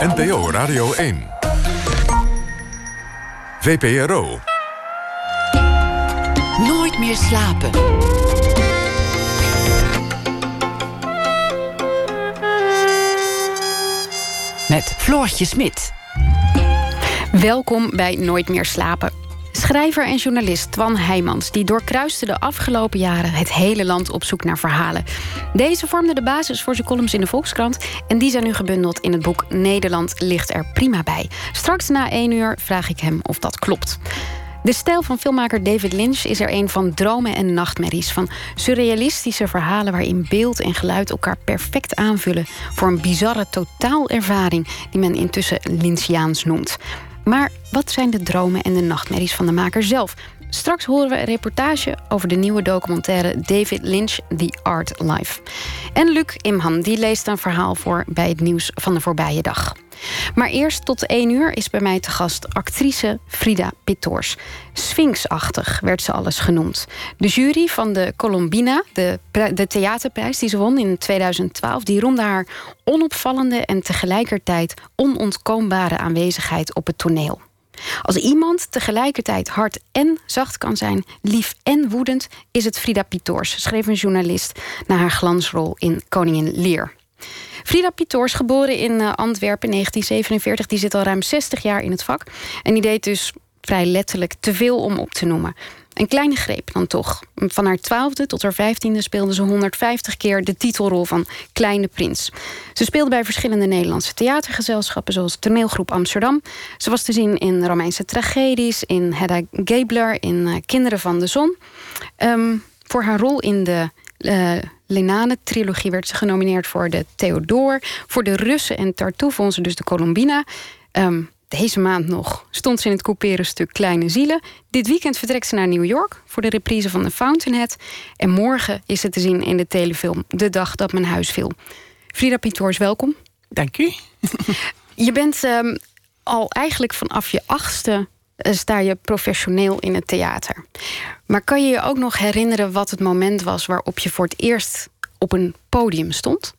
NPO Radio 1. VPRO. Nooit meer slapen. Met Floortje Smit. Welkom bij Nooit meer slapen. Schrijver en journalist Twan Heijmans die doorkruiste de afgelopen jaren het hele land op zoek naar verhalen. Deze vormde de basis voor zijn columns in de Volkskrant en die zijn nu gebundeld in het boek Nederland ligt er prima bij. Straks na één uur vraag ik hem of dat klopt. De stijl van filmmaker David Lynch is er een van dromen en nachtmerries. Van surrealistische verhalen waarin beeld en geluid elkaar perfect aanvullen. voor een bizarre totaalervaring die men intussen Lynchiaans noemt. Maar wat zijn de dromen en de nachtmerries van de maker zelf? Straks horen we een reportage over de nieuwe documentaire David Lynch, The Art Life. En Luc Imhan die leest een verhaal voor bij het nieuws van de voorbije dag. Maar eerst tot één uur is bij mij te gast actrice Frida Pittoors. Sphinxachtig werd ze alles genoemd. De jury van de Colombina, de, de theaterprijs die ze won in 2012... die roemde haar onopvallende en tegelijkertijd onontkoombare aanwezigheid op het toneel. Als iemand tegelijkertijd hard en zacht kan zijn, lief en woedend, is het Frida Pittoors, schreef een journalist na haar glansrol in Koningin Lear. Frida Pittoors, geboren in eh, Antwerpen in 1947, die zit al ruim 60 jaar in het vak. En die deed dus vrij letterlijk te veel om op te noemen. Een kleine greep dan toch. Van haar twaalfde tot haar vijftiende speelde ze 150 keer de titelrol van Kleine Prins. Ze speelde bij verschillende Nederlandse theatergezelschappen, zoals Toneelgroep Amsterdam. Ze was te zien in Romeinse tragedies, in Hedda Gabler, in eh, Kinderen van de Zon. Um, voor haar rol in de uh, Lenane-trilogie werd ze genomineerd voor de Theodor. Voor de Russen en Tartuffe won ze dus de Colombina. Um, deze maand nog stond ze in het couperen stuk Kleine Zielen. Dit weekend vertrekt ze naar New York voor de reprise van The Fountainhead. En morgen is ze te zien in de telefilm De Dag dat mijn huis viel. Frida Pietors, welkom. Dank u. je bent um, al eigenlijk vanaf je achtste uh, sta je professioneel in het theater. Maar kan je je ook nog herinneren wat het moment was waarop je voor het eerst op een podium stond?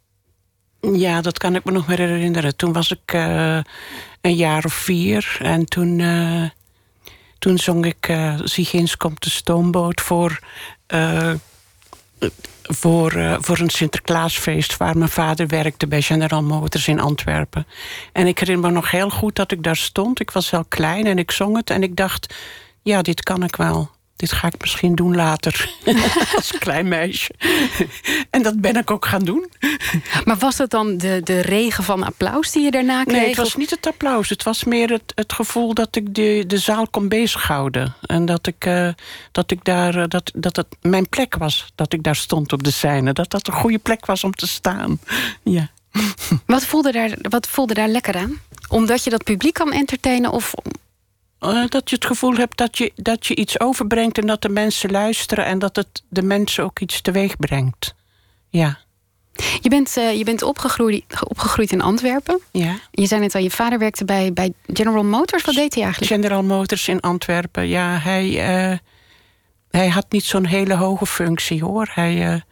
Ja, dat kan ik me nog meer herinneren. Toen was ik uh, een jaar of vier. En toen, uh, toen zong ik uh, Ziegins komt de stoomboot voor, voor, voor een Sinterklaasfeest... waar mijn vader werkte bij General Motors in Antwerpen. En ik herinner me nog heel goed dat ik daar stond. Ik was wel klein en ik zong het. En ik dacht, ja, dit kan ik wel dit ga ik misschien doen later. Als klein meisje. en dat ben ik ook gaan doen. Maar was dat dan de, de regen van applaus die je daarna kreeg? Nee, het was niet het applaus. Het was meer het, het gevoel dat ik de, de zaal kon bezighouden. En dat ik, uh, dat ik daar, uh, dat, dat het mijn plek was. Dat ik daar stond op de scène. Dat dat een goede plek was om te staan. Ja. Wat voelde, daar, wat voelde daar lekker aan? Omdat je dat publiek kan entertainen of dat je het gevoel hebt dat je, dat je iets overbrengt en dat de mensen luisteren en dat het de mensen ook iets teweeg brengt. Ja. Je bent, uh, je bent opgegroeid, opgegroeid in Antwerpen. Ja. Je zei net al, je vader werkte bij, bij General Motors. Wat deed hij eigenlijk? General Motors in Antwerpen, ja. Hij, uh, hij had niet zo'n hele hoge functie hoor. Hij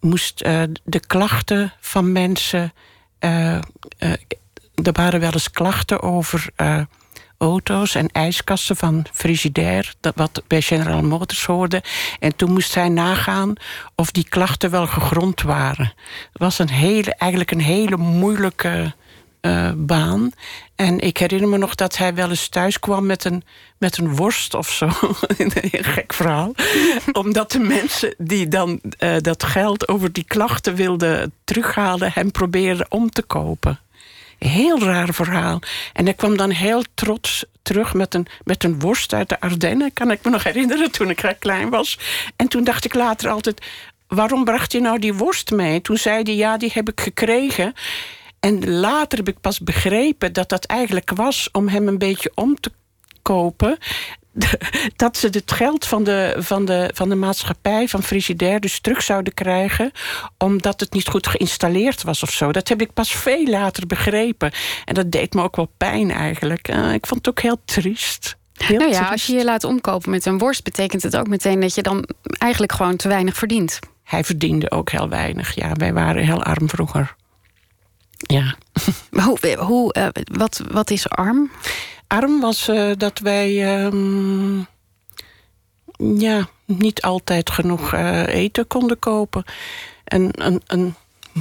moest de klachten van mensen. er waren wel eens klachten over auto's en ijskasten van Frigidaire, dat wat bij General Motors hoorde. En toen moest hij nagaan of die klachten wel gegrond waren. Het was een hele, eigenlijk een hele moeilijke uh, baan. En ik herinner me nog dat hij wel eens thuis kwam met een, met een worst of zo. een gek verhaal. Omdat de mensen die dan uh, dat geld over die klachten wilden terughalen, hem probeerden om te kopen. Heel raar verhaal. En hij kwam dan heel trots terug met een, met een worst uit de Ardennen. Kan ik me nog herinneren toen ik klein was. En toen dacht ik later altijd... waarom bracht hij nou die worst mee? Toen zei hij, ja, die heb ik gekregen. En later heb ik pas begrepen dat dat eigenlijk was... om hem een beetje om te kopen dat ze het geld van de, van, de, van de maatschappij, van Frigidaire, dus terug zouden krijgen. omdat het niet goed geïnstalleerd was of zo. Dat heb ik pas veel later begrepen. En dat deed me ook wel pijn eigenlijk. Uh, ik vond het ook heel triest. Heel nou ja, als je je laat omkopen met een worst, betekent het ook meteen dat je dan eigenlijk gewoon te weinig verdient. Hij verdiende ook heel weinig. Ja, wij waren heel arm vroeger. Ja. Hoe, hoe, eh, wat, wat is arm? Arm was eh, dat wij ehm, ja, niet altijd genoeg eh, eten konden kopen. En een, een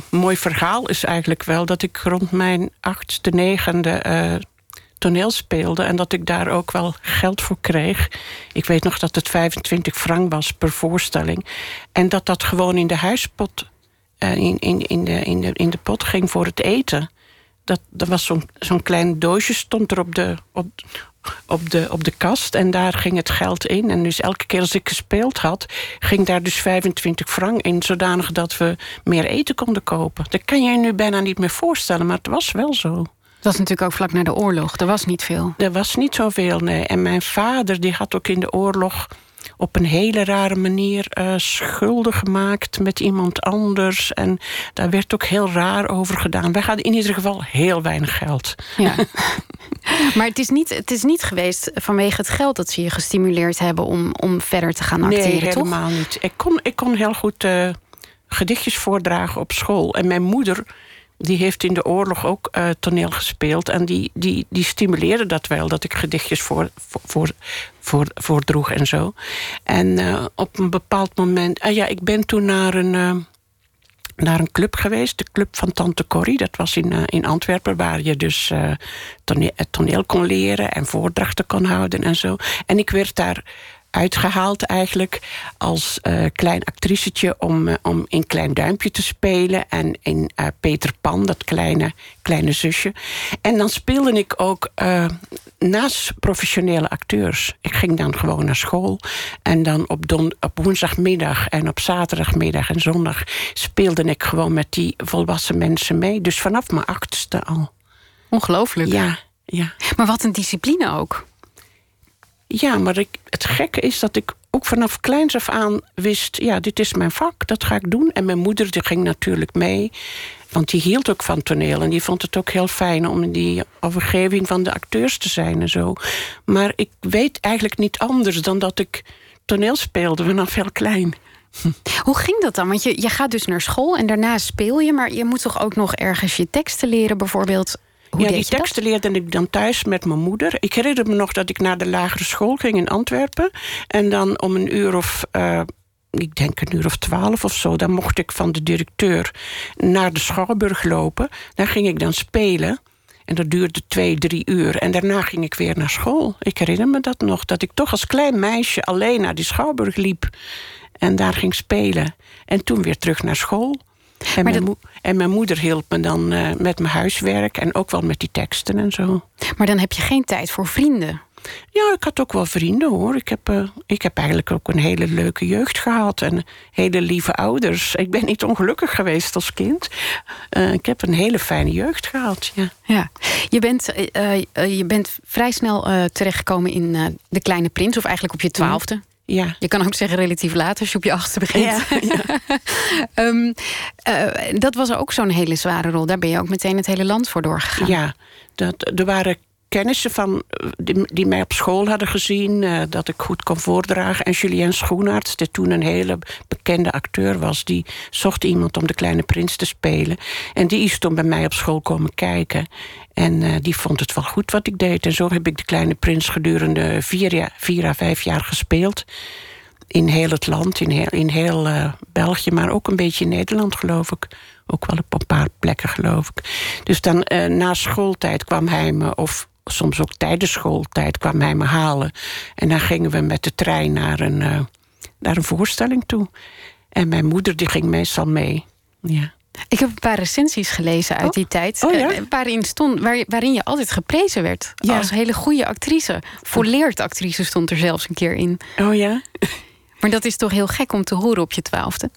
mooi verhaal is eigenlijk wel dat ik rond mijn achtste, negende toneel speelde en dat ik daar ook wel geld voor kreeg. Ik weet nog dat het 25 frank was per voorstelling. En dat dat gewoon in de huispot, in, in, in, de, in, de, in de pot ging voor het eten. Dat, dat was zo'n zo'n klein doosje, stond er op de, op, op, de, op de kast. En daar ging het geld in. En dus elke keer als ik gespeeld had, ging daar dus 25 frank in. Zodanig dat we meer eten konden kopen. Dat kan je je nu bijna niet meer voorstellen, maar het was wel zo. Dat was natuurlijk ook vlak na de oorlog. Er was niet veel. Er was niet zoveel, nee. En mijn vader die had ook in de oorlog op een hele rare manier uh, schulden gemaakt met iemand anders. En daar werd ook heel raar over gedaan. Wij hadden in ieder geval heel weinig geld. Ja. maar het is, niet, het is niet geweest vanwege het geld dat ze je gestimuleerd hebben om, om verder te gaan acteren, nee, helemaal niet. Ik kon, ik kon heel goed uh, gedichtjes voordragen op school. En mijn moeder die heeft in de oorlog ook uh, toneel gespeeld. En die, die, die stimuleerde dat wel, dat ik gedichtjes voor, voor, voor, voordroeg en zo. En uh, op een bepaald moment... Uh, ja, ik ben toen naar een, uh, naar een club geweest. De club van Tante Corrie. Dat was in, in Antwerpen, waar je dus toneel, toneel kon leren... en voordrachten kon houden en zo. En ik werd daar uitgehaald eigenlijk als uh, klein actricetje om, uh, om in Klein Duimpje te spelen en in uh, Peter Pan, dat kleine, kleine zusje. En dan speelde ik ook naast professionele acteurs. Ik ging dan gewoon naar school en dan op, don, op woensdagmiddag en op zaterdagmiddag en zondag speelde ik gewoon met die volwassen mensen mee. Dus vanaf mijn achtste al. Ongelooflijk. Ja, ja. Maar wat een discipline ook. Ja, maar ik, het gekke is dat ik ook vanaf kleins af aan wist... ja, dit is mijn vak, dat ga ik doen. En mijn moeder die ging natuurlijk mee. Want die hield ook van toneel. En die vond het ook heel fijn om in die overgeving van de acteurs te zijn en zo. Maar ik weet eigenlijk niet anders dan dat ik toneel speelde vanaf heel klein. Hoe ging dat dan? Want je, je gaat dus naar school en daarna speel je... maar je moet toch ook nog ergens je teksten leren bijvoorbeeld ja, die teksten leerde ik dan thuis met mijn moeder. Ik herinner me nog dat ik naar de lagere school ging in Antwerpen. En dan om een uur of... Uh, ik denk een uur of twaalf of zo... dan mocht ik van de directeur naar de Schouwburg lopen. Daar ging ik dan spelen. En dat duurde twee, drie uur. En daarna ging ik weer naar school. Ik herinner me dat nog. Dat ik toch als klein meisje alleen naar die Schouwburg liep. En daar ging spelen. En toen weer terug naar school. En, mijn, en mijn moeder hielp me dan uh, met mijn huiswerk en ook wel met die teksten en zo. Maar dan heb je geen tijd voor vrienden? Ja, ik had ook wel vrienden hoor. Ik heb, uh, ik heb eigenlijk ook een hele leuke jeugd gehad en hele lieve ouders. Ik ben niet ongelukkig geweest als kind. Uh, ik heb een hele fijne jeugd gehad. Ja. Ja. Je, bent, je bent vrij snel terechtgekomen in De Kleine Prins, of eigenlijk op je twaalfde. Ja. Je kan ook zeggen relatief laat als je op je achtste begint. Ja, ja. um, uh, dat was ook zo'n hele zware rol. Daar ben je ook meteen het hele land voor doorgegaan. Ja, dat, er waren kennissen van, die, die, mij op school hadden gezien... Uh, dat ik goed kon voordragen. En Julien Schoenaerts, die toen een hele bekende acteur was... die zocht iemand om de Kleine Prins te spelen. En die is toen bij mij op school komen kijken. En uh, die vond het wel goed wat ik deed. En zo heb ik de Kleine Prins gedurende vier, jaar, vier à vijf jaar gespeeld. In heel het land, in heel, in heel België, maar ook een beetje in Nederland, geloof ik. Ook wel op een paar plekken, geloof ik. Dus dan na schooltijd kwam hij me, of soms ook tijdens schooltijd kwam hij me halen. En dan gingen we met de trein naar een, naar een voorstelling toe. En mijn moeder die ging meestal mee. Ja. Ik heb een paar recensies gelezen uit oh. die tijd. Oh, ja? waarin, stond, waar, waarin je altijd geprezen werd. Ja. Als hele goede actrice. Volleerd actrice stond er zelfs een keer in. Oh ja? Maar dat is toch heel gek om te horen op je twaalfde?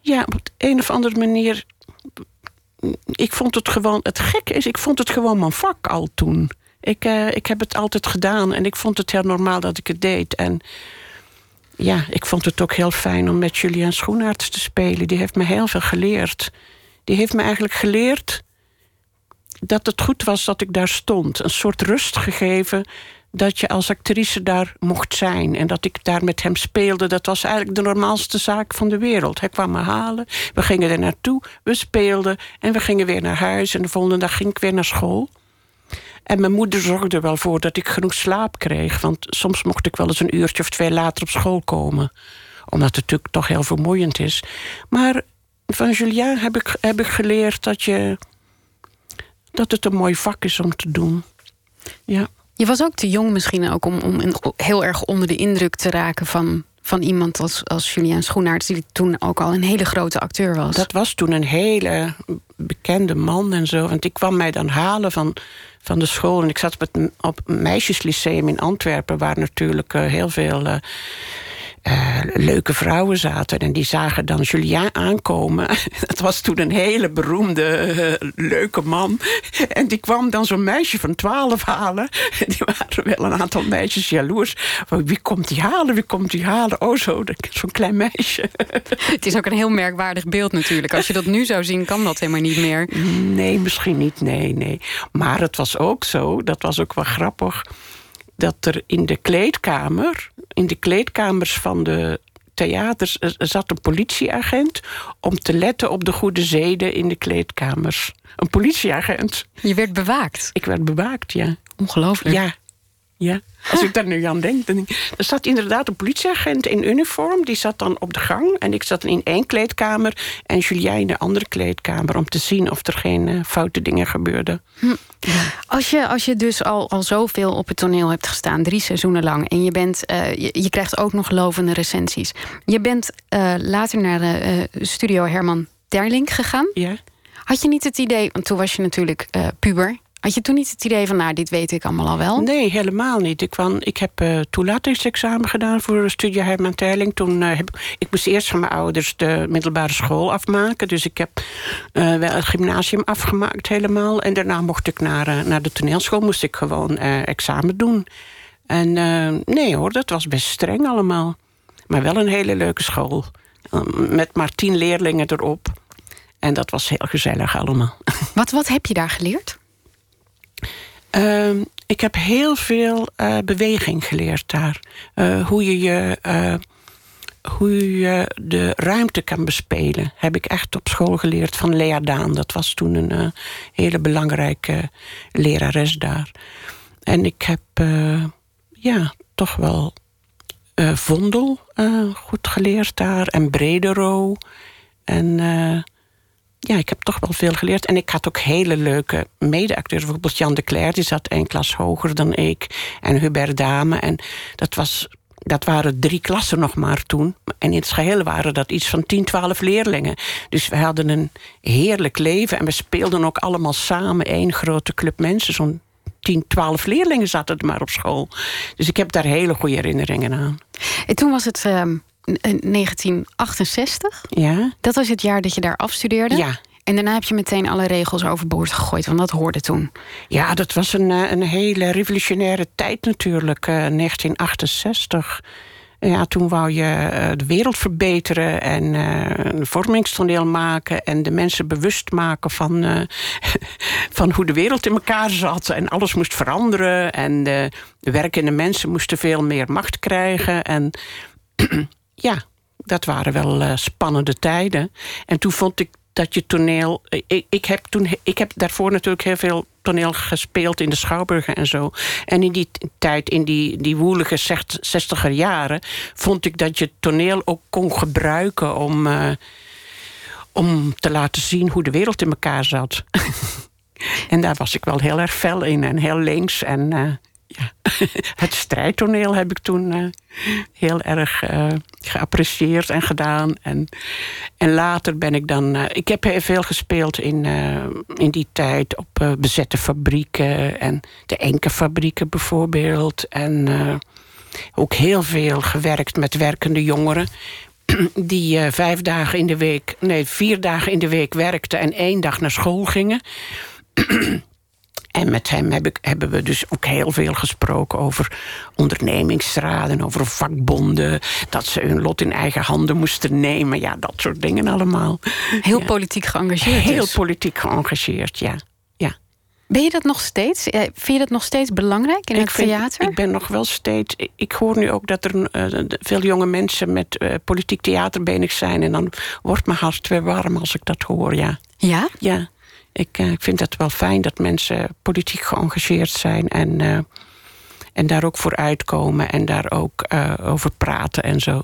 Ja, op een of andere manier. Ik vond het gewoon. Het gekke is, ik vond het gewoon mijn vak al toen. Ik, uh, ik heb het altijd gedaan en ik vond het heel normaal dat ik het deed. En ja, ik vond het ook heel fijn om met Julian Schoenaerts te spelen. Die heeft me heel veel geleerd. Die heeft me eigenlijk geleerd dat het goed was dat ik daar stond. Een soort rust gegeven dat je als actrice daar mocht zijn. En dat ik daar met hem speelde. Dat was eigenlijk de normaalste zaak van de wereld. Hij kwam me halen. We gingen er naartoe. We speelden. En we gingen weer naar huis. En de volgende dag ging ik weer naar school. En mijn moeder zorgde wel voor dat ik genoeg slaap kreeg. Want soms mocht ik wel eens een uurtje of twee later op school komen. Omdat het natuurlijk toch heel vermoeiend is. Maar van Julien heb ik, heb ik geleerd dat, je, dat het een mooi vak is om te doen. Ja. Je was ook te jong misschien ook om, om heel erg onder de indruk te raken van, van iemand als, als Julien Schoenaerts, die toen ook al een hele grote acteur was. Dat was toen een hele bekende man en zo. Want ik kwam mij dan halen van, van de school. En ik zat op het op meisjeslyceum in Antwerpen, waar natuurlijk uh, heel veel. Uh, uh, leuke vrouwen zaten. En die zagen dan Julien aankomen. Dat was toen een hele beroemde, uh, leuke man. En die kwam dan zo'n meisje van twaalf halen. Die waren wel een aantal meisjes jaloers. Wie komt die halen? Wie komt die halen? Oh, zo, zo'n klein meisje. Het is ook een heel merkwaardig beeld natuurlijk. Als je dat nu zou zien, kan dat helemaal niet meer. Nee, misschien niet. Nee, nee. Maar het was ook zo, dat was ook wel grappig dat er in de kleedkamer, in de kleedkamers van de theaters, zat een politieagent om te letten op de goede zeden in de kleedkamers. Een politieagent. Je werd bewaakt? Ik werd bewaakt, ja. Ongelooflijk. Ja, ja. Als ik daar nu aan denk. Dan er zat inderdaad een politieagent in uniform. Die zat dan op de gang. En ik zat in één kleedkamer. En Julien in de andere kleedkamer. Om te zien of er geen uh, foute dingen gebeurden. Hm. Als, je, als je dus al, al zoveel op het toneel hebt gestaan. Drie seizoenen lang. En je, bent, uh, je, je, krijgt ook nog lovende recensies. Je bent uh, later naar de studio Herman Terling gegaan. Ja. Had je niet het idee, want toen was je natuurlijk puber. Had je toen niet het idee van, nou, dit weet ik allemaal al wel? Nee, helemaal niet. Ik, kwam, ik heb uh, toelatingsexamen gedaan voor studie Herman Terling. Toen, uh, heb, ik moest eerst van mijn ouders de middelbare school afmaken. Dus ik heb uh, wel het gymnasium afgemaakt helemaal. En daarna mocht ik naar, naar de toneelschool, moest ik gewoon examen doen. En nee hoor, dat was best streng allemaal. Maar wel een hele leuke school. met maar tien leerlingen erop. En dat was heel gezellig allemaal. Wat, wat heb je daar geleerd? Uh, ik heb heel veel uh, beweging geleerd daar. Uh, hoe je je. Uh, hoe je de ruimte kan bespelen, heb ik echt op school geleerd van Lea Daan. Dat was toen een hele belangrijke lerares daar. En ik heb ja, toch wel Vondel goed geleerd daar en Bredero. En ja, ik heb toch wel veel geleerd. En ik had ook hele leuke medeacteurs. Bijvoorbeeld Jan de Cler, die zat één klas hoger dan ik. En Hubert Dame. En dat, was, dat waren drie klassen nog maar toen. En in het geheel waren dat iets van 10, 12 leerlingen. Dus we hadden een heerlijk leven. En we speelden ook allemaal samen één grote club mensen. Zo'n 10, 12 leerlingen zaten er maar op school. Dus ik heb daar hele goede herinneringen aan. En toen was het... Uh 1968. Ja. Dat was het jaar dat je daar afstudeerde. Ja. En daarna heb je meteen alle regels overboord gegooid, want dat hoorde toen. Ja, dat was een, eh, een hele revolutionaire tijd natuurlijk, 1968. Eh, ja, toen wou je eh, de wereld verbeteren en een vormingstoneel maken en de mensen bewust maken van, van hoe de wereld in elkaar zat. En alles moest veranderen en de werkende mensen moesten veel meer macht krijgen. En ja, dat waren wel uh, spannende tijden. En toen vond ik dat je toneel. Ik, ik, heb toen, ik heb daarvoor natuurlijk heel veel toneel gespeeld in de Schouwburgen en zo. En in die tijd, in die, die woelige zestiger jaren, vond ik dat je toneel ook kon gebruiken om, uh, om te laten zien hoe de wereld in elkaar zat. en daar was ik wel heel erg fel in en heel links. En het strijdtoneel heb ik toen uh, heel erg uh, geapprecieerd en gedaan. En, en later ben ik dan. Uh, ik heb heel veel gespeeld in, in die tijd op bezette fabrieken en de Enke-fabrieken bijvoorbeeld. En ook heel veel gewerkt met werkende jongeren. Die vijf dagen in de week, nee, vier dagen in de week werkten en één dag naar school gingen. En met hem heb ik, hebben we dus ook heel veel gesproken over ondernemingsraden, over vakbonden, dat ze hun lot in eigen handen moesten nemen. Ja, dat soort dingen allemaal. Heel politiek geëngageerd. Heel dus. politiek geëngageerd, ja. ja. Ben je dat nog steeds? Vind je dat nog steeds belangrijk in ik het vind- theater? Ik ben nog wel steeds. ik- Ik hoor nu ook dat er eh, veel jonge mensen met eh, politiek theater bezig zijn. En dan wordt mijn hart weer warm als ik dat hoor, ja. Ja? Ja, ik, eh, ik vind het wel fijn dat mensen politiek geëngageerd zijn en, eh, en daar ook voor uitkomen en daar ook eh, over praten en zo.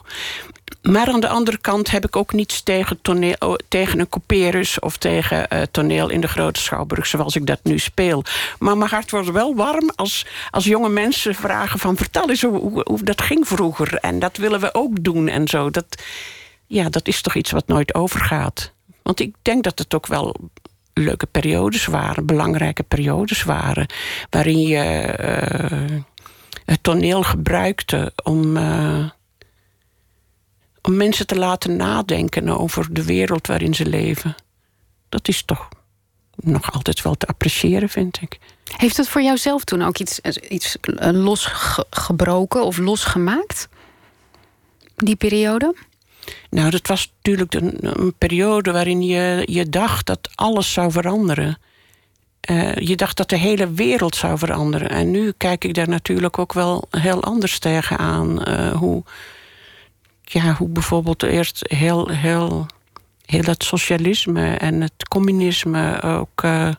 Maar aan de andere kant heb ik ook niets tegen, toneel, oh, tegen een couperus of tegen toneel in de Grote Schouwburg zoals ik dat nu speel. Maar mijn hart wordt wel warm als, als jonge mensen vragen van vertel eens hoe, hoe, hoe dat ging vroeger. En dat willen we ook doen en zo. Dat, ja, dat is toch iets wat nooit overgaat. Want ik denk dat het ook wel leuke periodes waren, belangrijke periodes waren, waarin je eh, het toneel gebruikte om, eh, om mensen te laten nadenken over de wereld waarin ze leven. Dat is toch nog altijd wel te appreciëren, vind ik. Heeft het voor jou zelf toen ook iets, iets eh, losgebroken of losgemaakt? Die periode? Nou, dat was natuurlijk een, periode waarin je, je dacht dat alles zou veranderen. Eh, je dacht dat de hele wereld zou veranderen. En nu kijk ik daar natuurlijk ook wel heel anders tegenaan. Eh hoe, ja, hoe bijvoorbeeld eerst heel, heel, heel het socialisme en het communisme ook eh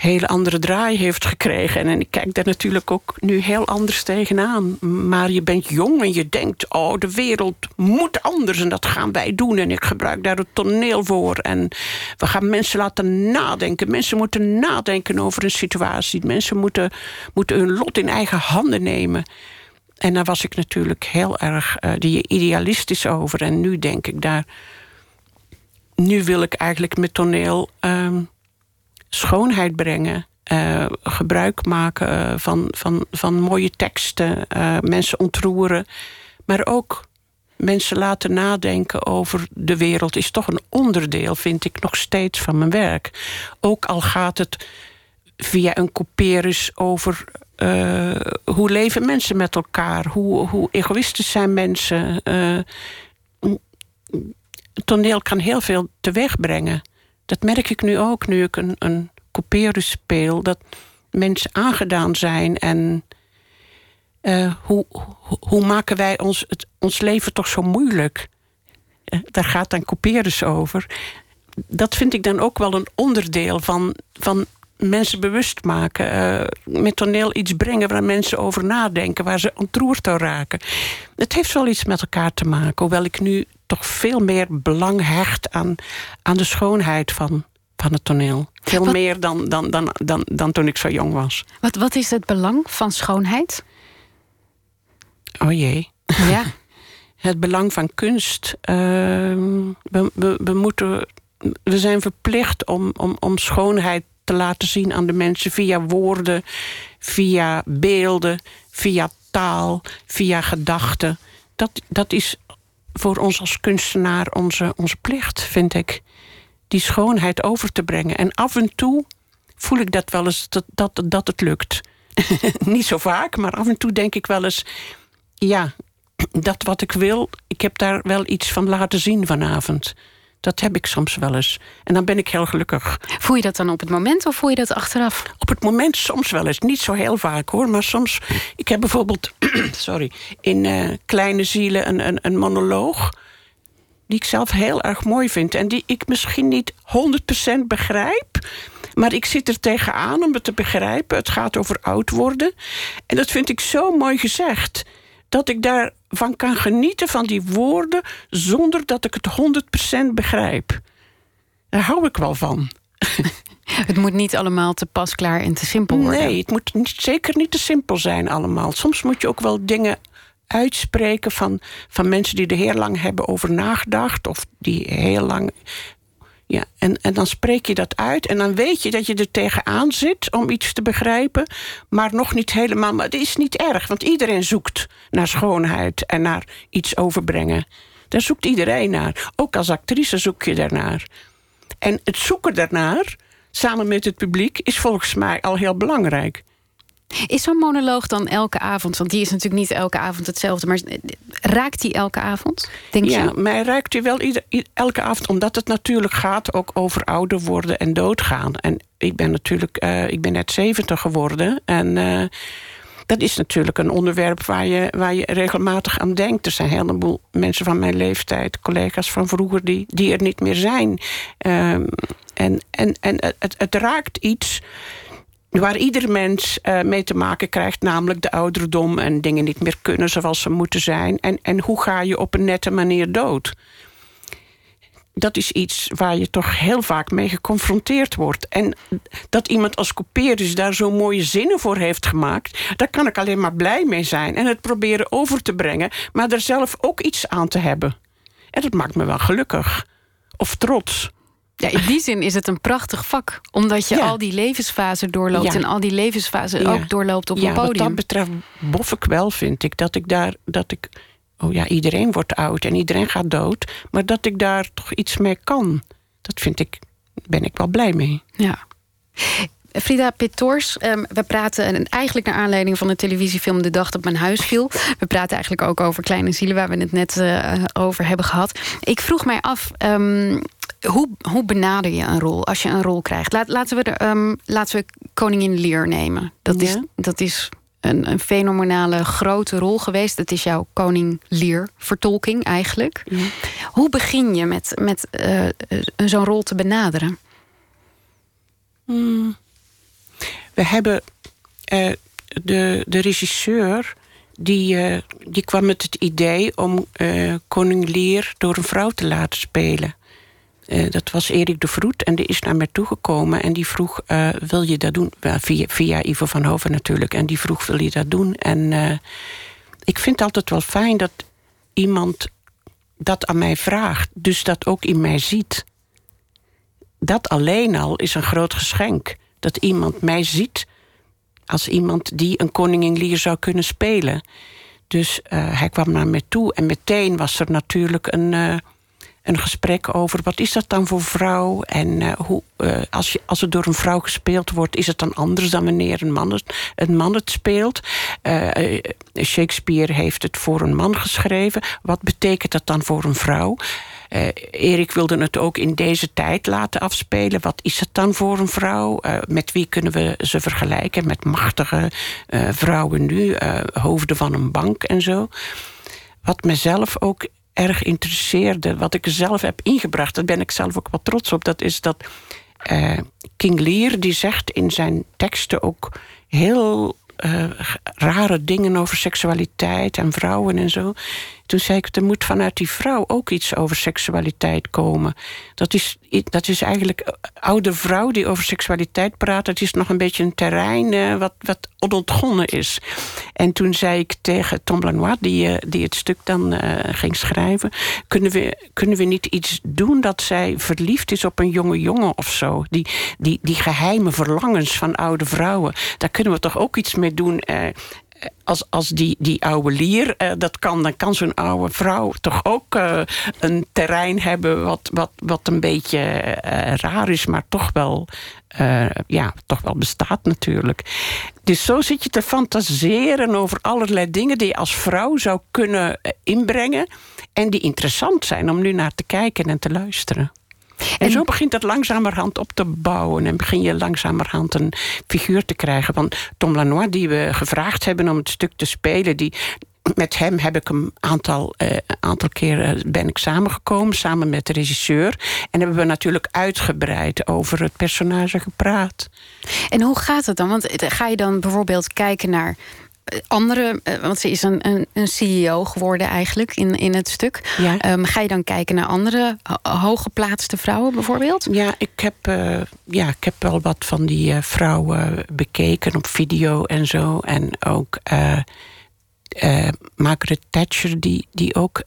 hele andere draai heeft gekregen. En ik kijk daar natuurlijk ook nu heel anders tegenaan. Maar je bent jong en je denkt, oh, de wereld moet anders en dat gaan wij doen. En ik gebruik daar het toneel voor. En we gaan mensen laten nadenken. Mensen moeten nadenken over een situatie. Mensen moeten, moeten hun lot in eigen handen nemen. En daar was ik natuurlijk heel erg eh, die idealistisch over. En nu denk ik daar. Nu wil ik eigenlijk met toneel ehm, schoonheid brengen. eh, gebruik maken eh, van, van, van mooie teksten. eh, mensen ontroeren. Maar ook mensen laten nadenken over de wereld. Is toch een onderdeel, vind ik, nog steeds van mijn werk. Ook al gaat het via een couperus over hoe leven mensen met elkaar? Hoe, hoe egoïstisch zijn mensen? Het toneel kan heel veel teweeg brengen. Dat merk ik nu ook, nu ik een, een couperus speel. Dat mensen aangedaan zijn en... eh, hoe, hoe, maken wij ons, het, ons leven toch zo moeilijk? Eh, daar gaat dan couperus over. Dat vind ik dan ook wel een onderdeel van, van mensen bewust maken. eh, met toneel iets brengen waar mensen over nadenken, waar ze ontroerd door raken. Het heeft wel iets met elkaar te maken, hoewel ik nu toch veel meer belang hecht aan, aan de schoonheid van, van het toneel. Veel Wat- meer dan, dan, dan, dan, dan toen ik zo jong was. Wat, wat is het belang van schoonheid? Oh jee. Ja. Het belang van kunst. ehm, we, we, we, moeten, we zijn verplicht om, om, om schoonheid te laten zien aan de mensen via woorden, via beelden, via taal, via gedachten. Dat, dat is voor ons als kunstenaar onze, onze plicht, vind ik. Die schoonheid over te brengen. En af en toe voel ik dat wel eens dat, dat, dat het lukt. Niet zo vaak, maar af en toe denk ik wel eens. Ja, dat wat ik wil, ik heb daar wel iets van laten zien vanavond. Dat heb ik soms wel eens. En dan ben ik heel gelukkig. Voel je dat dan op het moment of voel je dat achteraf? Op het moment soms wel eens. Niet zo heel vaak hoor. Maar soms. Ik heb bijvoorbeeld. sorry. In eh, Kleine Zielen een, een, een monoloog. Die ik zelf heel erg mooi vind. En die ik misschien niet 100% begrijp. Maar ik zit er tegenaan om het te begrijpen. Het gaat over oud worden. En dat vind ik zo mooi gezegd. Dat ik daarvan kan genieten van die woorden. zonder dat ik het 100% begrijp. Daar hou ik wel van. Het moet niet allemaal te pasklaar en te simpel worden. Nee, het moet niet, zeker niet te simpel zijn allemaal. Soms moet je ook wel dingen uitspreken van, van mensen die er heel lang hebben over nagedacht. Of die heel lang. Ja, en, en dan spreek je dat uit en dan weet je dat je er tegenaan zit om iets te begrijpen, maar nog niet helemaal. Maar het is niet erg, want iedereen zoekt naar schoonheid en naar iets overbrengen. Daar zoekt iedereen naar. Ook als actrice zoek je daarnaar. En het zoeken daarnaar, samen met het publiek, is volgens mij al heel belangrijk. Is zo'n monoloog dan elke avond? Want die is natuurlijk niet elke avond hetzelfde. Maar raakt die elke avond? Denk ja, je? mij raakt die wel ieder, elke avond. Omdat het natuurlijk gaat ook over ouder worden en doodgaan. En ik ben natuurlijk, uh, ik ben net 70 geworden. En uh, dat is natuurlijk een onderwerp waar je, waar je regelmatig aan denkt. Er zijn een heleboel mensen van mijn leeftijd, collega's van vroeger, die, die er niet meer zijn. Um, en en, en het, het raakt iets waar ieder mens uh, mee te maken krijgt, namelijk de ouderdom en dingen niet meer kunnen zoals ze moeten zijn. En, en hoe ga je op een nette manier dood? Dat is iets waar je toch heel vaak mee geconfronteerd wordt. En dat iemand als Couperus daar zo mooie zinnen voor heeft gemaakt, daar kan ik alleen maar blij mee zijn. En het proberen over te brengen, maar er zelf ook iets aan te hebben. En dat maakt me wel gelukkig. Of trots. Ja, in die zin is het een prachtig vak. Omdat je al die levensfasen doorloopt... en al die levensfasen ook doorloopt op een podium. wat dat betreft bof ik wel, vind ik. Dat ik daar... Dat ik, oh ja, iedereen wordt oud en iedereen gaat dood. Maar dat ik daar toch iets mee kan. Dat vind ik... ben ik wel blij mee. Ja. Frida Pitors, um, we praten eigenlijk naar aanleiding van de televisiefilm De Dag dat mijn huis viel. We praten eigenlijk ook over Kleine Zielen, waar we het net uh, over hebben gehad. Ik vroeg mij af, um, hoe, hoe benader je een rol als je een rol krijgt? Laat, laten, we de, um, laten we Koningin Lear nemen. Dat is, dat is een, een fenomenale grote rol geweest. Dat is jouw Koning Lear vertolking eigenlijk. Ja. Hoe begin je met, met uh, zo'n rol te benaderen? Hmm. We hebben uh, de, de regisseur. Die, uh, die kwam met het idee om Koning Lear door een vrouw te laten spelen. Uh, dat was Erik de Vroet en die is naar mij toegekomen en die vroeg: uh, Wil je dat doen? via, via Ivo van Hoven natuurlijk. En die vroeg: Wil je dat doen? En uh, ik vind het altijd wel fijn dat iemand dat aan mij vraagt, dus dat ook in mij ziet. Dat alleen al is een groot geschenk. Dat iemand mij ziet als iemand die een koningin Lier zou kunnen spelen. Dus hij kwam naar mij toe en meteen was er natuurlijk een een gesprek over wat is dat dan voor vrouw en uh, hoe, uh, als, je, als het door een vrouw gespeeld wordt, is het dan anders dan wanneer een man het, man het speelt. Uh, Shakespeare heeft het voor een man geschreven. Wat betekent dat dan voor een vrouw? Erik wilde het ook in deze tijd laten afspelen. Wat is het dan voor een vrouw? met wie kunnen we ze vergelijken? Met machtige vrouwen nu, hoofden van een bank en zo. Wat mezelf ook erg interesseerde, wat ik zelf heb ingebracht, daar ben ik zelf ook wat trots op, dat is dat uh, King Lear die zegt in zijn teksten ook heel uh, rare dingen over seksualiteit en vrouwen en zo. Toen zei ik, er moet vanuit die vrouw ook iets over seksualiteit komen. Dat is, dat is eigenlijk eh, oude vrouw die over seksualiteit praat. Dat is nog een beetje een terrein uh, wat, wat onontgonnen is. En toen zei ik tegen Tom Lanois, die, uh, die het stuk dan ging schrijven... Kunnen we, kunnen we niet iets doen dat zij verliefd is op een jonge jongen of zo? Die, die, die geheime verlangens van oude vrouwen. Daar kunnen we toch ook iets mee doen als, als die, die oude lier uh, dat kan, dan kan zo'n oude vrouw toch ook uh, een terrein hebben wat, wat, wat een beetje uh, raar is, maar toch wel, ja, toch wel bestaat natuurlijk. Dus zo zit je te fantaseren over allerlei dingen die je als vrouw zou kunnen inbrengen en die interessant zijn om nu naar te kijken en te luisteren. En zo begint het langzamerhand op te bouwen. En begin je langzamerhand een figuur te krijgen. Want Tom Lanois, die we gevraagd hebben om het stuk te spelen... die met hem heb ik een aantal, uh, aantal keren ben ik samengekomen, samen met de regisseur. En hebben we natuurlijk uitgebreid over het personage gepraat. En hoe gaat het dan? Want ga je dan bijvoorbeeld kijken naar andere, eh, want ze is een, een, een, CEO geworden eigenlijk in, in het stuk. Ja. Um, ga je dan kijken naar andere hooggeplaatste vrouwen bijvoorbeeld? Ja, ik heb, uh, ja, ik heb wel wat van die uh, vrouwen bekeken op video en zo. En ook Margaret Thatcher, die, die ook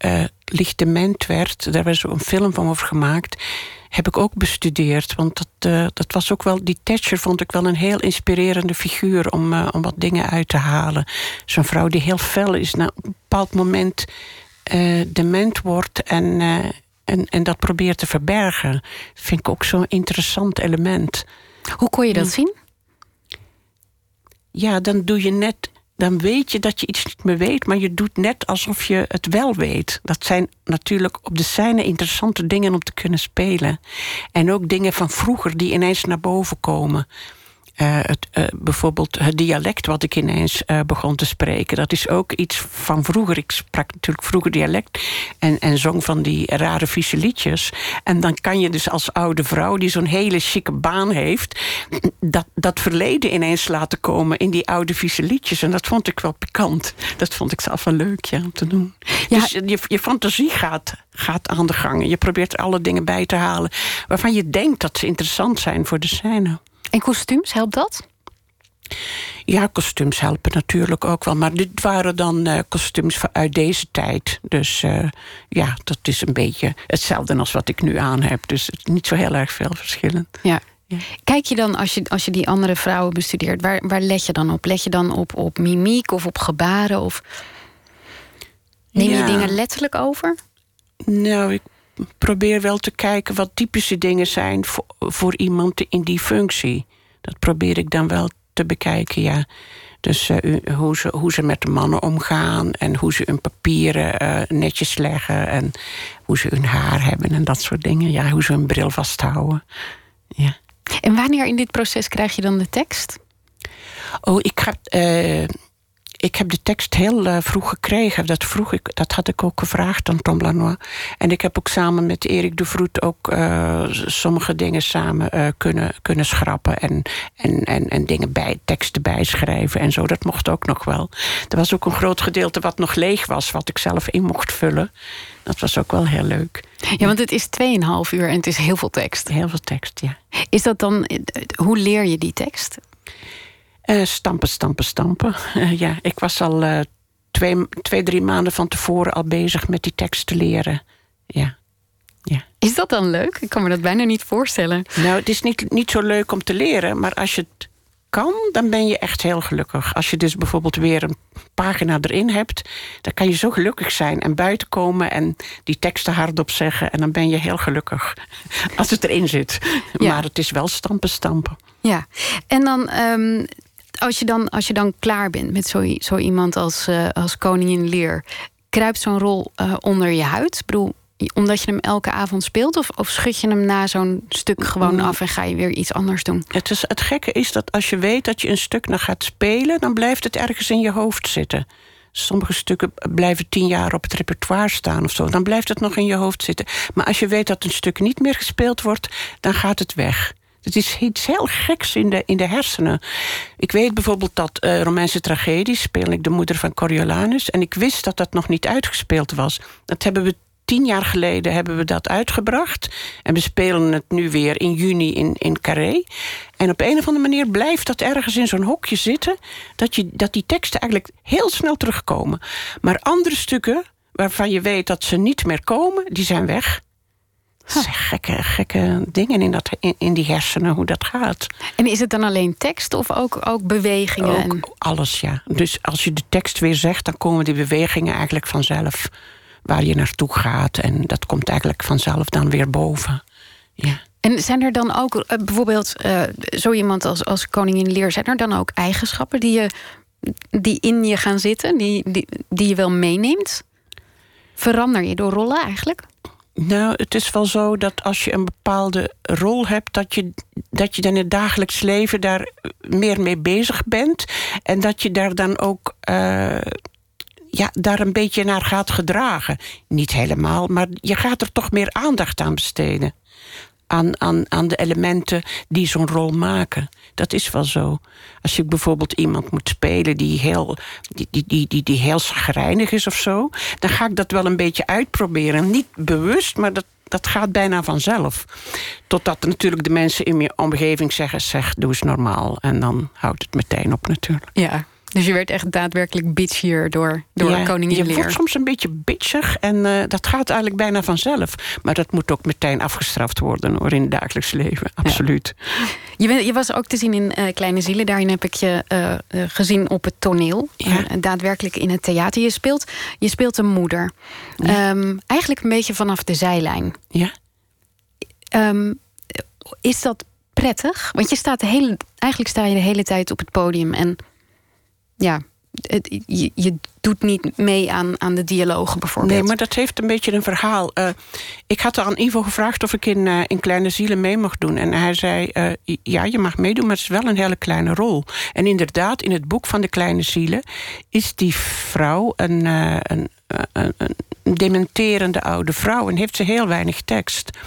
licht dement werd. Daar was een film van over gemaakt heb ik ook bestudeerd. Want dat, uh, dat was ook wel, die Thatcher vond ik wel een heel inspirerende figuur om, uh, om wat dingen uit te halen. Zo'n vrouw die heel fel is, na een bepaald moment uh, dement wordt en, en, en dat probeert te verbergen. Vind ik ook zo'n interessant element. Hoe kon je dat zien? ja, dan doe je net. Dan weet je dat je iets niet meer weet, maar je doet net alsof je het wel weet. Dat zijn natuurlijk op de scène interessante dingen om te kunnen spelen. En ook dingen van vroeger die ineens naar boven komen. Uh, het, uh, bijvoorbeeld het dialect wat ik ineens uh, begon te spreken. Dat is ook iets van vroeger. Ik sprak natuurlijk vroeger dialect en, en zong van die rare vieze liedjes. En dan kan je dus als oude vrouw die zo'n hele chique baan heeft... Dat, dat verleden ineens laten komen in die oude vieze liedjes. En dat vond ik wel pikant. Dat vond ik zelf wel leuk ja, om te doen. Ja. Dus je, je fantasie gaat, gaat aan de gang. Je probeert er alle dingen bij te halen... waarvan je denkt dat ze interessant zijn voor de scène. En kostuums, helpt dat? Ja, kostuums helpen natuurlijk ook wel. Maar dit waren dan uh, kostuums uit deze tijd. Dus uh, ja, dat is een beetje hetzelfde als wat ik nu aan heb. Dus niet zo heel erg veel verschillend. Ja. ja. Kijk je dan, als je, als je die andere vrouwen bestudeert... waar, waar let je dan op? Let je dan op, op mimiek of op gebaren? Of neem je ja. dingen letterlijk over? Nou, ik probeer wel te kijken wat typische dingen zijn voor, voor iemand in die functie. Dat probeer ik dan wel te bekijken, ja. Dus uh, hoe, ze, hoe ze met de mannen omgaan en hoe ze hun papieren uh, netjes leggen en hoe ze hun haar hebben en dat soort dingen. Ja, hoe ze hun bril vasthouden. Ja. En wanneer in dit proces krijg je dan de tekst? Oh, ik heb. Uh, ik heb de tekst heel uh, vroeg gekregen. Dat, vroeg ik, dat had ik ook gevraagd aan Tom Lanois. En ik heb ook samen met Erik de Vroet ook uh, sommige dingen samen uh, kunnen, kunnen schrappen. En, en, en, en dingen bij, teksten bijschrijven en zo. Dat mocht ook nog wel. Er was ook een groot gedeelte wat nog leeg was, wat ik zelf in mocht vullen. Dat was ook wel heel leuk. Ja, want het is 2,5 uur en het is heel veel tekst. Heel veel tekst, ja. Is dat dan, hoe leer je die tekst? Uh, stampen, stampen, stampen. Uh, ja, ik was al uh, twee, twee, drie maanden van tevoren al bezig met die tekst te leren. Ja. ja. Is dat dan leuk? Ik kan me dat bijna niet voorstellen. Nou, het is niet, niet zo leuk om te leren, maar als je het kan, dan ben je echt heel gelukkig. Als je dus bijvoorbeeld weer een pagina erin hebt, dan kan je zo gelukkig zijn en buiten komen en die teksten hardop zeggen. En dan ben je heel gelukkig als het erin zit. Ja. Maar het is wel stampen, stampen. Ja, en dan. Um, als je dan, als je dan klaar bent met zo, zo iemand als, uh, als koningin Leer, kruipt zo'n rol uh, onder je huid? Ik bedoel, omdat je hem elke avond speelt? Of, of schud je hem na zo'n stuk gewoon af en ga je weer iets anders doen? Het, is, het gekke is dat als je weet dat je een stuk nog gaat spelen, dan blijft het ergens in je hoofd zitten. Sommige stukken blijven tien jaar op het repertoire staan of zo. Dan blijft het nog in je hoofd zitten. Maar als je weet dat een stuk niet meer gespeeld wordt, dan gaat het weg. Het is iets heel geks in de, in de hersenen. Ik weet bijvoorbeeld dat uh, Romeinse tragedies speel ik de moeder van Coriolanus. En ik wist dat dat nog niet uitgespeeld was. Dat hebben we tien jaar geleden hebben we dat uitgebracht. En we spelen het nu weer in juni in, in Carré. En op een of andere manier blijft dat ergens in zo'n hokje zitten... Dat, je, dat die teksten eigenlijk heel snel terugkomen. Maar andere stukken waarvan je weet dat ze niet meer komen, die zijn weg. Huh. Gekke, gekke dingen in, dat, in, in, die hersenen, hoe dat gaat. En is het dan alleen tekst of ook, ook bewegingen? Ook en... alles, ja. Dus als je de tekst weer zegt, dan komen die bewegingen eigenlijk vanzelf waar je naartoe gaat. En dat komt eigenlijk vanzelf dan weer boven. Ja. En zijn er dan ook uh, bijvoorbeeld uh, zo iemand als, als koningin Leer, zijn er dan ook eigenschappen die, je, die in je gaan zitten, die, die, die je wel meeneemt? Verander je door rollen eigenlijk? Nou, het is wel zo dat als je een bepaalde rol hebt, dat je, dat je dan in het dagelijks leven daar meer mee bezig bent. En dat je daar dan ook uh, ja, daar een beetje naar gaat gedragen. Niet helemaal, maar je gaat er toch meer aandacht aan besteden. Aan, aan, aan de elementen die zo'n rol maken. Dat is wel zo. Als je bijvoorbeeld iemand moet spelen die heel, die, die, die, die, heel zagrijnig is of zo, dan ga ik dat wel een beetje uitproberen. Niet bewust, maar dat, dat gaat bijna vanzelf. Totdat natuurlijk de mensen in je omgeving zeggen: zeg, doe eens normaal. En dan houdt het meteen op natuurlijk. Ja. Dus je werd echt daadwerkelijk bitchier door, door ja, koningin Je wordt soms een beetje bitchig en uh, dat gaat eigenlijk bijna vanzelf. Maar dat moet ook meteen afgestraft worden hoor, in het dagelijks leven. Absoluut. Ja. Je, je, was ook te zien in uh, Kleine Zielen. Daarin heb ik je uh, gezien op het toneel. Ja. daadwerkelijk in het theater. Je speelt, je speelt een moeder. Um, eigenlijk een beetje vanaf de zijlijn. Ja. Um, is dat prettig? Want je staat de hele, eigenlijk sta je de hele tijd op het podium en ja, je, je, doet niet mee aan, aan de dialogen bijvoorbeeld. Nee, maar dat heeft een beetje een verhaal. Uh, ik had aan Ivo gevraagd of ik in, uh, in Kleine Zielen mee mag doen. En hij zei, uh, ja, je mag meedoen, maar het is wel een hele kleine rol. En inderdaad, in het boek van de Kleine Zielen... is die vrouw een, een, een, dementerende oude vrouw... en heeft ze heel weinig tekst.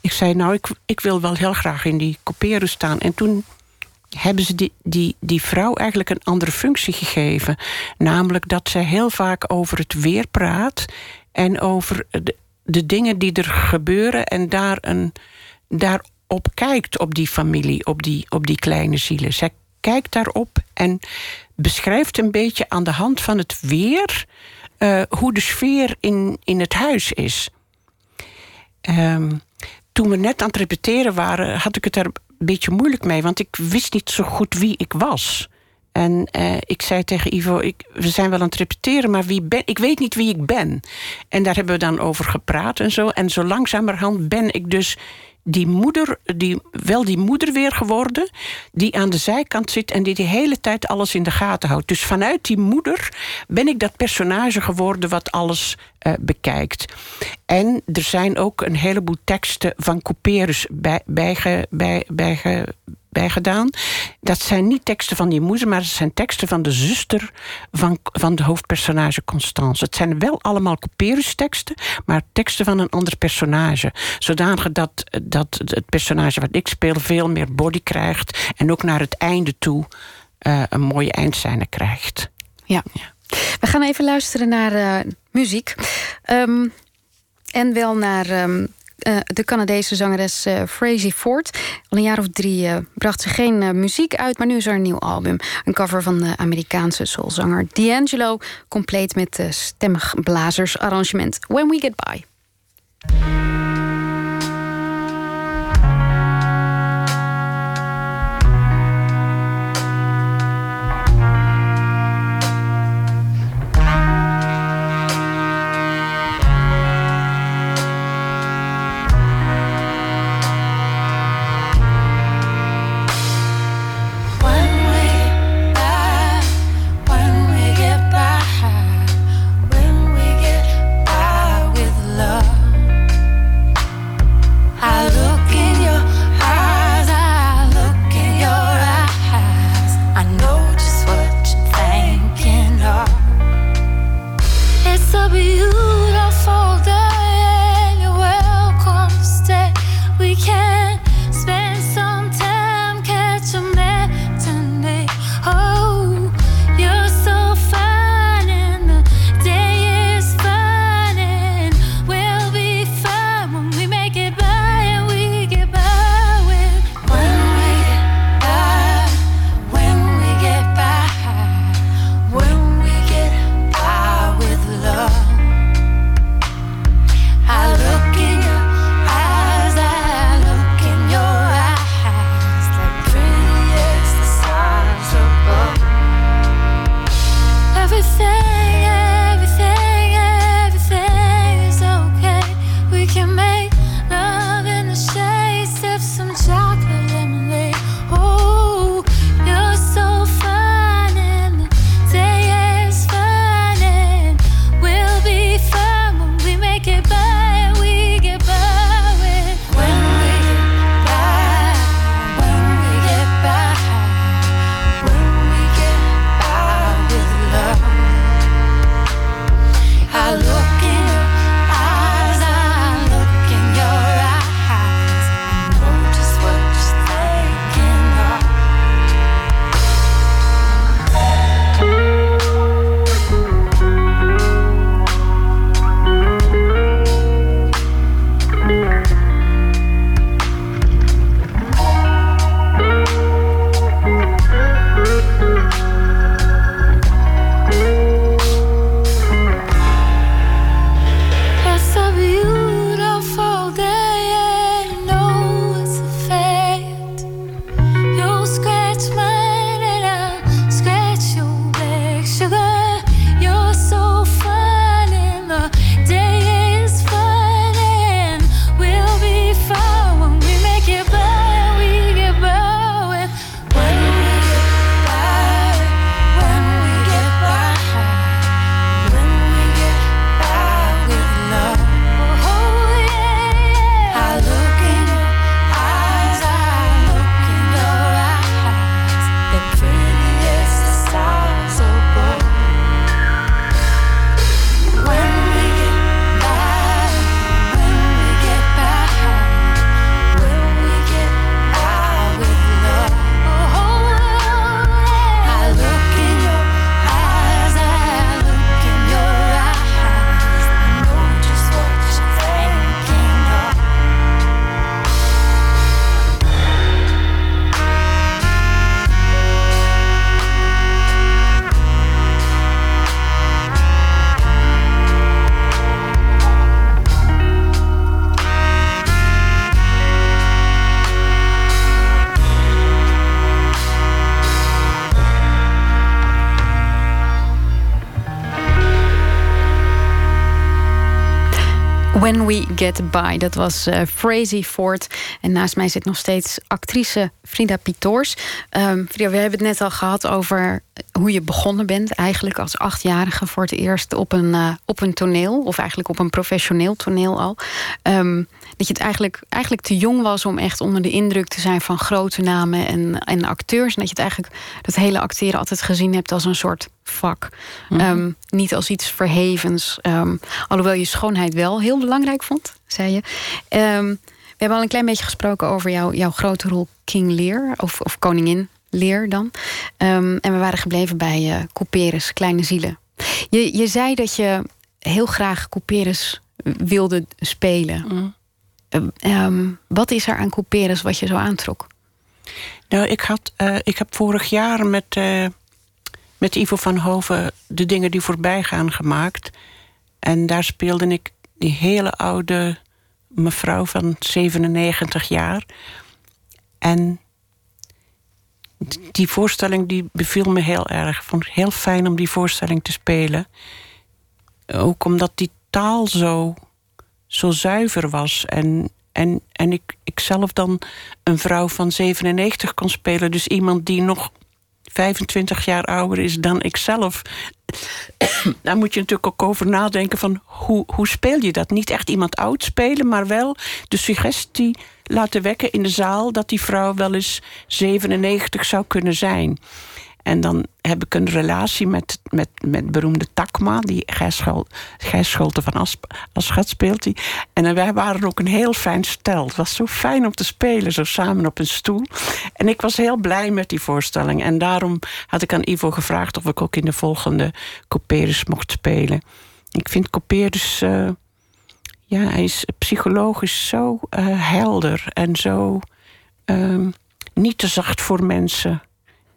Ik zei, nou, ik, ik wil wel heel graag in die couperus staan. En toen hebben ze die, die, die vrouw eigenlijk een andere functie gegeven. Namelijk dat zij heel vaak over het weer praat en over de, dingen die er gebeuren en daar een, daarop kijkt op die familie, op die, op die kleine zielen. Zij kijkt daarop en beschrijft een beetje aan de hand van het weer uh, hoe de sfeer in, in het huis is. Um, toen we net aan het repeteren waren, had ik het er een beetje moeilijk mee, want ik wist niet zo goed wie ik was. En uh, ik zei tegen Ivo, ik, we zijn wel aan het repeteren, maar wie ben, ik weet niet wie ik ben. En daar hebben we dan over gepraat en zo. En zo langzamerhand ben ik dus die moeder, die, wel die moeder weer geworden, die aan de zijkant zit en die de hele tijd alles in de gaten houdt. Dus vanuit die moeder ben ik dat personage geworden wat alles uh, bekijkt. En er zijn ook een heleboel teksten van Couperus bij, bij, bij, bij, gedaan. Dat zijn niet teksten van die moeder, maar het zijn teksten van de zuster van, van de hoofdpersonage Constance. Het zijn wel allemaal Couperus-teksten, maar teksten van een ander personage. Zodanig dat, dat het personage wat ik speel veel meer body krijgt en ook naar het einde toe uh, een mooie eindscène krijgt. Ja. We gaan even luisteren naar uh, muziek. Um, en wel naar um, uh, de Canadese zangeres uh, Frazee Ford. Al een jaar of drie uh, bracht ze geen muziek uit, maar nu is er een nieuw album. Een cover van de Amerikaanse soulzanger D'Angelo, compleet met stemmig blazersarrangement. When We Get By. Get By. Dat was uh, Frazee Ford. En naast mij zit nog steeds actrice Frida Pitoors. Um, Frida, we hebben het net al gehad over hoe je begonnen bent... eigenlijk als achtjarige voor het eerst op een, uh, op een toneel. Of eigenlijk op een professioneel toneel al. Um, dat je het eigenlijk, eigenlijk te jong was om echt onder de indruk te zijn... van grote namen en, en acteurs. En dat je het eigenlijk dat hele acteren altijd gezien hebt als een soort vak. Mm -hmm. um, niet als iets verhevens. Um, alhoewel je schoonheid wel heel belangrijk vond, zei je. Um, we hebben al een klein beetje gesproken over jou, jouw grote rol King Lear. Of, of koningin Lear dan. en we waren gebleven bij uh, Couperus, Kleine Zielen. Je, je zei dat je heel graag Couperus wilde spelen. Mm. wat is er aan Couperus wat je zo aantrok? Nou, ik, had, uh, ik heb vorig jaar met... Uh met Ivo van Hoven de dingen die voorbij gaan gemaakt. En daar speelde ik die hele oude mevrouw van 97 jaar. En die voorstelling die beviel me heel erg. Ik vond het heel fijn om die voorstelling te spelen. Ook omdat die taal zo, zo zuiver was. En, en, en ik, ik zelf dan een vrouw van 97 kon spelen. Dus iemand die nog 25 jaar ouder is dan ik zelf. Daar moet je natuurlijk ook over nadenken van hoe, hoe speel je dat? Niet echt iemand oud spelen, maar wel de suggestie laten wekken in de zaal dat die vrouw wel eens 97 zou kunnen zijn. En dan heb ik een relatie met, met, met beroemde Takma, die Gijs Scholte van As, Aschat speelt. En wij waren ook een heel fijn stel. Het was zo fijn om te spelen, zo samen op een stoel. En ik was heel blij met die voorstelling. En daarom had ik aan Ivo gevraagd of ik ook in de volgende Couperus mocht spelen. Ik vind Couperus, uh, ja, hij is psychologisch zo uh, helder en zo uh, niet te zacht voor mensen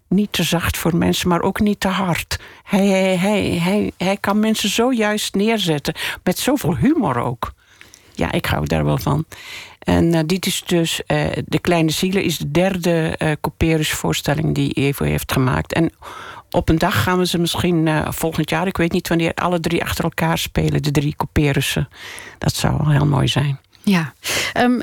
niet te zacht voor mensen, maar ook niet te hard. Hij, hij, hij, hij, hij kan mensen zo juist neerzetten. Met zoveel humor ook. Ja, ik hou daar wel van. En uh, dit is dus uh, De Kleine Zielen, is de derde uh, Couperus voorstelling die Evo heeft gemaakt. En op een dag gaan we ze misschien volgend jaar, ik weet niet wanneer, alle drie achter elkaar spelen, de drie Couperussen. Dat zou wel heel mooi zijn. Ja, um,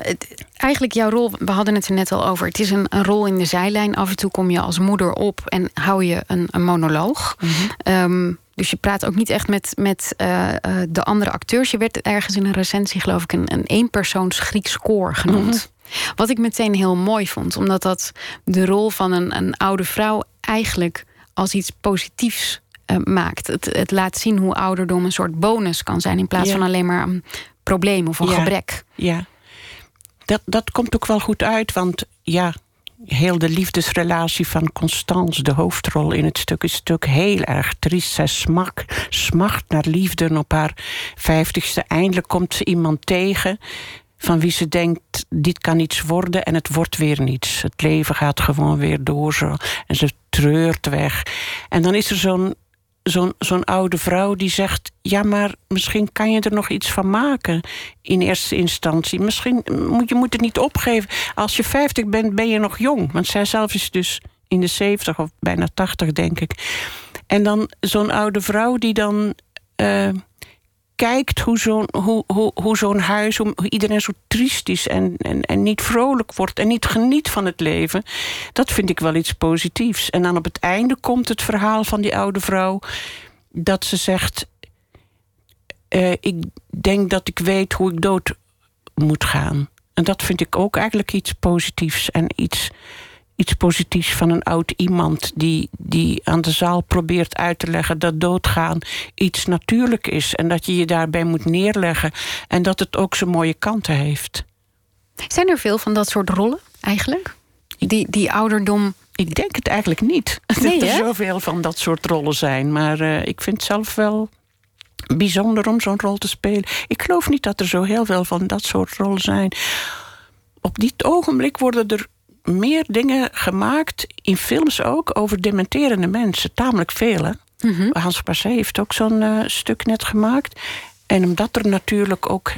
eigenlijk jouw rol, we hadden het er net al over. Het is een, een, rol in de zijlijn. Af en toe kom je als moeder op en hou je een, een monoloog. Mm -hmm. um, dus je praat ook niet echt met, met uh, uh, de andere acteurs. Je werd ergens in een recensie, geloof ik, een, een eenpersoons Grieks koor genoemd. Mm -hmm. Wat ik meteen heel mooi vond, omdat dat de rol van een, een oude vrouw eigenlijk als iets positiefs uh, maakt. Het, het, laat zien hoe ouderdom een soort bonus kan zijn in plaats ja. van alleen maar een probleem of een ja. gebrek. Ja, dat, dat komt ook wel goed uit, want ja, heel de liefdesrelatie van Constance, de hoofdrol in het stuk, is stuk heel erg triest. Zij smacht, smacht naar liefde en op haar vijftigste eindelijk komt ze iemand tegen van wie ze denkt, dit kan iets worden en het wordt weer niets. Het leven gaat gewoon weer door zo. En ze treurt weg. En dan is er zo'n zo'n zo'n oude vrouw die zegt: Ja, maar misschien kan je er nog iets van maken in eerste instantie. Misschien moet je moet het niet opgeven. Als je 50 bent, ben je nog jong. Want zij zelf is dus in de 70 of bijna 80, denk ik. En dan zo'n oude vrouw die dan. Uh, kijkt hoe zo'n hoe, hoe, hoe zo'n huis, hoe iedereen zo triest is en, en, en niet vrolijk wordt en niet geniet van het leven, dat vind ik wel iets positiefs. En dan op het einde komt het verhaal van die oude vrouw dat ze zegt: uh, Ik denk dat ik weet hoe ik dood moet gaan. En dat vind ik ook eigenlijk iets positiefs en iets iets positiefs van een oud iemand die, die aan de zaal probeert uit te leggen dat doodgaan iets natuurlijk is en dat je je daarbij moet neerleggen en dat het ook zijn mooie kanten heeft. Zijn er veel van dat soort rollen eigenlijk? Die, die ouderdom. Ik denk het eigenlijk niet. Nee, dat er zoveel van dat soort rollen zijn. Maar uh, ik vind het zelf wel bijzonder om zo'n rol te spelen. Ik geloof niet dat er zo heel veel van dat soort rollen zijn. Op dit ogenblik worden er meer dingen gemaakt, in films ook, over dementerende mensen. Tamelijk veel, hè? Mm -hmm. Hans Passé heeft ook zo'n uh, stuk net gemaakt. En omdat er natuurlijk ook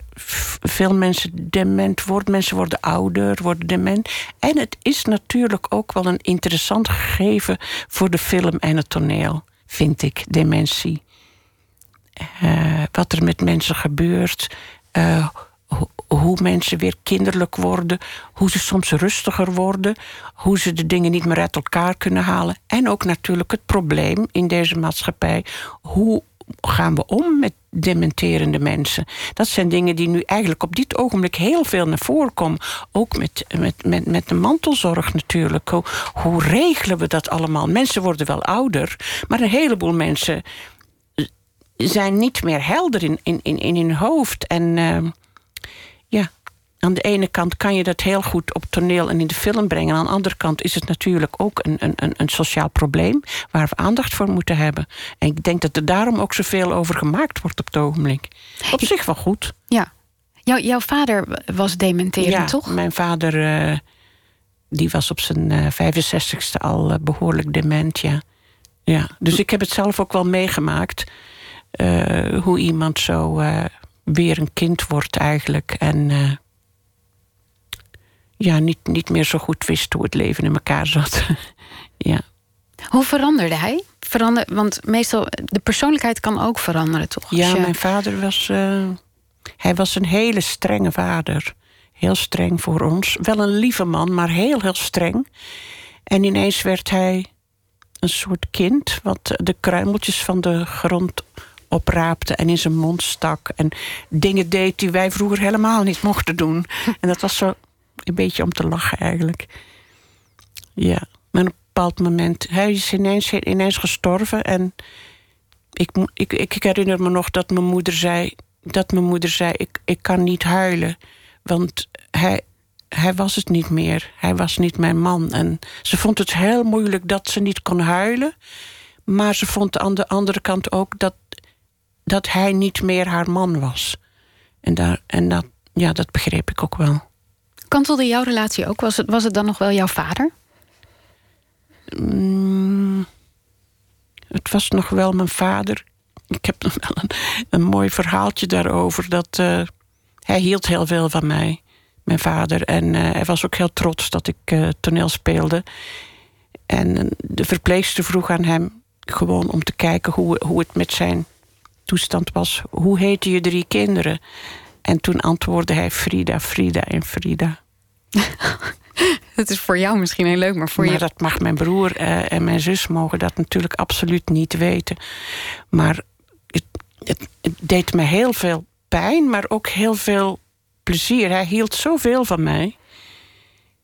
veel mensen dement worden, mensen worden ouder, worden dement. En het is natuurlijk ook wel een interessant gegeven voor de film en het toneel, vind ik, dementie. Uh, wat er met mensen gebeurt. eh, hoe mensen weer kinderlijk worden, hoe ze soms rustiger worden, hoe ze de dingen niet meer uit elkaar kunnen halen. En ook natuurlijk het probleem in deze maatschappij: hoe gaan we om met dementerende mensen? Dat zijn dingen die nu eigenlijk op dit ogenblik heel veel naar voren komen. Ook met, met, met, met de mantelzorg natuurlijk. Hoe, hoe regelen we dat allemaal? Mensen worden wel ouder, maar een heleboel mensen zijn niet meer helder in, in, in, in hun hoofd. En uh, ja, aan de ene kant kan je dat heel goed op toneel en in de film brengen. Aan de andere kant is het natuurlijk ook een, een, een sociaal probleem waar we aandacht voor moeten hebben. En ik denk dat er daarom ook zoveel over gemaakt wordt op het ogenblik. Op zich wel goed. Ja. Jouw, jouw vader was dementerend, ja, toch? Mijn vader uh, die was op zijn uh, 65ste al uh, behoorlijk dement, ja. ja. Dus ik heb het zelf ook wel meegemaakt. Hoe iemand zo weer een kind wordt eigenlijk. En ja, niet, niet meer zo goed wist hoe het leven in elkaar zat. ja. Hoe veranderde hij? Verander, want meestal, de persoonlijkheid kan ook veranderen, toch? Ja, mijn vader was... Uh, hij was een hele strenge vader. Heel streng voor ons. Wel een lieve man, maar heel, heel streng. En ineens werd hij een soort kind... wat de kruimeltjes van de grond opraapte en in zijn mond stak. En dingen deed die wij vroeger helemaal niet mochten doen. En dat was zo een beetje om te lachen eigenlijk. Ja, maar op een bepaald moment... Hij is ineens, ineens gestorven en ik, ik, ik herinner me nog dat mijn moeder zei... dat mijn moeder zei, ik, ik kan niet huilen. Want hij, hij was het niet meer. Hij was niet mijn man. En ze vond het heel moeilijk dat ze niet kon huilen. Maar ze vond aan de andere kant ook dat, dat hij niet meer haar man was. En, daar, en dat, ja, dat begreep ik ook wel. Kantelde jouw relatie ook? Was het, was het dan nog wel jouw vader? Mm, het was nog wel mijn vader. Ik heb nog wel een, een mooi verhaaltje daarover. Dat, uh, hij hield heel veel van mij, mijn vader. En uh, hij was ook heel trots dat ik uh, toneel speelde. En de verpleegster vroeg aan hem gewoon om te kijken hoe, hoe het met zijn toestand was. Hoe heette je drie kinderen? En toen antwoordde hij Frida, Frida en Frida. dat is voor jou misschien heel leuk, maar voor maar je... dat mag mijn broer uh, en mijn zus mogen dat natuurlijk absoluut niet weten. Maar het, het, het, deed me heel veel pijn, maar ook heel veel plezier. Hij hield zoveel van mij.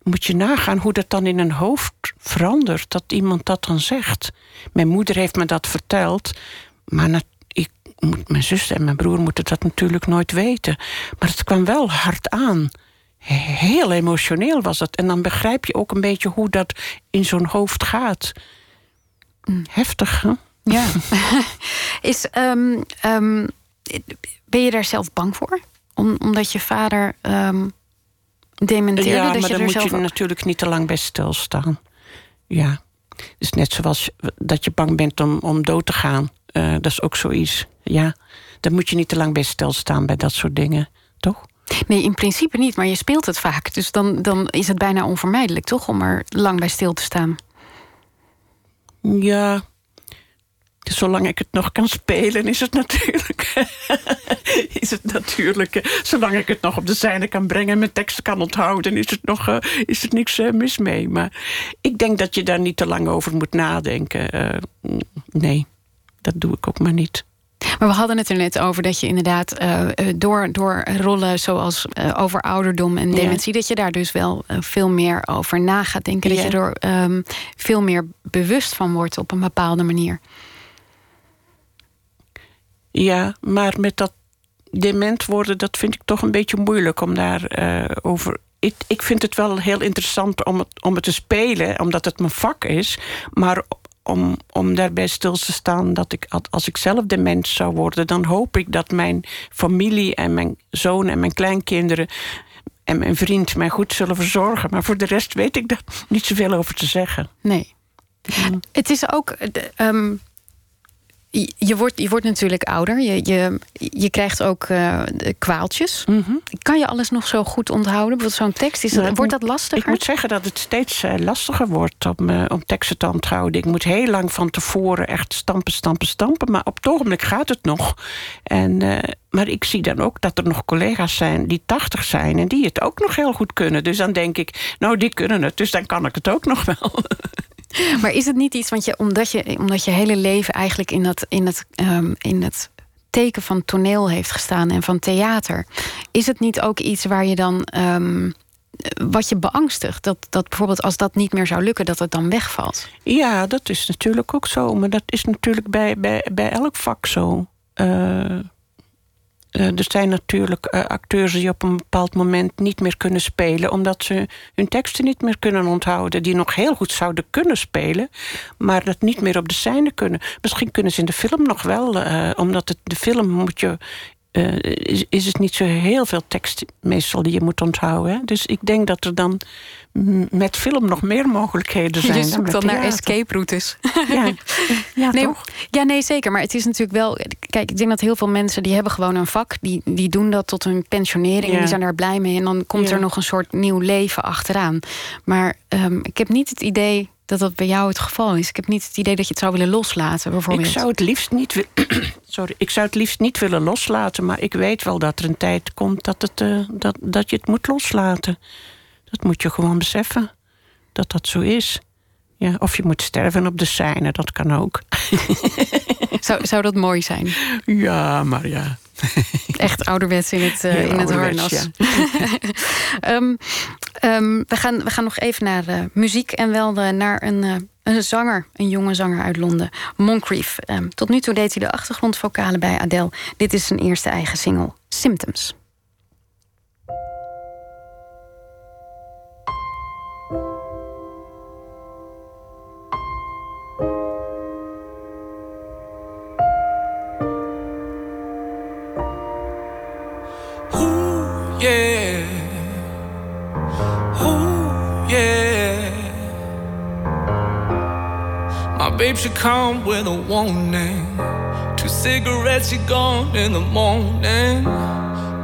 Moet je nagaan hoe dat dan in een hoofd verandert, dat iemand dat dan zegt. Mijn moeder heeft me dat verteld, maar mijn zus en mijn broer moeten dat natuurlijk nooit weten. Maar het kwam wel hard aan. Heel emotioneel was het. En dan begrijp je ook een beetje hoe dat in zo'n hoofd gaat. Heftig, hè? Ja. Is, um, um, ben je daar zelf bang voor? Om, omdat je vader um, dementeerde? Ja, dat maar je dan moet je ook... natuurlijk niet te lang bij stilstaan. Ja. Het is net zoals dat je bang bent om, om dood te gaan. Uh, dat is ook zoiets. Ja, dan moet je niet te lang bij stilstaan bij dat soort dingen, toch? Nee, in principe niet, maar je speelt het vaak. Dus dan, dan is het bijna onvermijdelijk, toch, om er lang bij stil te staan? Ja, zolang ik het nog kan spelen, is het natuurlijk. is het natuurlijk. Zolang ik het nog op de scène kan brengen en mijn teksten kan onthouden, is het nog uh, is het niks uh, mis mee. Maar ik denk dat je daar niet te lang over moet nadenken. Uh, nee, dat doe ik ook maar niet. Maar we hadden het er net over dat je inderdaad uh, door, door rollen zoals uh, over ouderdom en dementie, ja. dat je daar dus wel uh, veel meer over na gaat denken. Ja. Dat je er um, veel meer bewust van wordt op een bepaalde manier. Ja, maar met dat dement worden, dat vind ik toch een beetje moeilijk om daar over. Ik, ik vind het wel heel interessant om het, om het te spelen, omdat het mijn vak is. Maar om, om daarbij stil te staan dat ik, als ik zelf dement zou worden, dan hoop ik dat mijn familie en mijn zoon en mijn kleinkinderen en mijn vriend mij goed zullen verzorgen. Maar voor de rest weet ik daar niet zoveel over te zeggen. Nee. Het is ook. Um, je, wordt, je wordt natuurlijk ouder. Je, je, je krijgt ook uh, kwaaltjes. Mhm. Kan je alles nog zo goed onthouden? Bijvoorbeeld zo'n tekst, is dat, wordt dat lastiger? Ik moet zeggen dat het steeds uh, lastiger wordt om, uh, om teksten te onthouden. Ik moet heel lang van tevoren echt stampen, stampen, stampen. Maar op het ogenblik gaat het nog. En, maar ik zie dan ook dat er nog collega's zijn die tachtig zijn... en die het ook nog heel goed kunnen. Dus dan denk ik, nou, die kunnen het, dus dan kan ik het ook nog wel. Maar is het niet iets, want je, omdat, je, omdat je hele leven eigenlijk in, dat, in, het, um, in het teken van toneel heeft gestaan en van theater, is het niet ook iets waar je dan. Um, wat je beangstigt, dat, dat bijvoorbeeld als dat niet meer zou lukken, dat het dan wegvalt? Ja, dat is natuurlijk ook zo. Maar dat is natuurlijk bij, bij, bij elk vak zo. Uh, er zijn natuurlijk uh, acteurs die op een bepaald moment niet meer kunnen spelen, omdat ze hun teksten niet meer kunnen onthouden. Die nog heel goed zouden kunnen spelen, maar dat niet meer op de scène kunnen. Misschien kunnen ze in de film nog wel, uh, omdat de film moet je uh, is, is het niet zo heel veel tekst meestal die je moet onthouden. Hè? Dus ik denk dat er dan met film nog meer mogelijkheden zijn. Je zoekt dan, naar escape routes. Ja, ja, nee, toch? ja, nee, zeker. Maar het is natuurlijk wel... Kijk, ik denk dat heel veel mensen... die hebben gewoon een vak. Die, die doen dat tot hun pensionering. Ja. Die zijn daar blij mee. En dan komt er nog een soort nieuw leven achteraan. Maar um, ik heb niet het idee dat dat bij jou het geval is. Ik heb niet het idee dat je het zou willen loslaten, bijvoorbeeld. Ik zou het liefst niet, Sorry, ik zou het liefst niet willen loslaten... maar ik weet wel dat er een tijd komt dat, het, uh, dat, dat je het moet loslaten. Dat moet je gewoon beseffen, dat dat zo is. Ja, of je moet sterven op de scène, dat kan ook. zou, zou dat mooi zijn? Ja, maar ja. Echt ouderwets in het, uh, in het harnas. Ja. um, um, we, gaan, we gaan nog even naar uh, muziek en wel uh, naar een, een zanger, een jonge zanger uit Londen, Moncrief. Um, tot nu toe deed hij de achtergrondvocalen bij Adele. Dit is zijn eerste eigen single, Symptoms. Babe she come with a warning. Two cigarettes, she gone in the morning.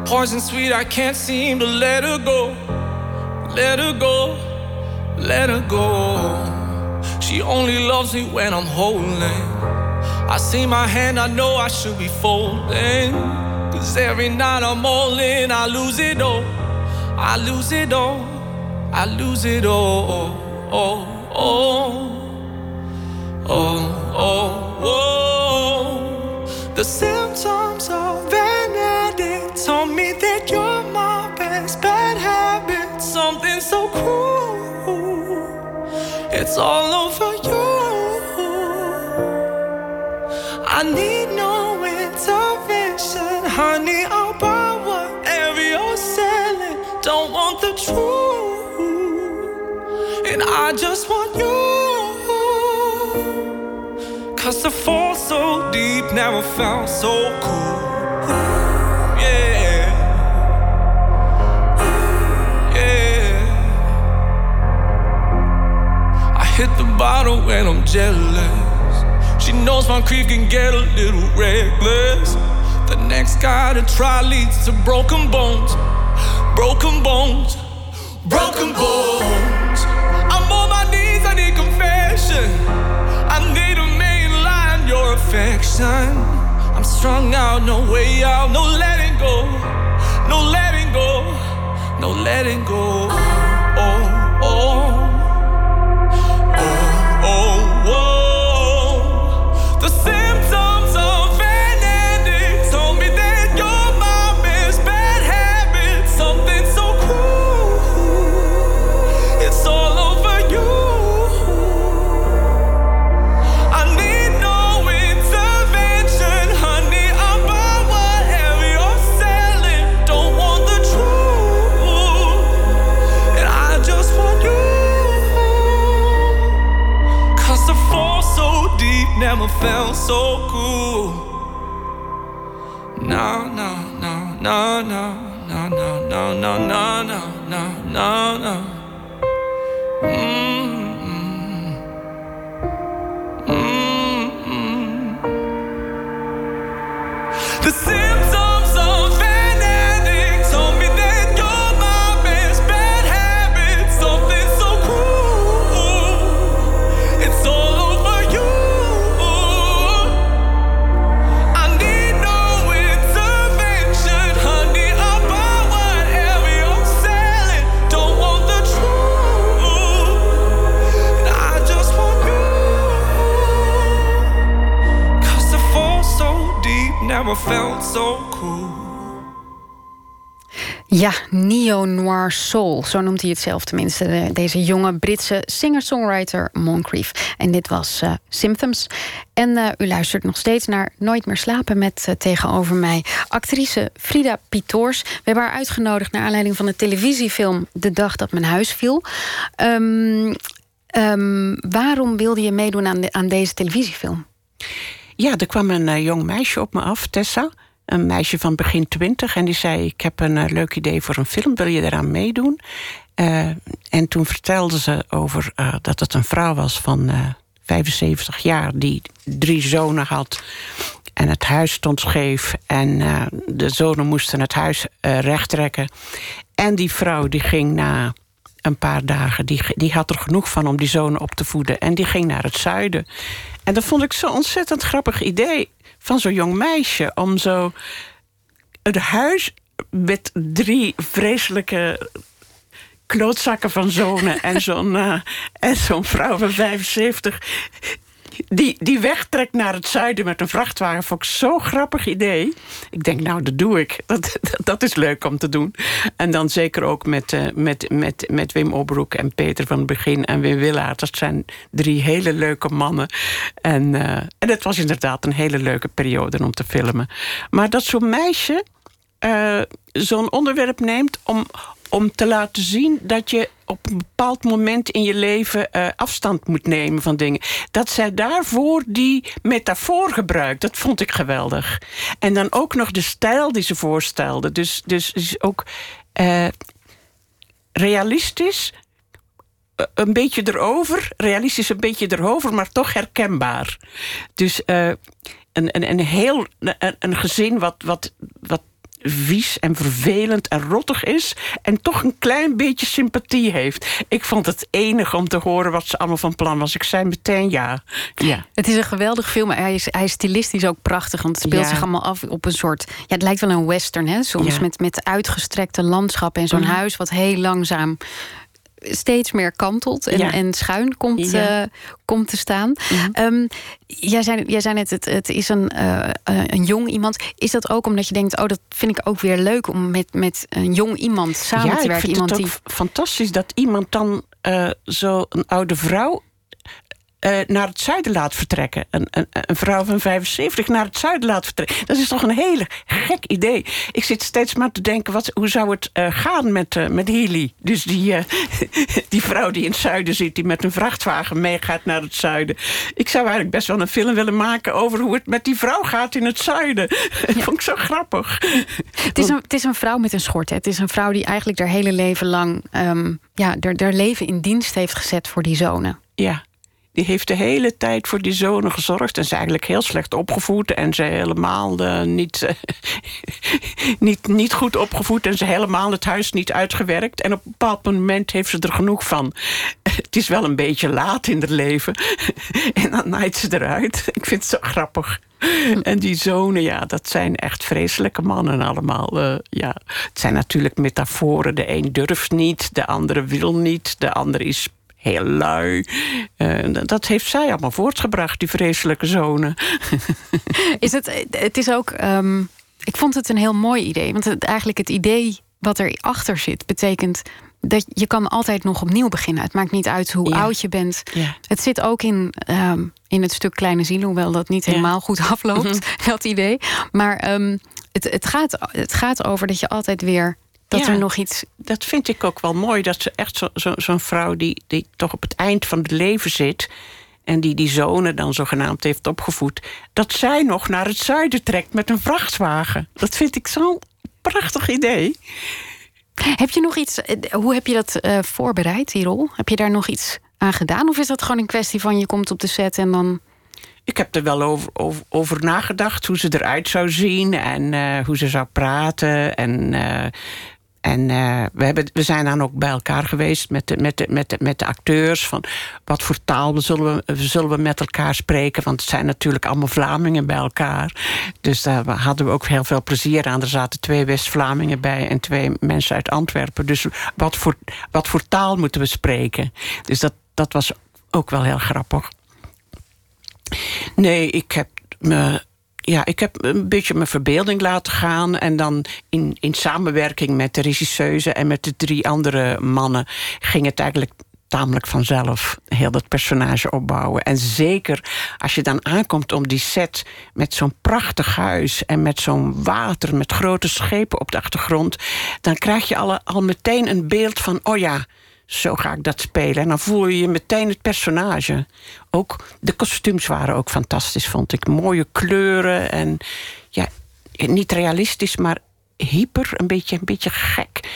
Poison sweet, I can't seem to let her go. Let her go, let her go. She only loves me when I'm holding. I see my hand, I know I should be folding. Cause every night I'm all in, I lose it all. I lose it all. I lose it all. Oh, oh oh, oh, oh. The symptoms of an addict told me that you're my best bad habit. Something so cruel. It's all over you. I need no intervention, honey. I'll buy whatever you're selling. Don't want the truth, and I just want you. Cause the fall so deep now I felt so cool. Yeah. Yeah. I hit the bottle when I'm jealous. She knows my creep can get a little reckless. The next guy to try leads to broken bones. Broken bones. Broken bones. I'm on my knees, I need confession your affection. I'm strung out, no way out, no letting go, no letting go, no letting go. Oh, oh. Felt so cool. No, no, no, no, no, no, no, no, no, no, no, no, no, felt so cool. Ja, neo-noir soul, zo noemt hij het zelf tenminste. de- Deze jonge Britse singer-songwriter Moncrief. En dit was eh, Symptoms. En eh, u luistert nog steeds naar Nooit meer slapen met eh, tegenover mij actrice Frida Pitoors. We hebben haar uitgenodigd naar aanleiding van de televisiefilm De Dag dat mijn huis viel. Ehm, ehm, waarom wilde je meedoen aan, aan deze televisiefilm? Ja, er kwam een eh, jong meisje op me af, Tessa. Een meisje van begin twintig. En die zei, ik heb een eh, leuk idee voor een film. Wil je eraan meedoen? Eh, en toen vertelde ze over dat het een vrouw was van eh 75 jaar... die drie zonen had. En het huis stond scheef. En de zonen moesten het huis rechttrekken. En die vrouw die ging na een paar dagen. Die, die had er genoeg van om die zonen op te voeden. En die ging naar het zuiden. En dat vond ik zo'n ontzettend grappig idee van zo'n jong meisje. Om zo het huis met drie vreselijke klootzakken van zonen en zo'n eh, en zo'n vrouw van 75 die, die wegtrekt naar het zuiden met een vrachtwagen. Vond ik zo'n grappig idee. Ik denk, nou, dat doe ik. Dat, dat, is leuk om te doen. En dan zeker ook met, eh, met, met, met Wim Obroek en Peter van het Begin en Wim Willaert. Dat zijn drie hele leuke mannen. En, eh, en het was inderdaad een hele leuke periode om te filmen. Maar dat zo'n meisje eh, zo'n onderwerp neemt om, om te laten zien dat je op een bepaald moment in je leven eh, afstand moet nemen van dingen. Dat zij daarvoor die metafoor gebruikt, dat vond ik geweldig. En dan ook nog de stijl die ze voorstelde. Dus, dus is ook eh, realistisch, eh, een beetje erover, realistisch een beetje erover, maar toch herkenbaar. Dus een, een, een heel een, een gezin wat, wat, wat vies en vervelend en rottig is... en toch een klein beetje sympathie heeft. Ik vond het enig om te horen wat ze allemaal van plan was. Ik zei meteen ja. ja. Het is een geweldig film. Hij is, hij is stilistisch ook prachtig. Want het speelt Ja. zich allemaal af op een soort. Ja, het lijkt wel een western, hè? Soms Ja. met, met uitgestrekte landschappen en zo'n Mhm. huis wat heel langzaam steeds meer kantelt en, Ja. en schuin komt, Ja. Mhm. eh, komt te staan. Ehm, jij, zei, jij zei net, het, het is een, eh, eh, een jong iemand. Is dat ook omdat je denkt, oh, dat vind ik ook weer leuk om met, met een jong iemand samen ja, te ik werken? vind Iemand het ook die. fantastisch dat iemand dan eh, zo een oude vrouw eh, naar het zuiden laat vertrekken. Een, een, een vrouw van 75 naar het zuiden laat vertrekken. Dat is toch een hele gek idee. Ik zit steeds maar te denken, wat, hoe zou het eh, gaan met, eh, met Healy? Dus die, die vrouw die in het zuiden zit, die met een vrachtwagen meegaat naar het zuiden. Ik zou eigenlijk best wel een film willen maken over hoe het met die vrouw gaat in het zuiden. Dat vond ik zo grappig. Het is, een, het is een vrouw met een schort. hè. Het is een vrouw die eigenlijk haar hele leven lang ehm, ja, haar, haar leven in dienst heeft gezet voor die zonen. Ja, die heeft de hele tijd voor die zonen gezorgd. En ze is eigenlijk heel slecht opgevoed. En ze helemaal eh, niet, eh, niet, niet goed opgevoed. En ze helemaal het huis niet uitgewerkt. En op een bepaald moment heeft ze er genoeg van. Het is wel een beetje laat in het leven. En dan naait ze eruit. Ik vind het zo grappig. En die zonen, ja, dat zijn echt vreselijke mannen allemaal. eh, ja. Het zijn natuurlijk metaforen. De een durft niet, de andere wil niet, de ander is heel lui. Eh, dat heeft zij allemaal voortgebracht, die vreselijke zonen. Is het, het is ook. ehm, ik vond het een heel mooi idee. Want het, eigenlijk het idee wat erachter zit, betekent dat je kan altijd nog opnieuw beginnen. Het maakt niet uit hoe Ja. oud je bent. Ja. Het zit ook in, ehm, in het stuk Kleine Ziel, hoewel dat niet Ja. helemaal goed afloopt, Mhm. dat idee. Maar ehm, het, het, gaat, het gaat over dat je altijd weer. Dat Ja. er nog iets. Dat vind ik ook wel mooi. Dat ze echt zo'n zo, zo'n vrouw die, die toch op het eind van het leven zit. en die die zonen dan zogenaamd heeft opgevoed. dat zij nog naar het zuiden trekt met een vrachtwagen. Dat vind ik zo'n prachtig idee. Heb je nog iets. eh, Hoe heb je dat eh, voorbereid, die rol? Heb je daar nog iets aan gedaan? Of is dat gewoon een kwestie van je komt op de set en dan. ik heb er wel over, over, over, nagedacht hoe ze eruit zou zien en uh, hoe ze zou praten. En uh, en uh, we, hebben, we zijn dan ook bij elkaar geweest met de, met de, met de, met de acteurs. Van wat voor taal zullen we, zullen we met elkaar spreken? Want het zijn natuurlijk allemaal Vlamingen bij elkaar. Dus daar hadden we ook heel veel plezier aan. Er zaten twee West-Vlamingen bij en twee mensen uit Antwerpen. Dus wat voor, wat voor taal moeten we spreken? Dus dat, dat was ook wel heel grappig. Nee, ik heb me ja, ik heb een beetje mijn verbeelding laten gaan. En dan in, in samenwerking met de regisseuse en met de drie andere mannen ging het eigenlijk tamelijk vanzelf heel dat personage opbouwen. En zeker als je dan aankomt om die set met zo'n prachtig huis en met zo'n water, met grote schepen op de achtergrond, dan krijg je al, al meteen een beeld van: oh ja, zo ga ik dat spelen. En dan voel je je meteen het personage. Ook de kostuums waren ook fantastisch, vond ik. Mooie kleuren en ja, niet realistisch, maar hyper, een beetje, een beetje gek.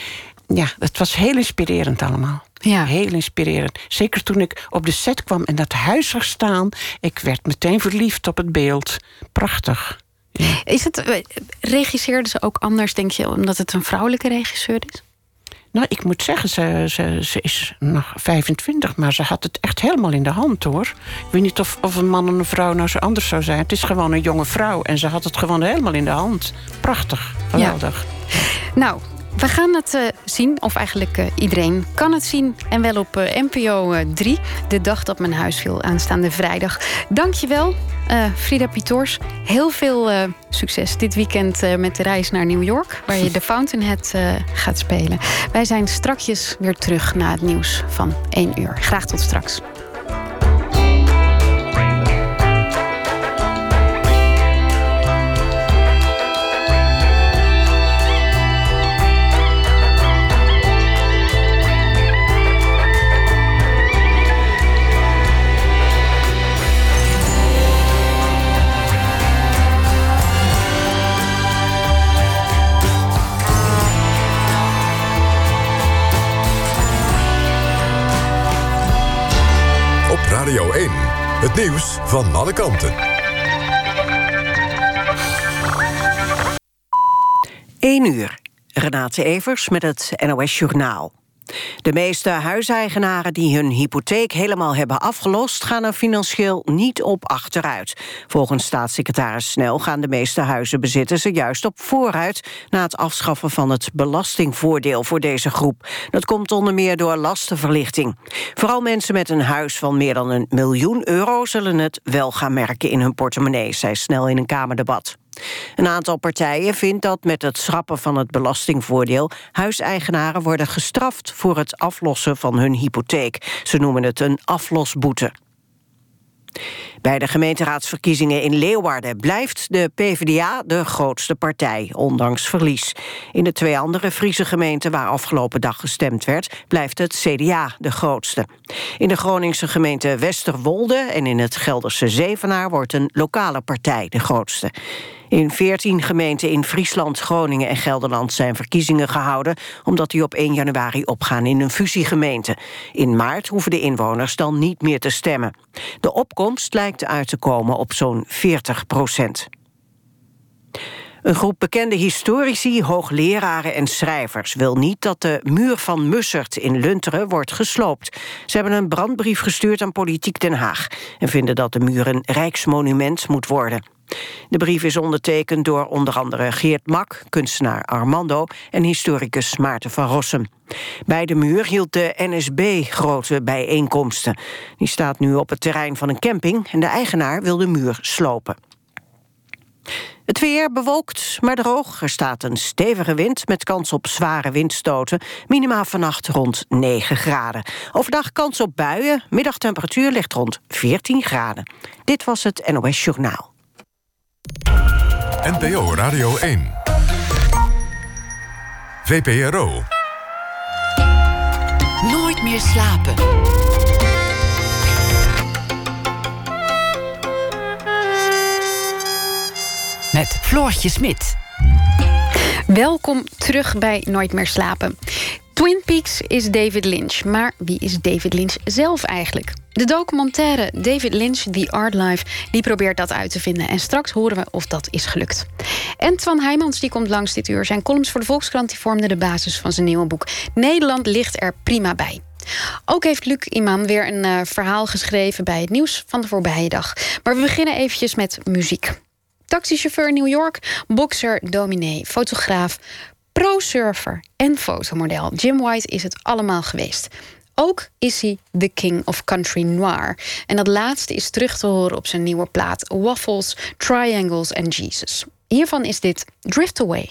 Ja, het was heel inspirerend allemaal. Ja. Heel inspirerend. Zeker toen ik op de set kwam en dat huis zag staan. Ik werd meteen verliefd op het beeld. Prachtig. Is het, regisseerden ze ook anders, denk je, omdat het een vrouwelijke regisseur is? Nou, ik moet zeggen, ze, ze, ze is nog 25, maar ze had het echt helemaal in de hand hoor. Ik weet niet of, of een man en een vrouw nou zo anders zou zijn. Het is gewoon een jonge vrouw en ze had het gewoon helemaal in de hand. Prachtig, geweldig. Nou, we gaan het uh, zien, of eigenlijk uh, iedereen kan het zien. En wel op uh, NPO 3, de dag dat mijn huis viel, aanstaande vrijdag. Dankjewel, Frida Pitoors. Heel veel succes dit weekend met de reis naar New York... waar je de Fountainhead gaat spelen. Wij zijn strakjes weer terug na het nieuws van 1 uur. Graag tot straks. Het nieuws van alle kanten. 1 uur. Renate Evers met het NOS Journaal. De meeste huiseigenaren die hun hypotheek helemaal hebben afgelost... gaan er financieel niet op achteruit. Volgens staatssecretaris Snel gaan de meeste huizenbezitters er juist op vooruit... na het afschaffen van het belastingvoordeel voor deze groep. Dat komt onder meer door lastenverlichting. Vooral mensen met een huis van meer dan een miljoen euro... zullen het wel gaan merken in hun portemonnee, zei Snel in een Kamerdebat. Een aantal partijen vindt dat met het schrappen van het belastingvoordeel... huiseigenaren worden gestraft voor het aflossen van hun hypotheek. Ze noemen het een aflosboete. Bij de gemeenteraadsverkiezingen in Leeuwarden blijft de PvdA de grootste partij, ondanks verlies. In de twee andere Friese gemeenten waar afgelopen dag gestemd werd, blijft het CDA de grootste. In de Groningse gemeente Westerwolde en in het Gelderse Zevenaar wordt een lokale partij de grootste. In 14 gemeenten in Friesland, Groningen en Gelderland zijn verkiezingen gehouden... omdat die op 1 januari opgaan in een fusiegemeente. In maart hoeven de inwoners dan niet meer te stemmen. De opkomst lijkt uit te komen op zo'n 40 procent. Een groep bekende historici, hoogleraren en schrijvers... wil niet dat de muur van Mussert in Lunteren wordt gesloopt. Ze hebben een brandbrief gestuurd aan Politiek Den Haag... en vinden dat de muur een rijksmonument moet worden. De brief is ondertekend door onder andere Geert Mak, kunstenaar Armando en historicus Maarten van Rossum. Bij de muur hield de NSB grote bijeenkomsten. Die staat nu op het terrein van een camping en de eigenaar wil de muur slopen. Het weer bewolkt, maar droog. Er staat een stevige wind met kans op zware windstoten. Minima vannacht rond 9 graden. Overdag kans op buien. Middagtemperatuur ligt rond 14 graden. Dit was het NOS Journaal. NPO Radio 1. VPRO. Nooit meer slapen. Met Floortje Smit. Welkom terug bij Nooit meer slapen. Twin Peaks is David Lynch, maar wie is David Lynch zelf eigenlijk? De documentaire David Lynch, The Art Life, die probeert dat uit te vinden. En straks horen we of dat is gelukt. En Twan Heijmans die komt langs dit uur. Zijn columns voor de Volkskrant die vormden de basis van zijn nieuwe boek. Nederland ligt er prima bij. Ook heeft Luc Iman weer een uh, verhaal geschreven bij het nieuws van de voorbije dag. Maar we beginnen eventjes met muziek. Taxichauffeur New York, bokser, dominee, fotograaf, pro-surfer en fotomodel. Jim White is het allemaal geweest. Ook is hij the king of country noir. En dat laatste is terug te horen op zijn nieuwe plaat Waffles, Triangles and Jesus. Hiervan is dit Drift Away.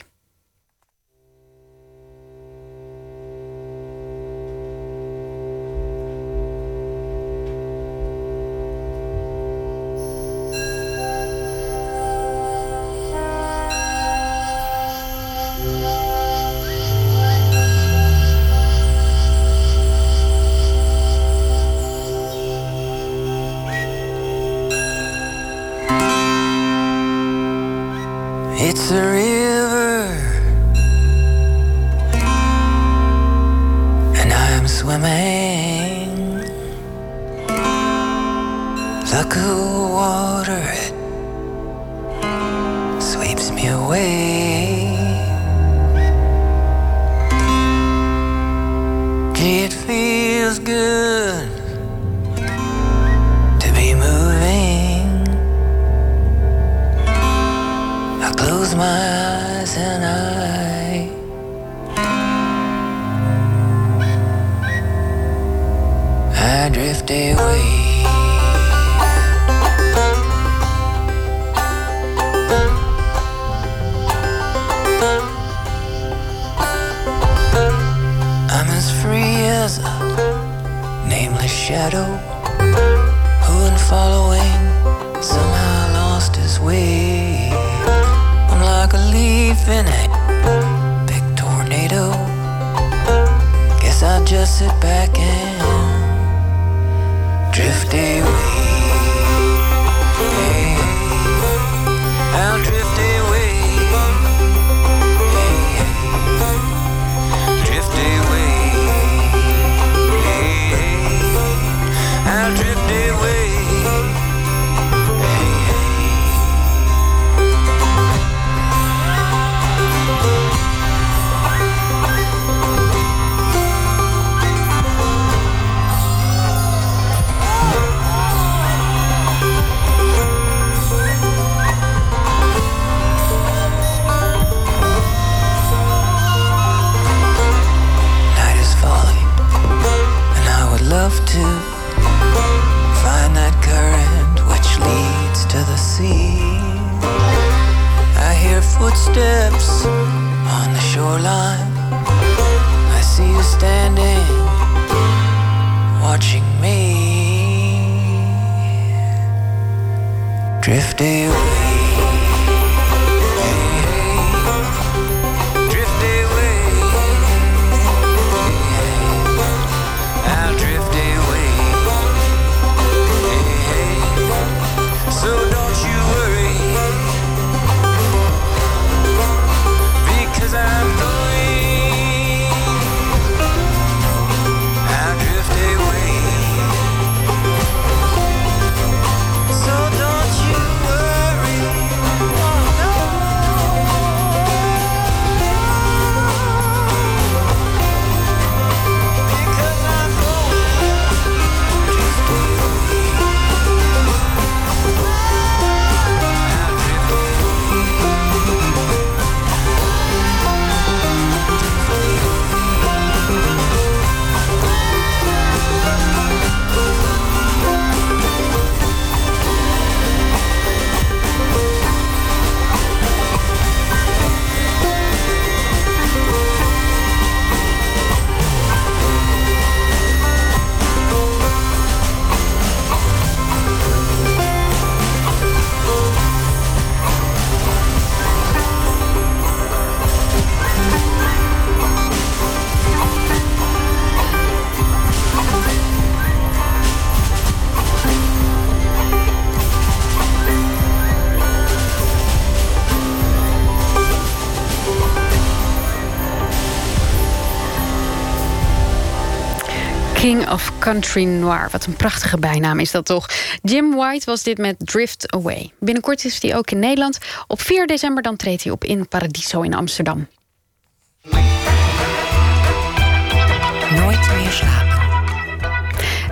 Country Noir. Wat een prachtige bijnaam is dat toch. Jim White was dit met Drift Away. Binnenkort is hij ook in Nederland. Op 4 december dan treedt hij op in Paradiso in Amsterdam.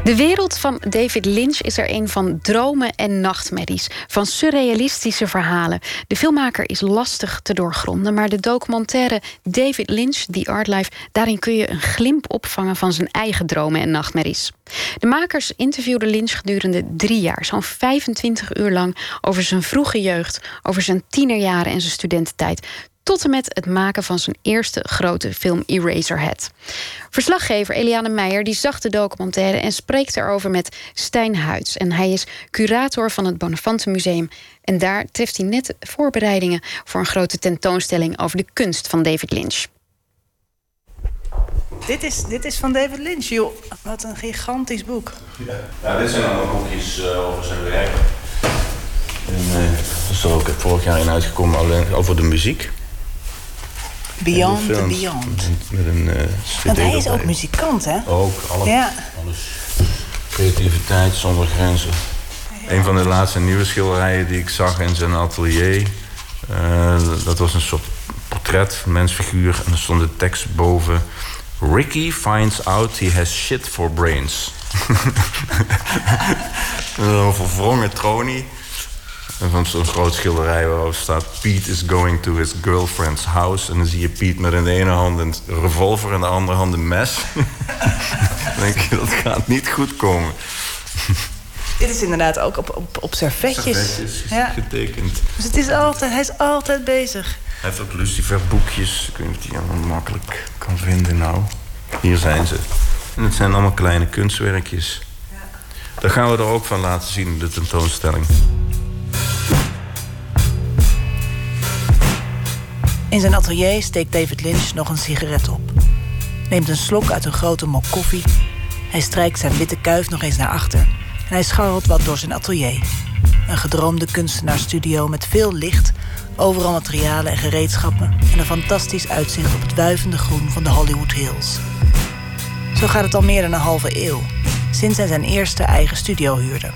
De wereld van David Lynch is er een van dromen en nachtmerries, van surrealistische verhalen. De filmmaker is lastig te doorgronden, maar de documentaire David Lynch, The Art Life, daarin kun je een glimp opvangen van zijn eigen dromen en nachtmerries. De makers interviewden Lynch gedurende drie jaar, zo'n 25 uur lang, over zijn vroege jeugd, over zijn tienerjaren en zijn studententijd tot en met het maken van zijn eerste grote film Eraserhead. Verslaggever Eliane Meijer die zag de documentaire en spreekt erover met Stijn Huids. En hij is curator van het Bonafante Museum. En daar treft hij net voorbereidingen voor een grote tentoonstelling over de kunst van David Lynch. Dit is, dit is van David Lynch, joh. Wat een gigantisch boek. Ja, dit zijn allemaal boekjes uh, over zijn werk. En, uh, dat is er ook vorig jaar in uitgekomen alleen over de muziek. Beyond the Beyond. Met een uh, Want hij is ook muzikant, hè? Ook, alles. Ja. alles. Creativiteit zonder grenzen. Een van de laatste nieuwe schilderijen die ik zag in zijn atelier... Uh, dat was een soort portret, mensfiguur... en er stond de tekst boven... Ricky finds out he has shit for brains. een verwrongen tronie... En van zo'n groot schilderij waarop staat... Pete is going to his girlfriend's house. En dan zie je Piet met in de ene hand een revolver... en in de andere hand een mes. dan denk je, dat gaat niet goed komen. Dit is inderdaad ook op, op, op servetjes. Servetjes ja. getekend. Dus het is altijd, hij is altijd bezig. Hij heeft ook luciferboekjes. Ik weet niet of die allemaal makkelijk kan vinden nou. Hier zijn ze. En het zijn allemaal kleine kunstwerkjes. Ja. Daar gaan we er ook van laten zien in de tentoonstelling. In zijn atelier steekt David Lynch nog een sigaret op. Neemt een slok uit een grote mok koffie. Hij strijkt zijn witte kuif nog eens naar achter. En hij scharrelt wat door zijn atelier. Een gedroomde kunstenaarsstudio met veel licht, overal materialen en gereedschappen en een fantastisch uitzicht op het wuivende groen van de Hollywood Hills. Zo gaat het al meer dan een halve eeuw, sinds hij zijn eerste eigen studio huurde.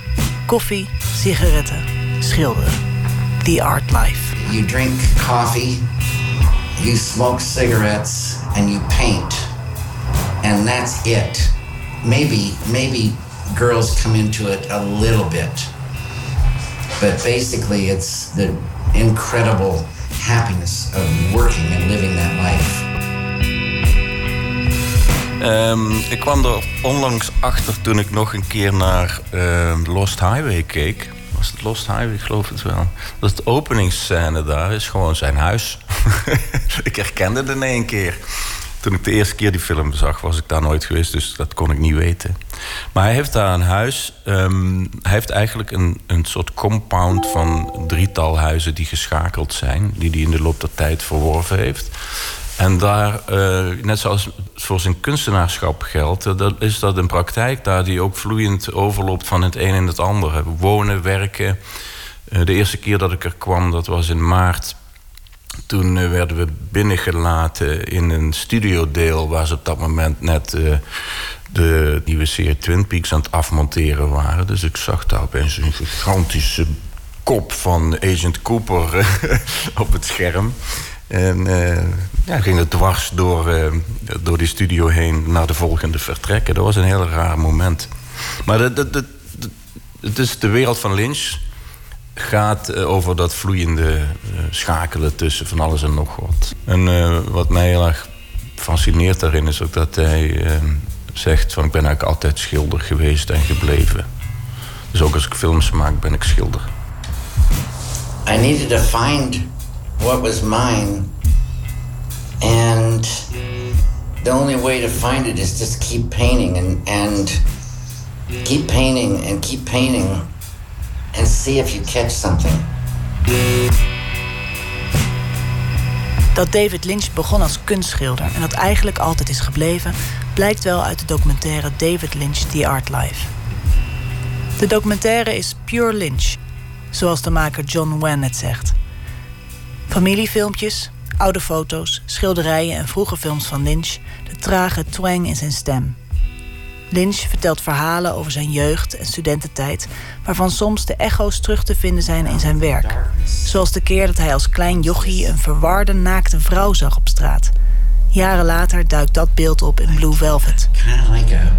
Koffie, sigaretten, schilderen. The Art Life. You drink coffee, you smoke cigarettes, and you paint. And that's it. Maybe, maybe girls come into it a little bit. But basically, it's the incredible happiness of working and living that life. Um, ik kwam er onlangs achter toen ik nog een keer naar uh, Lost Highway keek. Was het Lost Highway? Ik geloof het wel. Dat de openingsscène daar is gewoon zijn huis. ik herkende het in één keer. Toen ik de eerste keer die film zag, was ik daar nooit geweest, dus dat kon ik niet weten. Maar hij heeft daar een huis. Um, hij heeft eigenlijk een, een soort compound van drietal huizen die geschakeld zijn, die hij in de loop der tijd verworven heeft. En daar, uh, net zoals voor zijn kunstenaarschap geldt, uh, dat is dat een praktijk daar die ook vloeiend overloopt van het een in het andere. Wonen, werken. Uh, de eerste keer dat ik er kwam, dat was in maart. Toen werden we binnengelaten in een studiodeel waar ze op dat moment net de nieuwe serie Twin Peaks aan het afmonteren waren. Dus ik zag daar opeens een gigantische kop van Agent Cooper op het scherm. En ja, ging het dwars door, uh, door die studio heen naar de volgende vertrekken. Dat was een heel raar moment. Maar de, de, de, het is de wereld van Lynch gaat uh, over dat vloeiende schakelen tussen van alles en nog wat. En wat mij heel erg fascineert daarin is ook dat hij zegt van ik ben eigenlijk altijd schilder geweest en gebleven. Dus ook als ik films maak ben ik schilder. I needed to find what was mine. And the only way to find it is just keep painting and, and keep painting and keep painting and see if you catch something. Dat David Lynch begon als kunstschilder en dat eigenlijk altijd is gebleven, blijkt wel uit de documentaire David Lynch The Art Life. De documentaire is pure Lynch, zoals de maker John Wan het zegt. Familiefilmpjes, oude foto's, schilderijen en vroege films van Lynch, de trage twang in zijn stem. Lynch vertelt verhalen over zijn jeugd en studententijd, waarvan soms de echo's terug te vinden zijn in zijn werk. Zoals de keer dat hij als klein jochie een verwarde, naakte vrouw zag op straat. Jaren later duikt dat beeld op in Blue Velvet. Kind of like a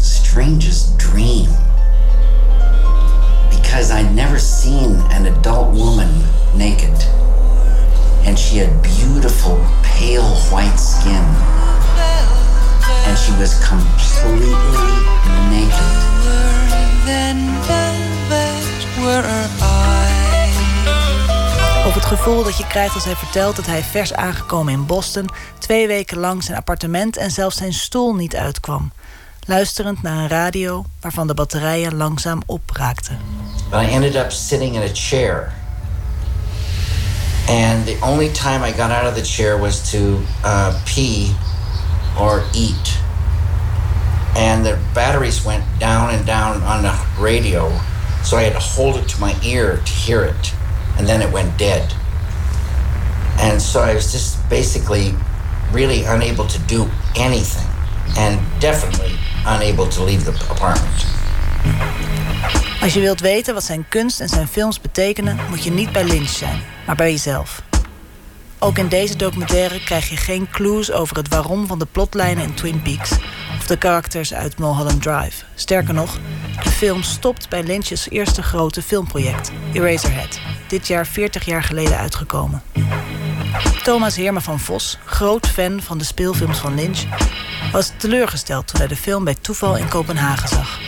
strangest dream. Because I'd never seen an adult woman naked. And she had beautiful, pale white skin. And she was completely naked. Of het gevoel dat je krijgt als hij vertelt dat hij vers aangekomen in Boston twee weken lang zijn appartement en zelfs zijn stoel niet uitkwam. Luisterend naar een radio waarvan de batterijen langzaam opraakten. I ended up sitting in a chair. And the only time I got out of the chair was to uh, pee or eat. And the batteries went down and down on the radio. So I had to hold it to my ear to hear it. And then it went dead. And so I was just basically really unable to do anything. And definitely unable to leave the apartment. Als je wilt weten wat zijn kunst en zijn films betekenen, moet je niet bij Lynch zijn, maar bij jezelf. Ook in deze documentaire krijg je geen clues over het waarom van de plotlijnen in Twin Peaks of de karakters uit Mulholland Drive. Sterker nog, de film stopt bij Lynch's eerste grote filmproject, Eraserhead, dit jaar 40 jaar geleden uitgekomen. Thomas Heerma van Vos, groot fan van de speelfilms van Lynch, was teleurgesteld toen hij de film bij toeval in Kopenhagen zag.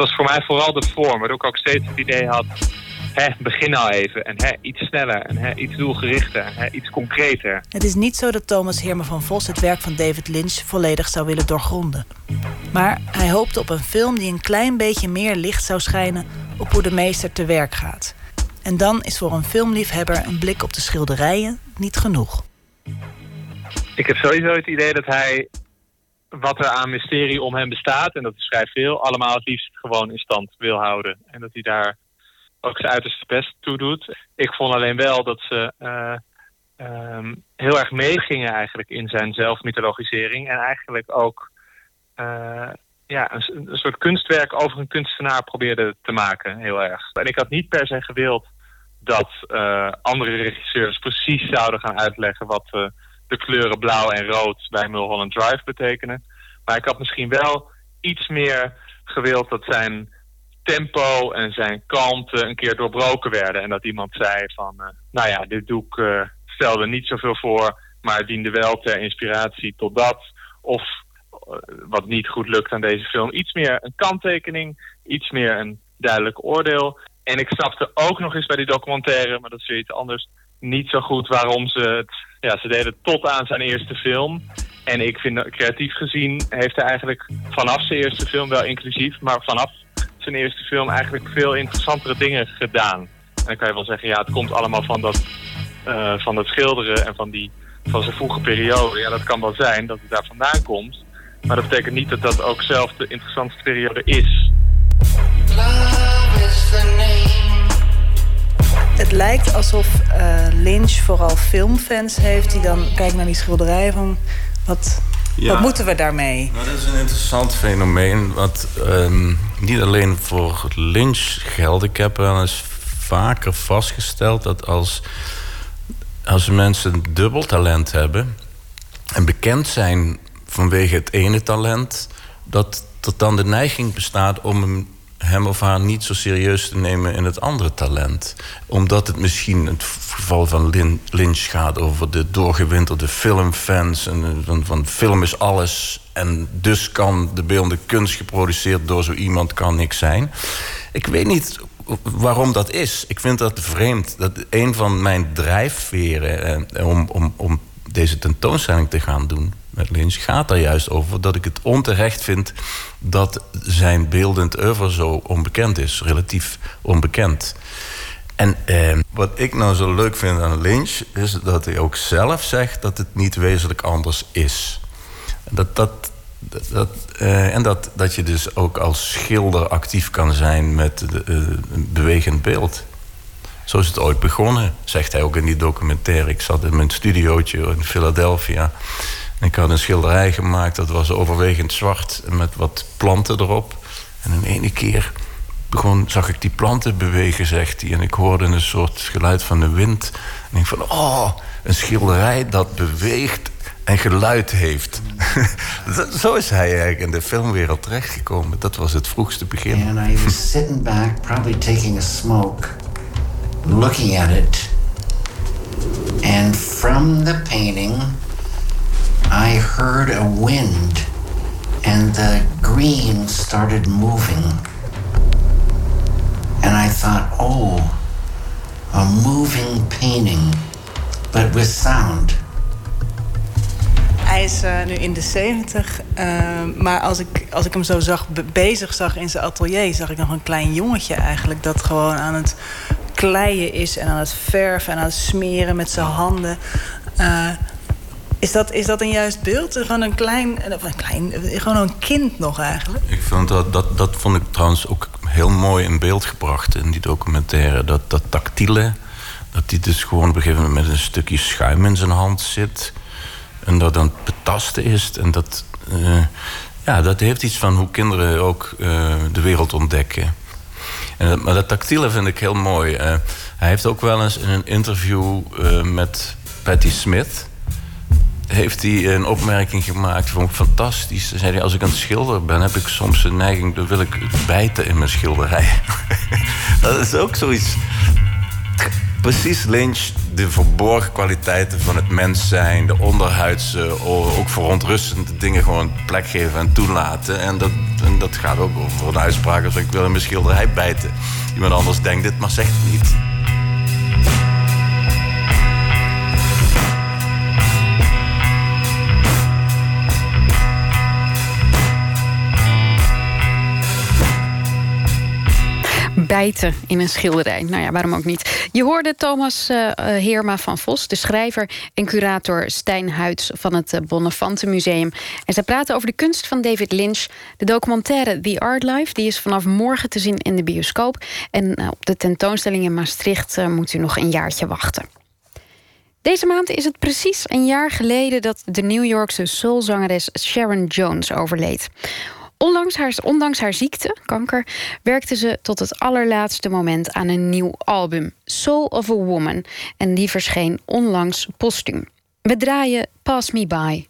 Was voor mij vooral de vorm, waardoor ik ook steeds het idee had... Hè, begin nou even en hè, iets sneller en hè, iets doelgerichter en hè, iets concreter. Het is niet zo dat Thomas Heerma van Vos het werk van David Lynch volledig zou willen doorgronden. Maar hij hoopte op een film die een klein beetje meer licht zou schijnen op hoe de meester te werk gaat. En dan is voor een filmliefhebber een blik op de schilderijen niet genoeg. Ik heb sowieso het idee dat hij wat er aan mysterie om hem bestaat, en dat is vrij veel, allemaal het liefst gewoon in stand wil houden. En dat hij daar ook zijn uiterste best toe doet. Ik vond alleen wel dat ze eh, ehm, heel erg meegingen eigenlijk in zijn zelfmythologisering. En eigenlijk ook eh, ja, een, een soort kunstwerk over een kunstenaar probeerde te maken, heel erg. En ik had niet per se gewild dat eh, andere regisseurs precies zouden gaan uitleggen wat de kleuren blauw en rood bij Mulholland Drive betekenen. Maar ik had misschien wel iets meer gewild dat zijn tempo en zijn kalmte een keer doorbroken werden. En dat iemand zei van, uh, nou ja, dit doek uh, stelde niet zoveel voor, maar diende wel ter inspiratie tot dat. Of uh, wat niet goed lukt aan deze film, iets meer een kanttekening, iets meer een duidelijk oordeel. En ik snapte ook nog eens bij die documentaire, maar dat is iets anders, niet zo goed waarom ze het... Ja, ze deden tot aan zijn eerste film. En ik vind, creatief gezien, heeft hij eigenlijk vanaf zijn eerste film wel inclusief, maar vanaf zijn eerste film eigenlijk veel interessantere dingen gedaan. En dan kan je wel zeggen, ja, het komt allemaal van dat, uh, van dat schilderen en van, die, van zijn vroege periode. Ja, dat kan wel zijn dat het daar vandaan komt. Maar dat betekent niet dat dat ook zelf de interessantste periode is. Het lijkt alsof uh, Lynch vooral filmfans heeft die dan kijken naar die schilderijen van wat, ja. wat moeten we daarmee? Nou, dat is een interessant fenomeen. Wat um, niet alleen voor Lynch geldt. Ik heb wel eens vaker vastgesteld dat als, als mensen dubbel talent hebben en bekend zijn vanwege het ene talent, dat er dan de neiging bestaat om hem hem of haar niet zo serieus te nemen in het andere talent. Omdat het misschien het geval van Lynch gaat over de doorgewinterde filmfans. En eh, van, van film is alles. En dus kan de beeldende kunst geproduceerd door zo iemand kan niks zijn. Ik weet niet waarom dat is. Ik vind dat vreemd. Dat een van mijn drijfveren eh, om, om, om deze tentoonstelling te gaan doen met Lynch gaat daar juist over dat ik het onterecht vind dat zijn beeldend oeuvre zo onbekend is, relatief onbekend. En eh, wat ik nou zo leuk vind aan Lynch is dat hij ook zelf zegt dat het niet wezenlijk anders is. Dat, dat, dat, uh, en dat, dat je dus ook als schilder actief kan zijn met de, een bewegend beeld. Zo is het ooit begonnen, zegt hij ook in die documentaire. Ik zat in mijn studiootje in Philadelphia. Ik had een schilderij gemaakt, dat was overwegend zwart... met wat planten erop. En in ene keer begon, zag ik die planten bewegen, zegt hij. En ik hoorde een soort geluid van de wind. En ik van, oh, een schilderij dat beweegt en geluid heeft. Zo is hij eigenlijk in de filmwereld terechtgekomen. Dat was het vroegste begin. And I was sitting back, probably taking a smoke, looking at it. And from the painting, I heard a wind, and the green started moving. And I thought, oh, a moving painting, but with sound. Hij is uh, nu in de 70. Uh, maar als ik, als ik hem zo zag, bezig zag in zijn atelier, zag ik nog een klein jongetje eigenlijk. Dat gewoon aan het kleien is en aan het verven en aan het smeren met zijn handen. Uh, is, dat, is dat een juist beeld? Gewoon een klein, een klein, gewoon een kind nog eigenlijk? Ik vond dat, dat, dat vond ik trouwens ook heel mooi in beeld gebracht in die documentaire. Dat, dat tactiele, dat hij dus gewoon op een gegeven moment met een stukje schuim in zijn hand zit. En dat dan betasten is. En dat, uh, ja, dat heeft iets van hoe kinderen ook uh, de wereld ontdekken. En maar dat tactiele vind ik heel mooi. Uh, hij heeft ook wel eens in een interview met Patti Smith heeft hij een opmerking gemaakt. Vond ik fantastisch. zei hij, als ik aan het schilderen ben, heb ik soms een neiging... dan wil ik bijten in mijn schilderij. dat is ook zoiets... Precies Lynch, de verborgen kwaliteiten van het mens zijn... de onderhuidse, ook verontrustende dingen gewoon plek geven en toelaten. En dat, en dat gaat ook over een uitspraak als ik wil in mijn schilderij bijten. Iemand anders denkt dit, maar zegt het niet. Bijten in een schilderij. Nou ja, waarom ook niet. Je hoorde Thomas uh, Heerma van Vos, de schrijver en curator Stijn Huids van het uh, Bonnefante Museum. En zij praten over de kunst van David Lynch. De documentaire The Art Life die is vanaf morgen te zien in de bioscoop. En op de tentoonstelling in Maastricht moet u nog een jaartje wachten. Deze maand is het precies een jaar geleden dat de New Yorkse soulzangeres Sharon Jones overleed. Ondanks haar, ondanks haar ziekte, kanker, werkte ze tot het allerlaatste moment aan een nieuw album, Soul of a Woman. En die verscheen onlangs postuum. We draaien Pass Me By.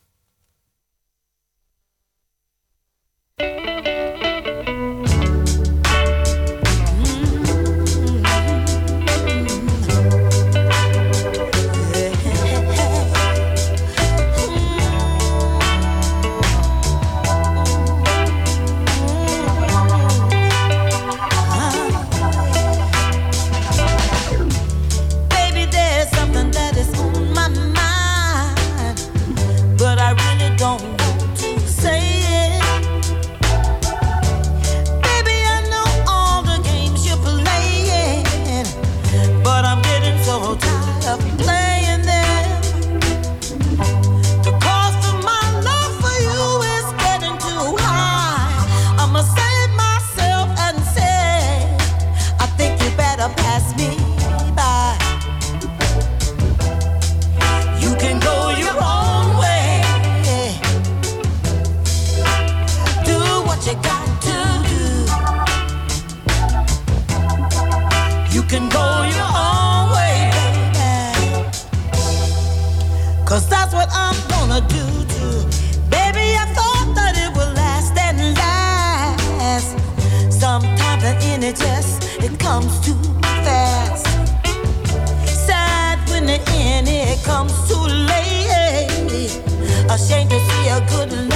couldn't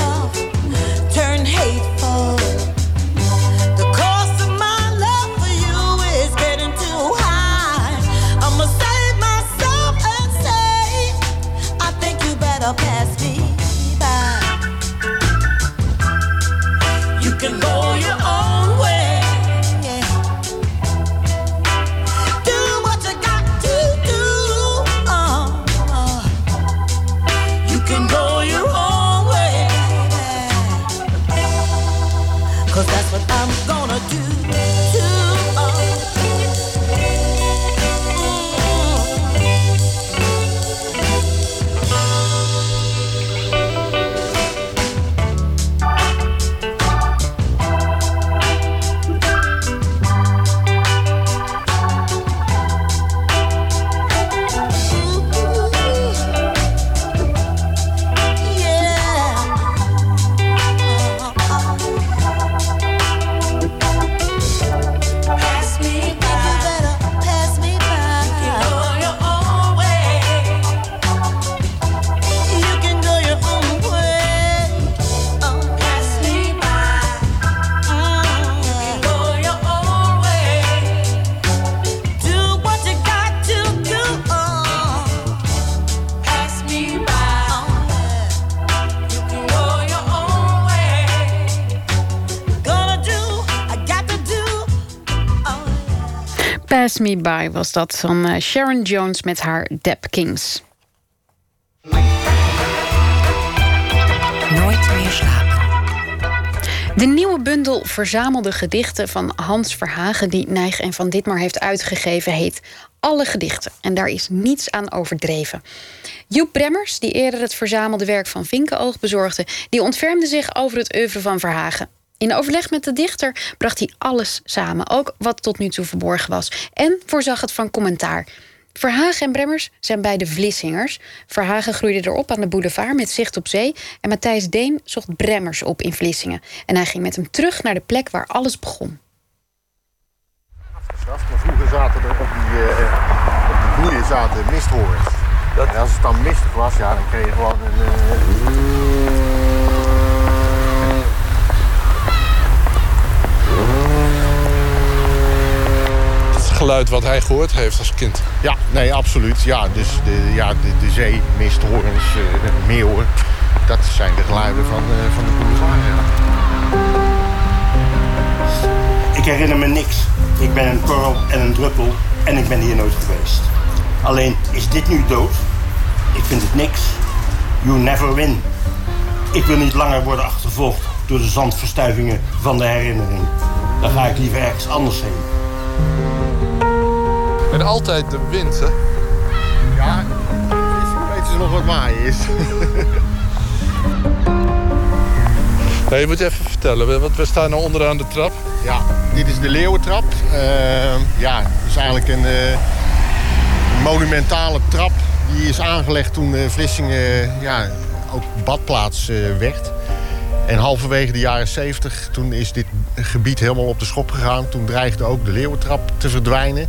Pass Me By was dat van eh, Sharon Jones met haar Dap Kings. Nooit meer slapen. De nieuwe bundel Verzamelde Gedichten van Hans Verhagen... die Nijg en Van Ditmar heeft uitgegeven, heet Alle Gedichten. En daar is niets aan overdreven. Joep Bremmers, die eerder het verzamelde werk van Vinkenoog bezorgde... die ontfermde zich over het oeuvre van Verhagen. In overleg met de dichter bracht hij alles samen, ook wat tot nu toe verborgen was. En voorzag het van commentaar. Verhagen en Bremmers zijn beide Vlissingers. Verhagen groeide erop aan de boulevard met zicht op zee. En Matthijs Deen zocht Bremmers op in Vlissingen. En hij ging met hem terug naar de plek waar alles begon. Maar vroeger zaten er op die, uh, op die boeien zaten. En als het dan mistig was, ja, dan kreeg je gewoon een... Het geluid wat hij gehoord heeft als kind. Ja, nee, absoluut. Ja, dus de, ja, de, de zee, misthorens, uh, meeuwen. Dat zijn de geluiden van, uh, van de boulevard. Ja. Ik herinner me niks. Ik ben een korrel en een druppel en ik ben hier nooit geweest. Alleen, is dit nu dood? Ik vind het niks. You never win. Ik wil niet langer worden achtervolgd door de zandverstuivingen van de herinnering. Dan ga ik liever ergens anders heen. En altijd de wind, hè? Ja, weten ze nog wat waaien is. Nee, je moet even vertellen, want we staan nu onderaan de trap. Ja, dit is de Leeuwentrap. Uh, ja, het is eigenlijk een uh, monumentale trap. Die is aangelegd toen uh, Vlissingen ja, ook badplaats werd. En halverwege de jaren 70, toen is dit gebied helemaal op de schop gegaan. Toen dreigde ook de Leeuwentrap te verdwijnen.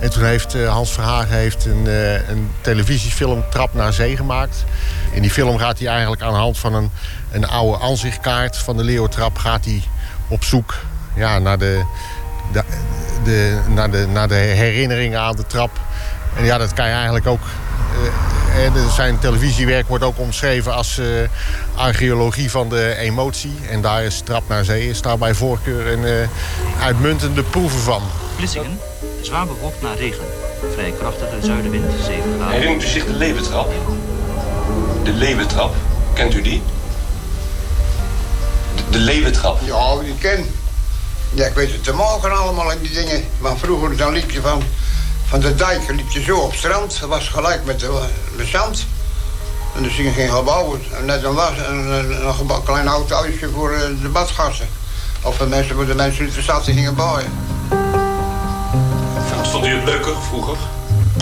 En toen heeft uh, Hans Verhagen heeft een, uh, een televisiefilm Trap naar Zee gemaakt. In die film gaat hij eigenlijk aan de hand van een, een oude aanzichtkaart van de Leeuwentrap... gaat hij op zoek ja, naar, de, de, naar, de, naar de herinneringen aan de trap. En ja, dat kan je eigenlijk ook zijn televisiewerk wordt ook omschreven als uh, archeologie van de emotie. En daar is Trap naar Zee is daar bij voorkeur een uh, uitmuntende proeven van. Vlissingen, zwaar bewolkt na regen. Vrij krachtige zuidenwind, 7 graden. Herinnert u zich de Leeuwentrap? De Leeuwentrap, kent u die? De, de Leeuwentrap? Ja, die ken. Ja, ik weet het te mogen allemaal in die dingen. Maar vroeger dan liep je van van de dijk liep je zo op het strand. Dat was gelijk met de, de zand. En dus ging geen gebouwen. En net een, was, een, een, een klein oud huisje voor uh, de badgasten. Of de mensen voor de mensen die de stad gingen bouwen. Vond u het leuker vroeger?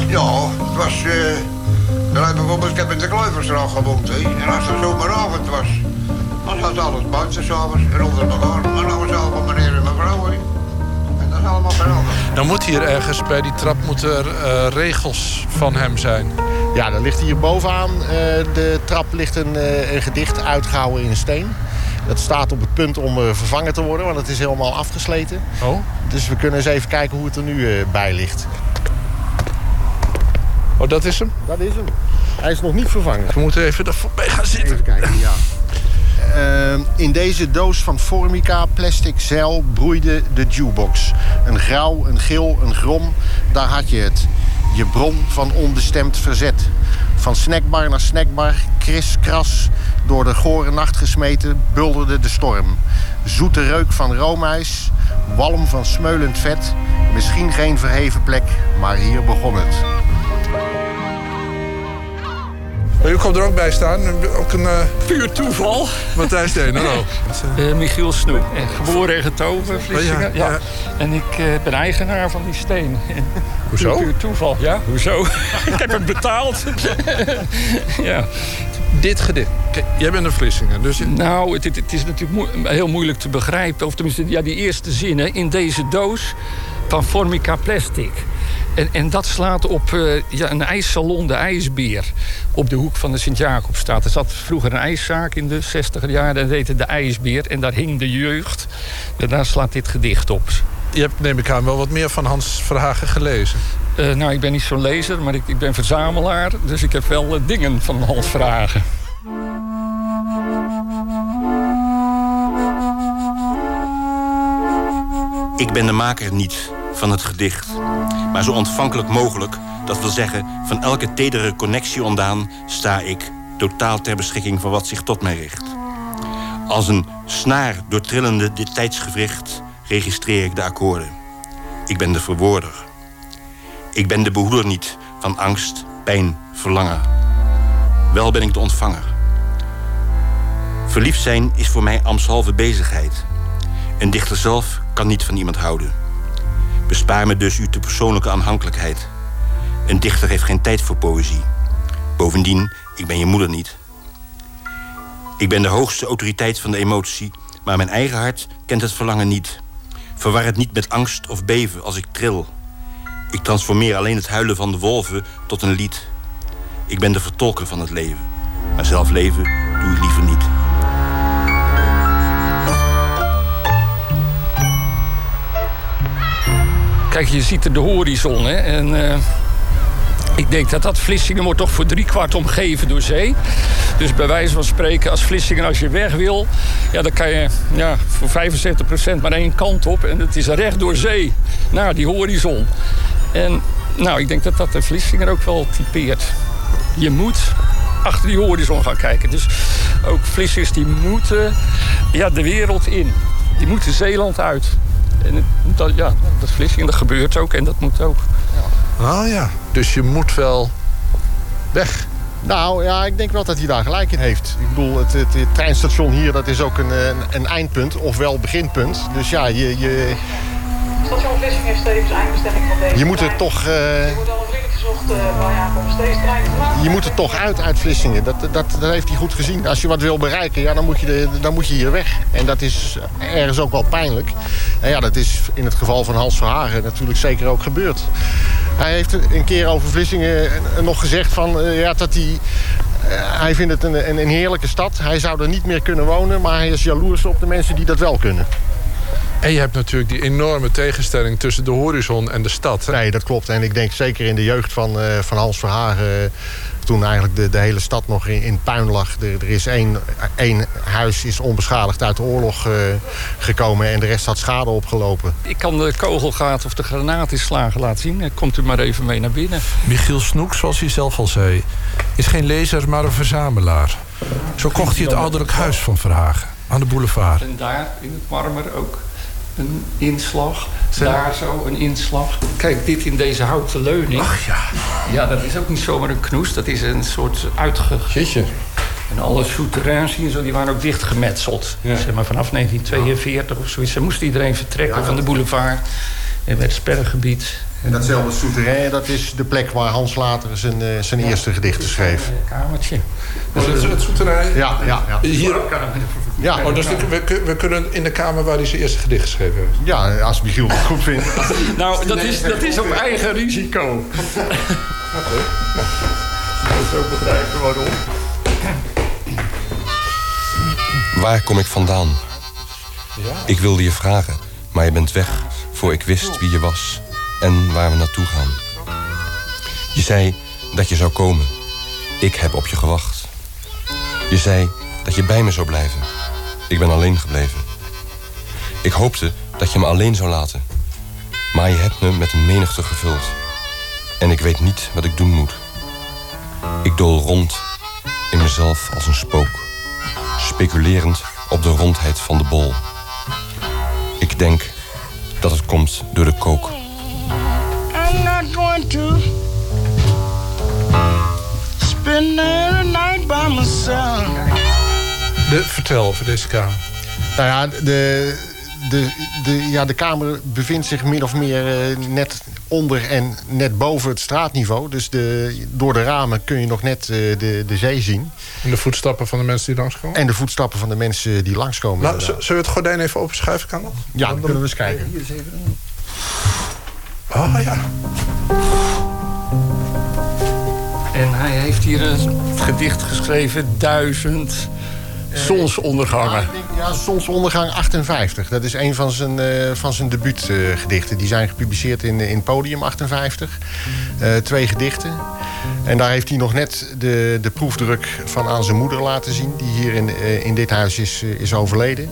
Ja, het was... Uh, bijvoorbeeld, ik heb in de Kluiversstraat gewoond. He. En als het zomeravond was, dan zat alles buiten s'avonds rond elkaar. En dan was allemaal meneer en mevrouw. He. En dat is allemaal veranderd. Dan moet hier ergens bij die trap moeten er uh, regels van hem zijn. Ja, er ligt hier bovenaan uh, de trap ligt een, uh, een gedicht uitgehouden in steen. Dat staat op het punt om vervangen te worden, want het is helemaal afgesleten. Oh. Dus we kunnen eens even kijken hoe het er nu bij ligt. Oh, dat is hem? Dat is hem. Hij is nog niet vervangen. We moeten even er voorbij gaan zitten. Even kijken, ja. Uh, in deze doos van Formica plastic zeil broeide de jukebox. Een grauw, een geel, een grom, daar had je het. Je bron van onbestemd verzet. Van snackbar naar snackbar, kriskras, door de gore nacht gesmeten, bulderde de storm. Zoete reuk van roomijs, walm van smeulend vet. Misschien geen verheven plek, maar hier begon het. U komt er ook bij staan. Ook een uh, puur toeval. Matthijs Deen, hallo. Uh, Michiel Snoep, geboren en getogen, Vlissingen. Oh, ja, ja. En ik uh, ben eigenaar van die steen. Hoezo? Puur toeval, ja. Hoezo? ik heb het betaald. ja. Dit gedicht. Kijk, jij bent een Vlissingen, dus... Nou, het, het is natuurlijk mo heel moeilijk te begrijpen. Of tenminste, ja, die eerste zinnen in deze doos van Formica Plastic. En, en dat slaat op uh, ja, een ijssalon, de IJsbeer. Op de hoek van de Sint-Jacobstraat. Er zat vroeger een ijszaak in de 60 jaren. En dat heette de IJsbeer. En daar hing de jeugd. En daar slaat dit gedicht op. Je hebt, neem ik aan, wel wat meer van Hans Verhagen gelezen. Uh, nou, ik ben niet zo'n lezer, maar ik, ik ben verzamelaar. Dus ik heb wel uh, dingen van Hans Verhagen. Ik ben de maker niet van het gedicht. Maar zo ontvankelijk mogelijk. Dat wil zeggen, van elke tedere connectie ondaan sta ik totaal ter beschikking van wat zich tot mij richt. Als een snaar doortrillende dit tijdsgewricht registreer ik de akkoorden. Ik ben de verwoorder. Ik ben de behoeder niet van angst, pijn, verlangen. Wel ben ik de ontvanger. Verliefd zijn is voor mij ambtshalve bezigheid. Een dichter zelf kan niet van iemand houden. Bespaar me dus uw persoonlijke aanhankelijkheid. Een dichter heeft geen tijd voor poëzie. Bovendien, ik ben je moeder niet. Ik ben de hoogste autoriteit van de emotie, maar mijn eigen hart kent het verlangen niet. Verwar het niet met angst of beven als ik tril. Ik transformeer alleen het huilen van de wolven tot een lied. Ik ben de vertolker van het leven. Maar zelf leven doe ik liever niet. Kijk, je ziet de horizon. Hè? En eh, ik denk dat dat Vlissingen wordt toch voor driekwart omgeven door zee. Dus bij wijze van spreken, als Vlissingen als je weg wil... Ja, dan kan je ja, voor 75% maar één kant op. En het is recht door zee naar die horizon. En nou, ik denk dat dat de Vlissingen ook wel typeert. Je moet achter die horizon gaan kijken. Dus ook Vlissers die moeten ja, de wereld in. Die moeten Zeeland uit. En dat, ja, dat is Vlissingen, dat gebeurt ook en dat moet ook. Ah ja, dus je moet wel weg. Nou ja, ik denk wel dat hij daar gelijk in heeft. Ik bedoel, het, het, het treinstation hier dat is ook een, een, een eindpunt, ofwel beginpunt. Dus ja, je, je, Station Vlissingen heeft tevens eindbestemming van deze je moet er trein. toch... eh, Vriendelijk gezocht uh, waar je moet er toch uit, uit Vlissingen. Dat, dat, dat heeft hij goed gezien. Als je wat wil bereiken, ja, dan, moet je dan moet je hier weg. En dat is ergens ook wel pijnlijk. En ja, dat is in het geval van Hans Verhagen natuurlijk zeker ook gebeurd. Hij heeft een keer over Vlissingen nog gezegd van, eh, ja, dat hij... eh, hij vindt het een, een, een heerlijke stad. Hij zou er niet meer kunnen wonen, maar hij is jaloers op de mensen die dat wel kunnen. En je hebt natuurlijk die enorme tegenstelling tussen de horizon en de stad. Nee, dat klopt. En ik denk zeker in de jeugd van, eh, van Hans Verhagen... eh, toen eigenlijk de, de hele stad nog in, in puin lag. Er, er is één, één huis is onbeschadigd uit de oorlog eh, gekomen... en de rest had schade opgelopen. Ik kan de kogelgaten of de granaatinslagen laten zien. Komt u maar even mee naar binnen. Michiel Snoek, zoals hij zelf al zei, is geen lezer, maar een verzamelaar. Zo kocht hij het ouderlijk huis van Verhagen aan de boulevard. En daar in het marmer ook een inslag. Daar zo een inslag. Kijk, dit in deze houten leuning. Ach ja. Ja, dat is ook niet zomaar een knoes. Dat is een soort uitge... Jeetje. En alle souterrains hier, zo, die waren ook dichtgemetseld. Zeg maar vanaf 1942 of zoiets. Dan moest iedereen vertrekken van de boulevard. En werd sperrgebied. En datzelfde souterrain, dat is de plek waar Hans later zijn, eh, zijn eerste gedichten schreef. Kamertje. Oh, dat is het zoeterij? Ja, ja, ja. Hier? Ja. Oh, dus we, we, we kunnen in de kamer waar hij zijn eerste gedicht geschreven heeft. Ja, als Michiel het goed vindt. Nou, dat is, dat is op eigen risico. Dat is ook begrijpen waarom. Waar kom ik vandaan? Ja. Ik wilde je vragen, maar je bent weg voor ik wist wie je was en waar we naartoe gaan. Je zei dat je zou komen. Ik heb op je gewacht. Je zei dat je bij me zou blijven. Ik ben alleen gebleven. Ik hoopte dat je me alleen zou laten. Maar je hebt me met een menigte gevuld. En ik weet niet wat ik doen moet. Ik dool rond in mezelf als een spook. Speculerend op de rondheid van de bol. Ik denk dat het komt door de kook. I'm not going to spend the night by myself. De, vertel over deze kamer. Nou ja, de, de, de, ja, de kamer bevindt zich min of meer eh, net onder en net boven het straatniveau. Dus de, door de ramen kun je nog net eh, de, de zee zien. En de voetstappen van de mensen die langskomen? En de voetstappen van de mensen die langskomen. Nou, zullen we het gordijn even openschuiven, kan dat? Ja, dan kunnen we eens kijken. Hier is even Ah ja. En hij heeft hier een gedicht geschreven, Duizend eh, Zonsondergangen. Ja, Zonsondergang 58. Dat is een van zijn, eh, van zijn debuutgedichten. Die zijn gepubliceerd in, in Podium 58. Eh, twee gedichten. En daar heeft hij nog net de, de proefdruk van aan zijn moeder laten zien... die hier in, in dit huis is, is overleden.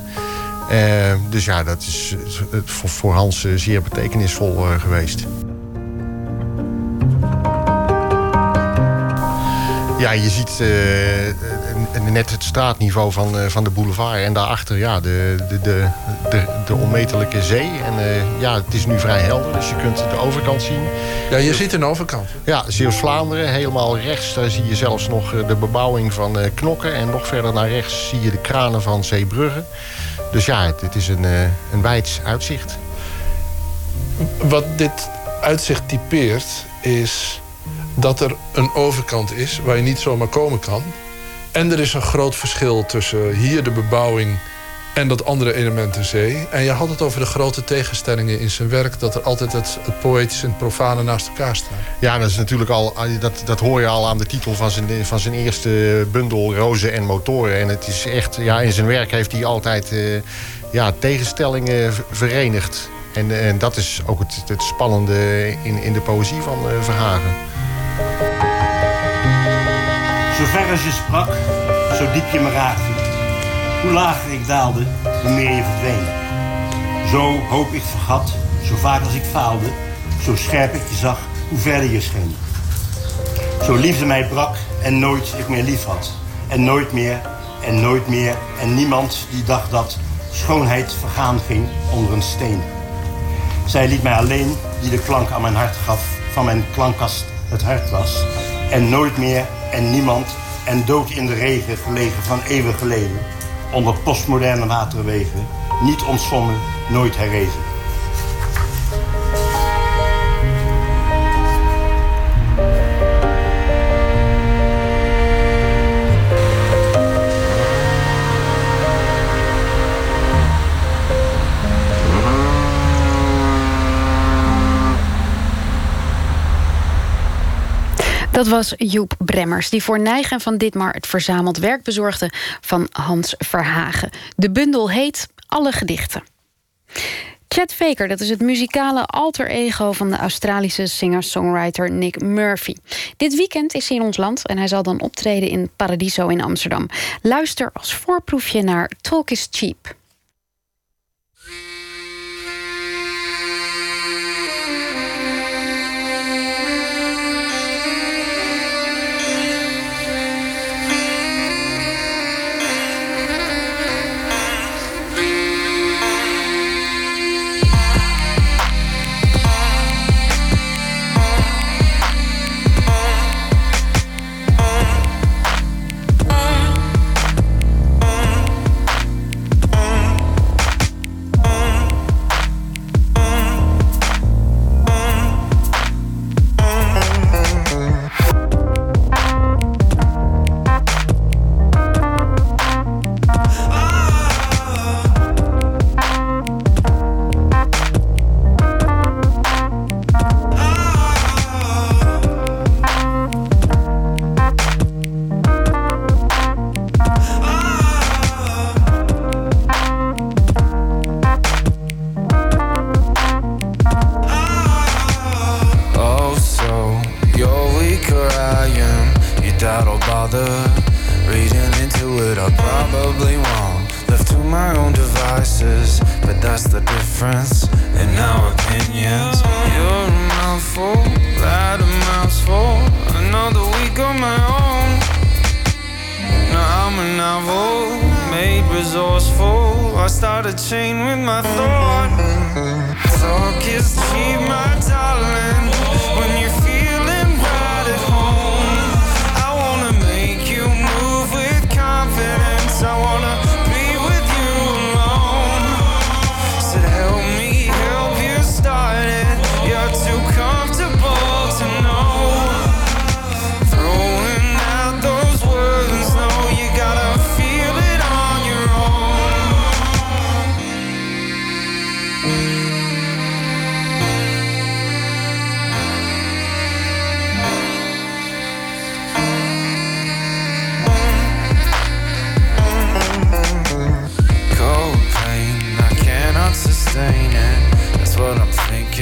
Dus ja, dat is voor, voor Hans zeer betekenisvol geweest. Ja, je ziet net het straatniveau van, eh, van de boulevard. En daarachter ja, de, de, de, de, de onmetelijke zee. En ja, het is nu vrij helder, dus je kunt de overkant zien. Ja, je ziet een overkant. Ja, Zeeuws-Vlaanderen, helemaal rechts. Daar zie je zelfs nog de bebouwing van Knokken. En nog verder naar rechts zie je de kranen van Zeebrugge. Dus ja, het, het is een, een wijds uitzicht. Wat dit uitzicht typeert is dat er een overkant is waar je niet zomaar komen kan. En er is een groot verschil tussen hier de bebouwing en dat andere element de zee. En je had het over de grote tegenstellingen in zijn werk... dat er altijd het, poëtische en het profane naast elkaar staan. Ja, dat is natuurlijk al... Dat, dat hoor je al aan de titel van zijn, van zijn eerste bundel... Rozen en motoren. En het is echt... Ja, in zijn werk heeft hij altijd uh, ja, tegenstellingen verenigd. En, en dat is ook het, het spannende in, in de poëzie van uh, Verhagen. Ver als je sprak, zo diep je me raakte. Hoe lager ik daalde, hoe meer je verdween. Zo hoop ik vergat, zo vaak als ik faalde. Zo scherp ik je zag, hoe verder je scheen. Zo liefde mij brak en nooit ik meer lief had. En nooit meer en nooit meer. En niemand die dacht dat schoonheid vergaan ging onder een steen. Zij liet mij alleen die de klank aan mijn hart gaf. Van mijn klankkast het hart was. En nooit meer en niemand en dood in de regen gelegen van eeuwen geleden. Onder postmoderne waterwegen, niet ontzwommen, nooit herrezen. Dat was Joep Bremmers, die voor Neigen van Ditmar het verzameld werk bezorgde van Hans Verhagen. De bundel heet Alle Gedichten. Chet Faker, dat is het muzikale alter ego van de Australische singer-songwriter Nick Murphy. Dit weekend is hij in ons land en hij zal dan optreden in Paradiso in Amsterdam. Luister als voorproefje naar Talk is Cheap.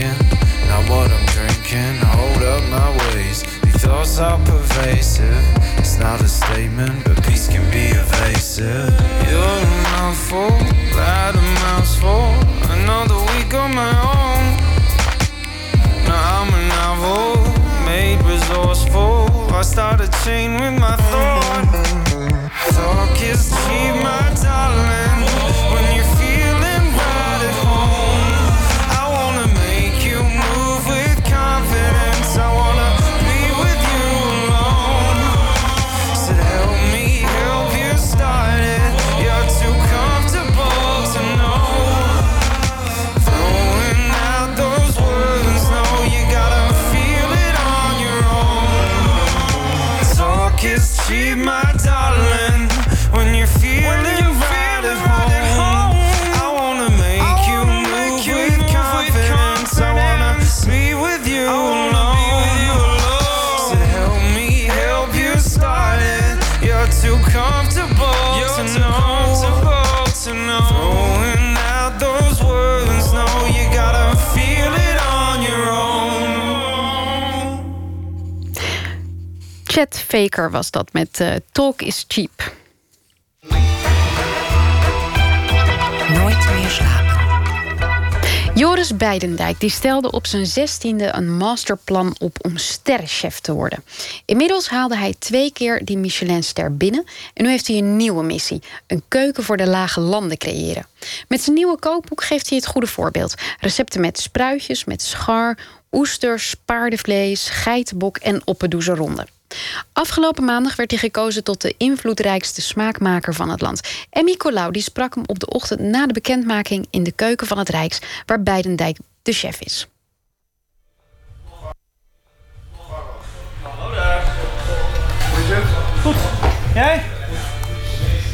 thinking, not what I'm drinking. Hold up my ways, these thoughts are pervasive. It's not a statement, but peace can be evasive. You're a mouthful, loud a mouthful. Another week on my own. Now I'm a novel, made resourceful. I start a chain with my thoughts. Faker was dat met eh, Talk is Cheap. Nooit meer slapen. Joris Beidendijk die stelde op zijn zestiende een masterplan op om sterrenchef te worden. Inmiddels haalde hij twee keer die Michelinster binnen en nu heeft hij een nieuwe missie: een keuken voor de lage landen creëren. Met zijn nieuwe kookboek geeft hij het goede voorbeeld: recepten met spruitjes, met schar, oesters, paardenvlees, geitenbok en oppedoeze ronde. Afgelopen maandag werd hij gekozen tot de invloedrijkste smaakmaker van het land. En Nicolau die sprak hem op de ochtend na de bekendmaking in de keuken van het Rijks, waar Beidendijk de chef is. Goed. Jij?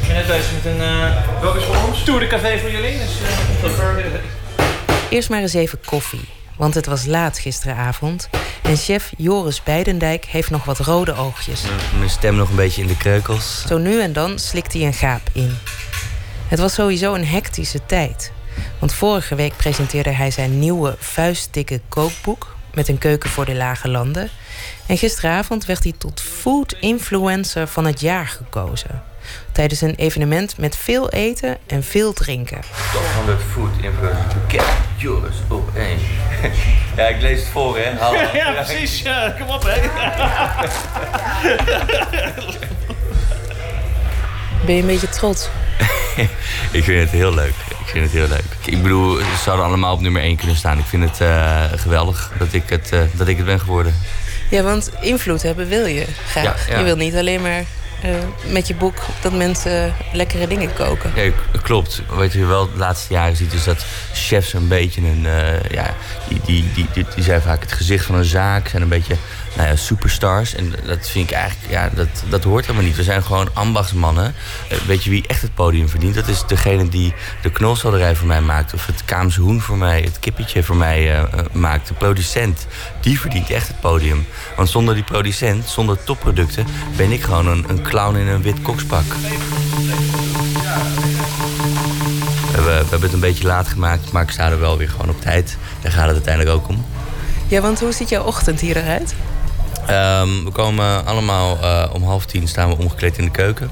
Ik ben net bezig met een... Uh, Welke is voor ons? Tour de café voor jullie. Dus, uh, Eerst maar eens even koffie. Want het was laat gisteravond. En chef Joris Beidendijk heeft nog wat rode oogjes. Mijn stem nog een beetje in de kreukels. Zo nu en dan slikt hij een gaap in. Het was sowieso een hectische tijd. Want vorige week presenteerde hij zijn nieuwe vuistdikke kookboek... met een keuken voor de lage landen. En gisteravond werd hij tot food influencer van het jaar gekozen. Tijdens een evenement met veel eten en veel drinken. Top 100 food influencer. Ken Joris op één. Ja, ik lees het voor, hè. Hallo. ja, precies. Ja, kom op, hè. Ben je een beetje trots? ik vind het heel leuk. Ik vind het heel leuk. Ik bedoel, ze zouden allemaal op nummer 1 kunnen staan. Ik vind het uh, geweldig dat ik het, uh, dat ik het ben geworden. Ja, want invloed hebben wil je graag. Ja, ja. Je wil niet alleen maar met je boek dat mensen lekkere dingen koken. Ja, klopt. Wat je wel de laatste jaren ziet is dat chefs een beetje een... Uh, ja, die, die, die, die zijn vaak het gezicht van een zaak. Zijn een beetje nou ja, superstars. En dat vind ik eigenlijk... Ja, dat, dat hoort helemaal niet. We zijn gewoon ambachtsmannen. Uh, weet je wie echt het podium verdient? Dat is degene die de knolselderij voor mij maakt. Of het Kaamse hoen voor mij, het kippetje voor mij maakt. De producent. Die verdient echt het podium. Want zonder die producent, zonder topproducten... ben ik gewoon een, een clown in een wit kokspak. We, we, hebben het een beetje laat gemaakt, maar ik sta er wel weer gewoon op tijd. Daar gaat het uiteindelijk ook om. Ja, want hoe ziet jouw ochtend hier eruit? Um, we komen allemaal uh, om half tien staan we omgekleed in de keuken.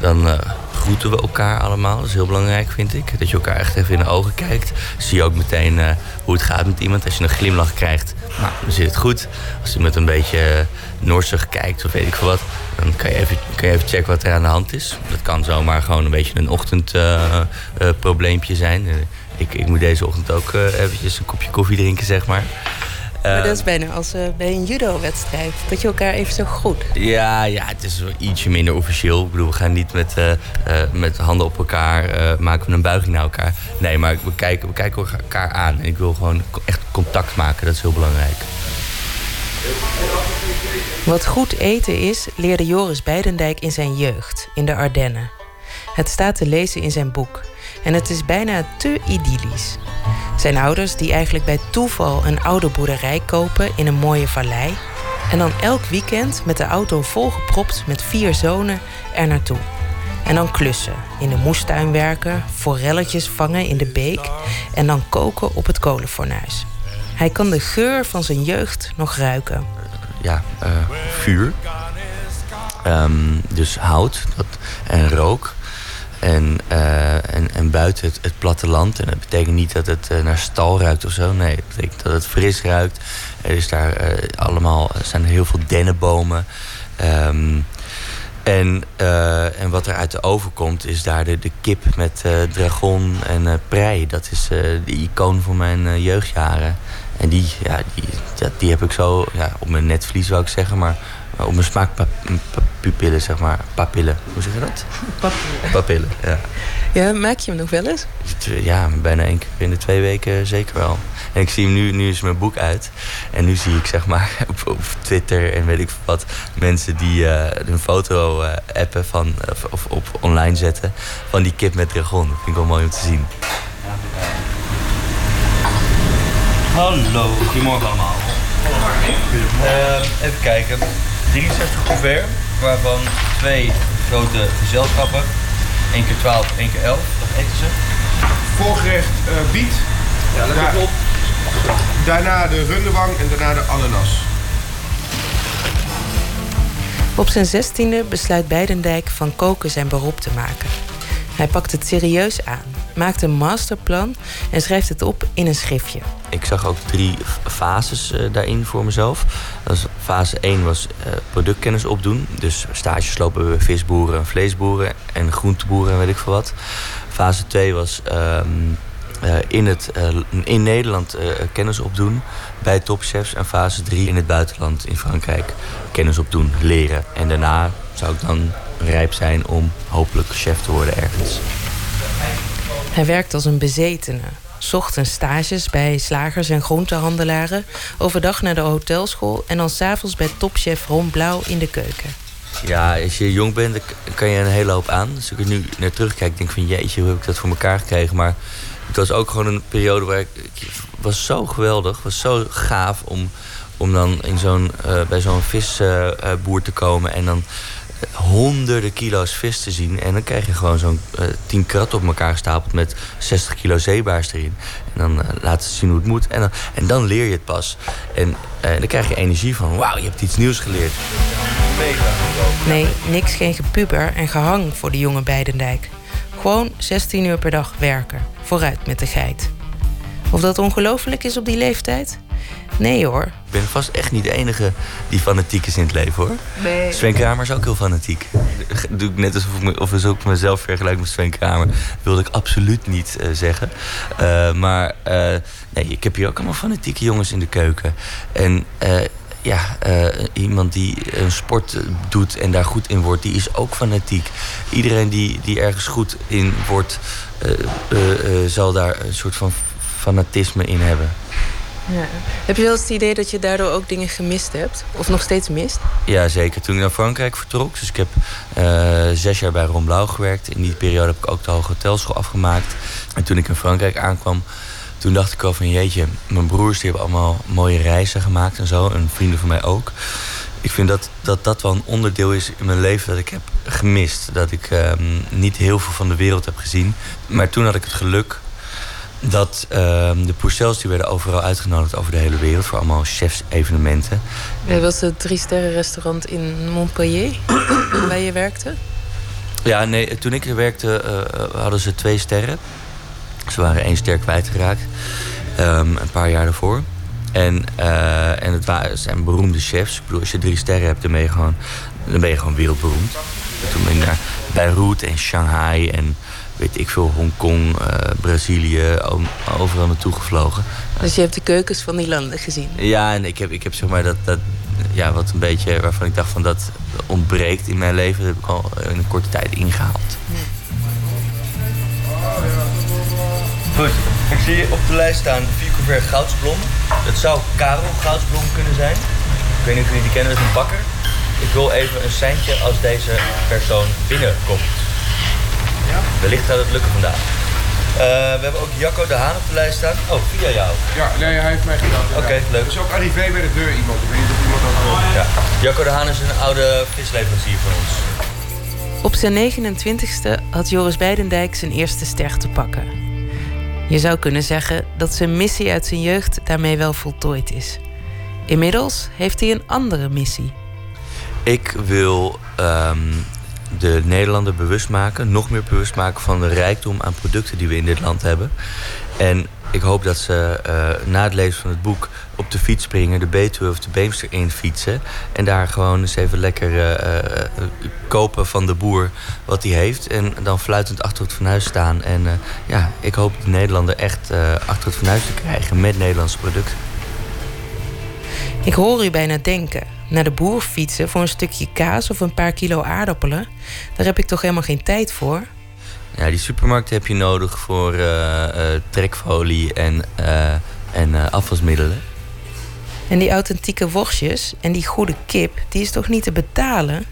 Dan uh, groeten we elkaar allemaal. Dat is heel belangrijk, vind ik. Dat je elkaar echt even in de ogen kijkt. Zie je ook meteen uh, hoe het gaat met iemand. Als je een glimlach krijgt, nou, dan zit het goed. Als iemand een beetje norsig kijkt of weet ik veel wat... dan kan je, even, kan je even checken wat er aan de hand is. Dat kan zomaar gewoon een beetje een ochtendprobleempje zijn. ik, ik moet deze ochtend ook eventjes een kopje koffie drinken, zeg maar. Maar dat is bijna als uh, bij een judo-wedstrijd. Dat je elkaar even zo goed. Ja, ja, het is ietsje minder officieel. Ik bedoel, we gaan niet met, uh, uh, met handen op elkaar, maken we een buiging naar elkaar. Nee, maar we kijken, we kijken elkaar aan. En ik wil gewoon echt contact maken, dat is heel belangrijk. Wat goed eten is, leerde Joris Beidendijk in zijn jeugd, in de Ardennen. Het staat te lezen in zijn boek. En het is bijna te idyllisch. Zijn ouders die eigenlijk bij toeval een oude boerderij kopen in een mooie vallei. En dan elk weekend met de auto volgepropt met vier zonen er naartoe. En dan klussen, in de moestuin werken, forelletjes vangen in de beek en dan koken op het kolenfornuis. Hij kan de geur van zijn jeugd nog ruiken. Ja, uh, vuur. Um, dus hout dat, en rook. En, uh, en, en buiten het, het, platteland. En dat betekent niet dat het uh, naar stal ruikt of zo. Nee, dat betekent dat het fris ruikt. Er is daar uh, allemaal, zijn er heel veel dennenbomen. Ehm, en, eh, en wat er uit de oven komt, is daar de, de kip met eh, dragon en eh prei. Dat is eh, de icoon van mijn eh, jeugdjaren. En die, ja, die, die heb ik zo ja, op mijn netvlies, zou ik zeggen, maar eh, op mijn smaakpapillen, zeg maar. Papillen, hoe zeg je dat? Papillen. Papillen, ja. Ja, maak je hem nog wel eens? Ja, bijna één keer in de twee weken zeker wel. En ik zie hem nu, nu is mijn boek uit. En nu zie ik zeg maar op, op Twitter en weet ik wat... mensen die eh, een foto eh, appen van, of, of op online zetten... van die kip met dragon. Dat vind ik wel mooi om te zien. Hallo, goedemorgen allemaal. Uh, even kijken. 63 couvert, waarvan twee grote gezelschappen. 1 keer 12, 1 keer 11. Dat eten ze. Voorgerecht eh, biet. Ja, dat Daar- klopt. Daarna de rundewang en daarna de ananas. Op zijn zestiende besluit Beidendijk van koken zijn beroep te maken. Hij pakt het serieus aan, maakt een masterplan en schrijft het op in een schriftje. Ik zag ook drie fases eh, daarin voor mezelf. Is, fase 1 was eh, productkennis opdoen. Dus stages lopen bij visboeren, vleesboeren en groenteboeren en weet ik veel wat. Fase 2 was ehm, eh, in, het, in Nederland kennis opdoen bij topchefs. En fase 3 in het buitenland, in Frankrijk, kennis opdoen, leren. En daarna zou ik dan rijp zijn om hopelijk chef te worden ergens. Hij werkt als een bezetene. Ochtends stages bij slagers en groentehandelaren. Overdag naar de hotelschool en dan s'avonds bij topchef Ron Blauw in de keuken. Ja, als je jong bent, kan je een hele hoop aan. Dus als ik er nu naar terugkijk, denk ik van jeetje, hoe heb ik dat voor elkaar gekregen. Maar het was ook gewoon een periode waar ik... was zo geweldig, was zo gaaf om, om dan in zo'n, eh, bij zo'n visboer te komen... en dan eh, honderden kilo's vis te zien. En dan krijg je gewoon zo'n eh 10 kratten op elkaar gestapeld met 60 kilo zeebaars erin. En dan eh, laten ze zien hoe het moet. En dan, en dan leer je het pas. En eh, dan krijg je energie van, wauw, je hebt iets nieuws geleerd. Nee, niks geen gepuber en gehang voor de jonge Beidendijk. Gewoon 16 uur per dag werken. Vooruit met de geit. Of dat ongelooflijk is op die leeftijd? Nee hoor. Ik ben vast echt niet de enige die fanatiek is in het leven hoor. Nee. Sven Kramer is ook heel fanatiek. Doe ik net alsof ik, me, of alsof ik mezelf vergelijk met Sven Kramer. wilde ik absoluut niet eh, zeggen. Eh, maar eh, nee, ik heb hier ook allemaal fanatieke jongens in de keuken. En eh, ja, eh, iemand die een sport doet en daar goed in wordt, die is ook fanatiek. Iedereen die, die ergens goed in wordt, eh, eh, eh, zal daar een soort van fanatisme in hebben. Ja. Heb je wel eens het idee dat je daardoor ook dingen gemist hebt? Of nog steeds mist? Ja, zeker. Toen ik naar Frankrijk vertrok. Dus ik heb eh, zes jaar bij Ron Blauw gewerkt. In die periode heb ik ook de Hoge Hotelschool afgemaakt. En toen ik in Frankrijk aankwam, toen dacht ik al van jeetje, mijn broers die hebben allemaal mooie reizen gemaakt en zo. En vrienden van mij ook. Ik vind dat, dat dat wel een onderdeel is in mijn leven dat ik heb gemist. Dat ik ehm, niet heel veel van de wereld heb gezien. Maar toen had ik het geluk dat ehm, de Pourcels die werden overal uitgenodigd over de hele wereld voor allemaal chefs-evenementen. Dat was het drie sterren restaurant in Montpellier, waar je werkte. Ja, nee, toen ik er werkte eh, hadden ze twee sterren. Ze waren één ster kwijtgeraakt. ehm, een paar jaar daarvoor. En, eh, en het waren, zijn beroemde chefs. Ik bedoel, als je drie sterren hebt, dan ben je gewoon, dan ben je gewoon wereldberoemd. En toen ben ik naar Beirut en Shanghai en weet ik veel, Hongkong, eh, Brazilië, overal naartoe gevlogen. Dus je hebt de keukens van die landen gezien. Ja, en ik heb, ik heb zeg maar dat, dat ja, wat een beetje waarvan ik dacht van dat ontbreekt in mijn leven, dat heb ik al in een korte tijd ingehaald. Goed, ik zie op de lijst staan vier couvert goudsblom. Dat zou Karel Goudsblom kunnen zijn. Ik weet niet of jullie die kennen, dat is een bakker. Ik wil even een seintje als deze persoon binnenkomt. Ja? Wellicht gaat het lukken vandaag. Eh, we hebben ook Jacco de Haan op de lijst staan. Oh, via jou. Ja, nee, hij heeft mij gedaan. Oké, leuk. Er is ook arrivé bij de deur iemand. Ik weet niet of iemand dat wil. Ja. Jacco de Haan is een oude visleverancier van ons. Op zijn 29ste had Joris Beidendijk zijn eerste ster te pakken. Je zou kunnen zeggen dat zijn missie uit zijn jeugd daarmee wel voltooid is. Inmiddels heeft hij een andere missie. Ik wil ehm, de Nederlander bewust maken, nog meer bewust maken van de rijkdom aan producten die we in dit land hebben. En ik hoop dat ze eh, na het lezen van het boek op de fiets springen, de Betuwe of de Beemster in fietsen. En daar gewoon eens even lekker eh, eh, kopen van de boer wat hij heeft. En dan fluitend achter het fornuis staan. En ja, ik hoop de Nederlander echt achter het fornuis te krijgen met Nederlandse producten. Ik hoor u bijna denken. Naar de boer fietsen voor een stukje kaas of een paar kilo aardappelen. Daar heb ik toch helemaal geen tijd voor. Ja, die supermarkt heb je nodig voor eh, eh, trekfolie en, eh, en afwasmiddelen. En die authentieke worstjes en die goede kip, die is toch niet te betalen?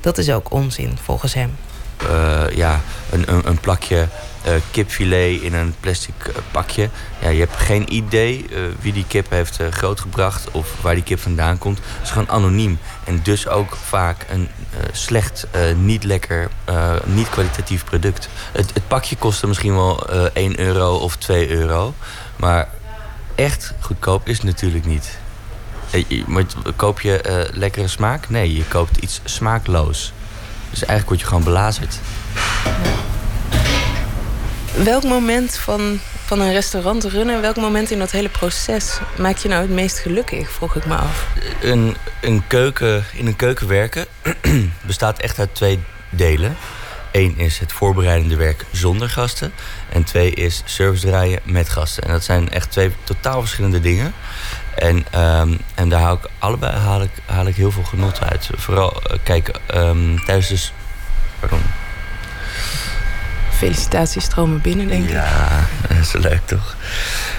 Dat is ook onzin, volgens hem. Eh, ja, een, een, een plakje eh, kipfilet in een plastic eh, pakje. Ja, je hebt geen idee wie die kip heeft grootgebracht of waar die kip vandaan komt. Het is gewoon anoniem. En dus ook vaak een slecht, niet lekker, niet kwalitatief product. Het, het pakje kostte misschien wel eh 1 euro of 2 euro. Maar echt goedkoop is het natuurlijk niet. Koop je lekkere smaak? Nee, je koopt iets smaakloos. Dus eigenlijk word je gewoon belazerd. Welk moment van, van een restaurant runnen, welk moment in dat hele proces maakt je nou het meest gelukkig, vroeg ik me af. Een, een keuken, in een keuken werken bestaat echt uit twee delen. Eén is het voorbereidende werk zonder gasten. En twee is service draaien met gasten. En dat zijn echt twee totaal verschillende dingen. En, ehm, en daar haal ik allebei haal ik, haal ik heel veel genot uit. Vooral, eh, kijk, ehm, tijdens de... s- Pardon. Felicitaties stromen binnen, denk ik. Ja, dat is leuk toch?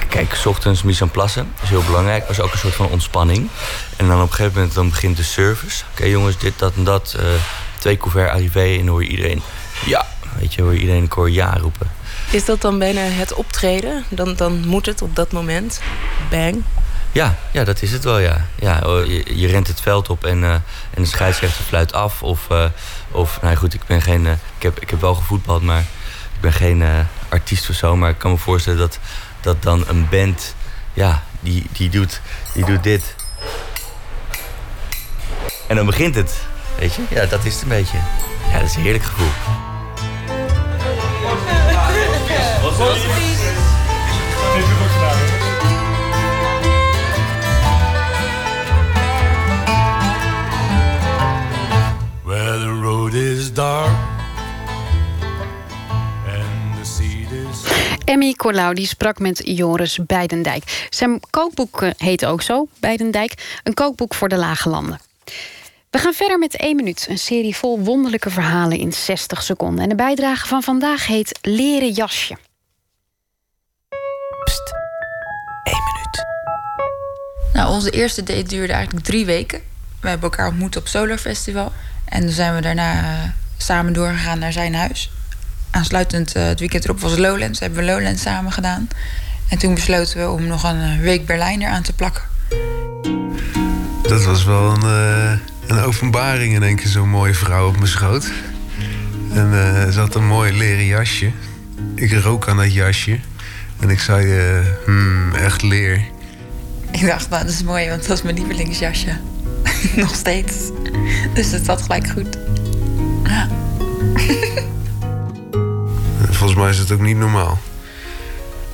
Kijk, 's ochtends mise en place is heel belangrijk. Maar is ook een soort van ontspanning. En dan op een gegeven moment dan begint de service. Oké jongens, dit, dat en dat. eh, twee couvert arrivé en dan hoor je iedereen... Ja, weet je, hoor je iedereen een koor ja roepen. Is dat dan bijna het optreden? Dan, dan moet het op dat moment. Bang. Ja, ja, dat is het wel, ja. ja oh, je, rent het veld op en, eh, en de scheidsrechter fluit af. Of, eh, of nou goed, ik ben geen... eh, ik, heb, ik heb wel gevoetbald, maar ik ben geen artiest of zo. Maar ik kan me voorstellen dat, dat dan een band... Ja, die, die, doet, die doet dit. En dan begint het. Weet je? Ja, dat is het een beetje. Ja, dat is een heerlijk gevoel. Where is dark. Emmy sprak met Joris Beidendijk. Zijn kookboek eh, heet ook zo, Beidendijk. Een kookboek voor de lage landen. We gaan verder met 1 minuut. Een serie vol wonderlijke verhalen in 60 seconden. En de bijdrage van vandaag heet Leren jasje. Nou, onze eerste date duurde eigenlijk drie weken. We hebben elkaar ontmoet op Solar Festival. En dan zijn we daarna samen doorgegaan naar zijn huis. Aansluitend eh, het weekend erop was Lowlands. Hebben we Lowlands samen gedaan. En toen besloten we om nog een eh, week Berlijn eraan te plakken. Dat was wel een, eh, een openbaring in één keer zo'n mooie vrouw op mijn schoot. En ze had een mooi leren jasje. Ik rook aan dat jasje. En ik zei, hmm, echt leer. Ik dacht, nou, dat is mooi, want dat is mijn lievelingsjasje. nog steeds. Dus dat zat gelijk goed. Ja. Volgens mij is het ook niet normaal.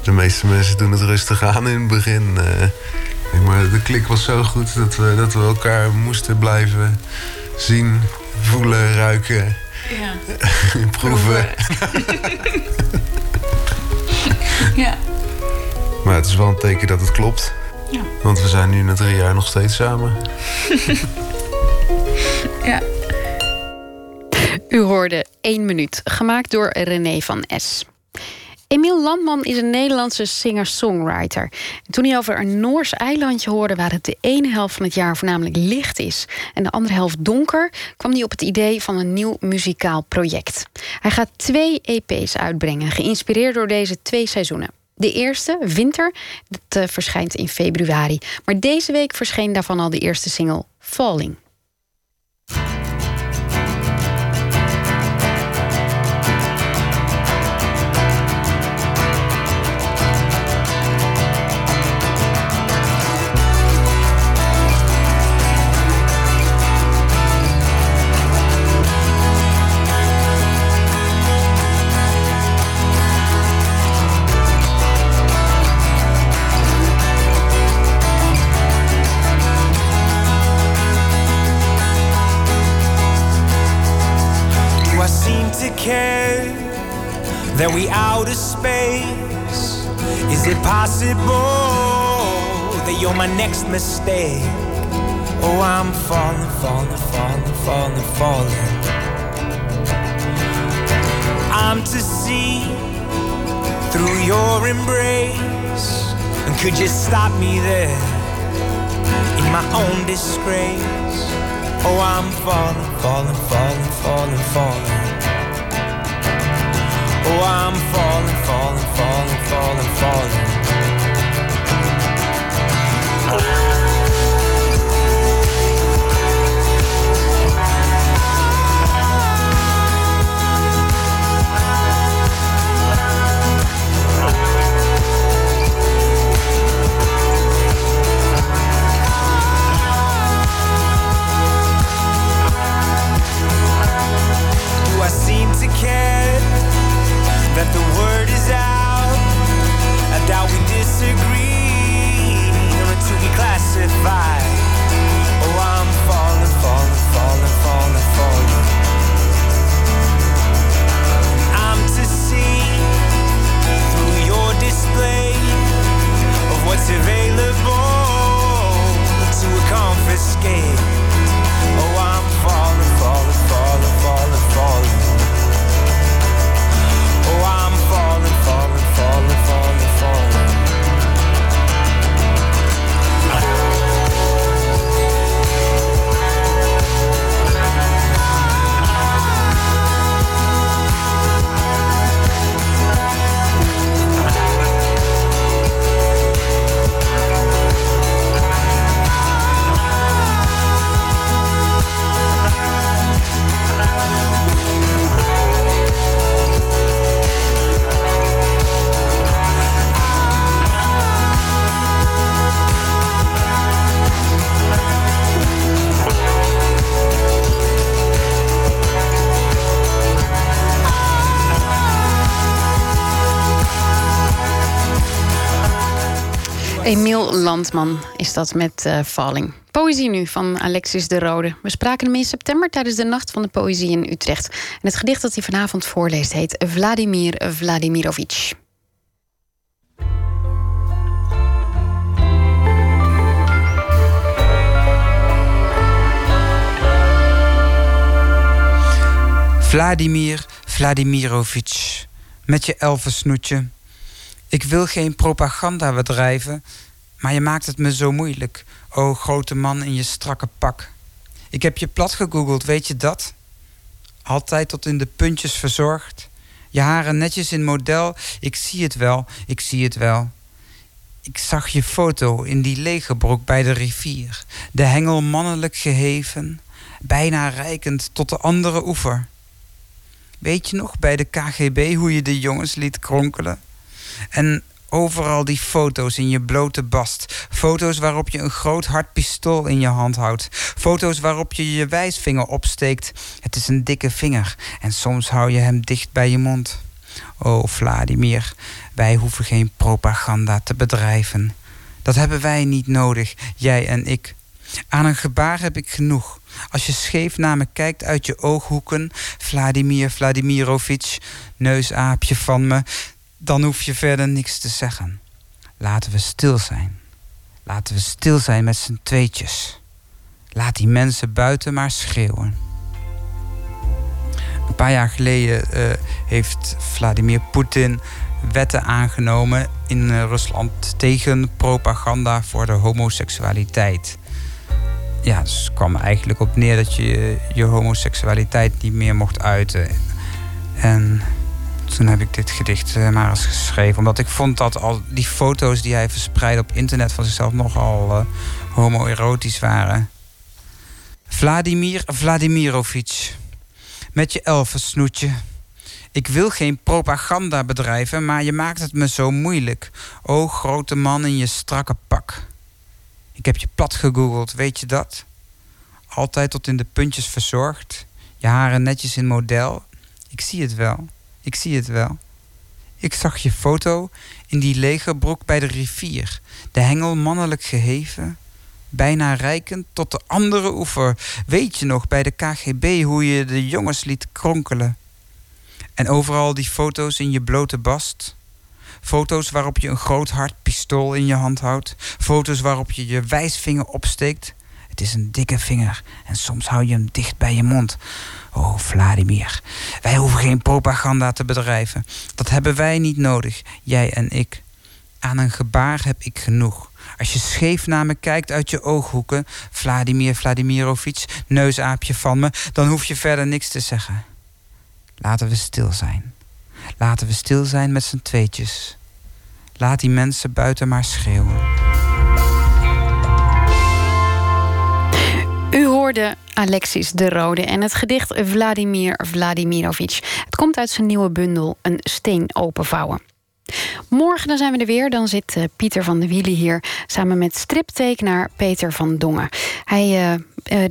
De meeste mensen doen het rustig aan in het begin. eh. maar de klik was zo goed dat we, dat we elkaar moesten blijven zien, voelen, ruiken, Ja. proeven. ja. Maar het is wel een teken dat het klopt. Ja. Want we zijn nu na drie jaar nog steeds samen. ja. U hoorde 1 minuut, gemaakt door René van S. Emiel Landman is een Nederlandse singer-songwriter. En toen hij over een Noors eilandje hoorde waar het de ene helft van het jaar voornamelijk licht is en de andere helft donker, kwam hij op het idee van een nieuw muzikaal project. Hij gaat twee EP's uitbrengen, geïnspireerd door deze twee seizoenen. De eerste, Winter, dat eh, verschijnt in februari. Maar deze week verscheen daarvan al de eerste single, Falling. Next mistake? Oh, I'm falling, falling, falling, falling, falling. I'm to see through your embrace. And could you stop me there in my own disgrace? Oh, I'm falling, falling, falling, falling, falling. Oh, I'm falling, falling, falling, falling, falling. That the word is out? I doubt we disagree or to be classified. Oh, I'm falling, falling, falling, falling, falling. I'm to see through your display of what's available to confiscate. Oh, I'm falling, falling, falling, falling, falling. Emiel Landman is dat met eh, Falling. Poëzie nu van Alexis de Rode. We spraken hem in september tijdens de Nacht van de Poëzie in Utrecht. En het gedicht dat hij vanavond voorleest heet Vladimir Vladimirovich. Vladimir Vladimirovich, met je elfensnoetje. Ik wil geen propaganda bedrijven, maar je maakt het me zo moeilijk. O grote man in je strakke pak. Ik heb je plat gegoogeld, weet je dat? Altijd tot in de puntjes verzorgd. Je haren netjes in model. Ik zie het wel, ik zie het wel. Ik zag je foto in die lege broek bij de rivier. De hengel mannelijk geheven, bijna reikend tot de andere oever. Weet je nog bij de KGB hoe je de jongens liet kronkelen? En overal die foto's in je blote bast. Foto's waarop je een groot hard pistool in je hand houdt. Foto's waarop je je wijsvinger opsteekt. Het is een dikke vinger en soms hou je hem dicht bij je mond. O Vladimir, wij hoeven geen propaganda te bedrijven. Dat hebben wij niet nodig, jij en ik. Aan een gebaar heb ik genoeg. Als je scheef naar me kijkt uit je ooghoeken, Vladimir Vladimirovich, neusaapje van me, dan hoef je verder niks te zeggen. Laten we stil zijn. Laten we stil zijn met z'n tweetjes. Laat die mensen buiten maar schreeuwen. Een paar jaar geleden uh, heeft Vladimir Poetin wetten aangenomen in uh, Rusland tegen propaganda voor de homoseksualiteit. Ja, dus het kwam eigenlijk op neer dat je je homoseksualiteit niet meer mocht uiten. En toen heb ik dit gedicht maar eens geschreven. Omdat ik vond dat al die foto's die hij verspreidde op internet van zichzelf nogal uh, homoerotisch waren. Vladimir Vladimirovich. Met je elfensnoetje. Ik wil geen propaganda bedrijven, maar je maakt het me zo moeilijk. O grote man in je strakke pak. Ik heb je plat gegoogeld, weet je dat? Altijd tot in de puntjes verzorgd. Je haren netjes in model. Ik zie het wel. Ik zie het wel. Ik zag je foto in die lege broek bij de rivier. De hengel mannelijk geheven. Bijna reikend tot de andere oever. Weet je nog bij de KGB hoe je de jongens liet kronkelen? En overal die foto's in je blote bast. Foto's waarop je een groot hard pistool in je hand houdt. Foto's waarop je je wijsvinger opsteekt. Het is een dikke vinger en soms hou je hem dicht bij je mond. Oh, Vladimir, wij hoeven geen propaganda te bedrijven. Dat hebben wij niet nodig, jij en ik. Aan een gebaar heb ik genoeg. Als je scheef naar me kijkt uit je ooghoeken, Vladimir Vladimirovic, neusaapje van me, dan hoef je verder niks te zeggen. Laten we stil zijn. Laten we stil zijn met z'n tweetjes. Laat die mensen buiten maar schreeuwen. Hoorde Alexis de Rode en het gedicht Vladimir Vladimirovic. Het komt uit zijn nieuwe bundel Een steen openvouwen. Morgen dan zijn we er weer. Dan zit uh, Pieter van de Wielen hier samen met striptekenaar Peter van Dongen. Hij, uh, uh,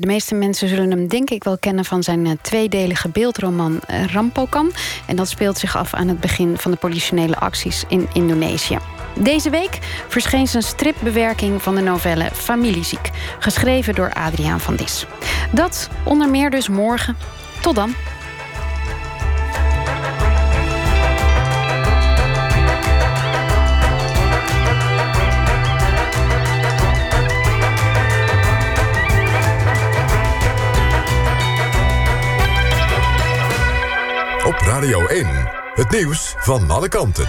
de meeste mensen zullen hem denk ik wel kennen van zijn tweedelige beeldroman Rampokan. En dat speelt zich af aan het begin van de politionele acties in Indonesië. Deze week verscheen zijn stripbewerking van de novelle Familieziek, geschreven door Adriaan van Dis. Dat onder meer dus morgen. Tot dan. Op Radio 1, het nieuws van alle kanten.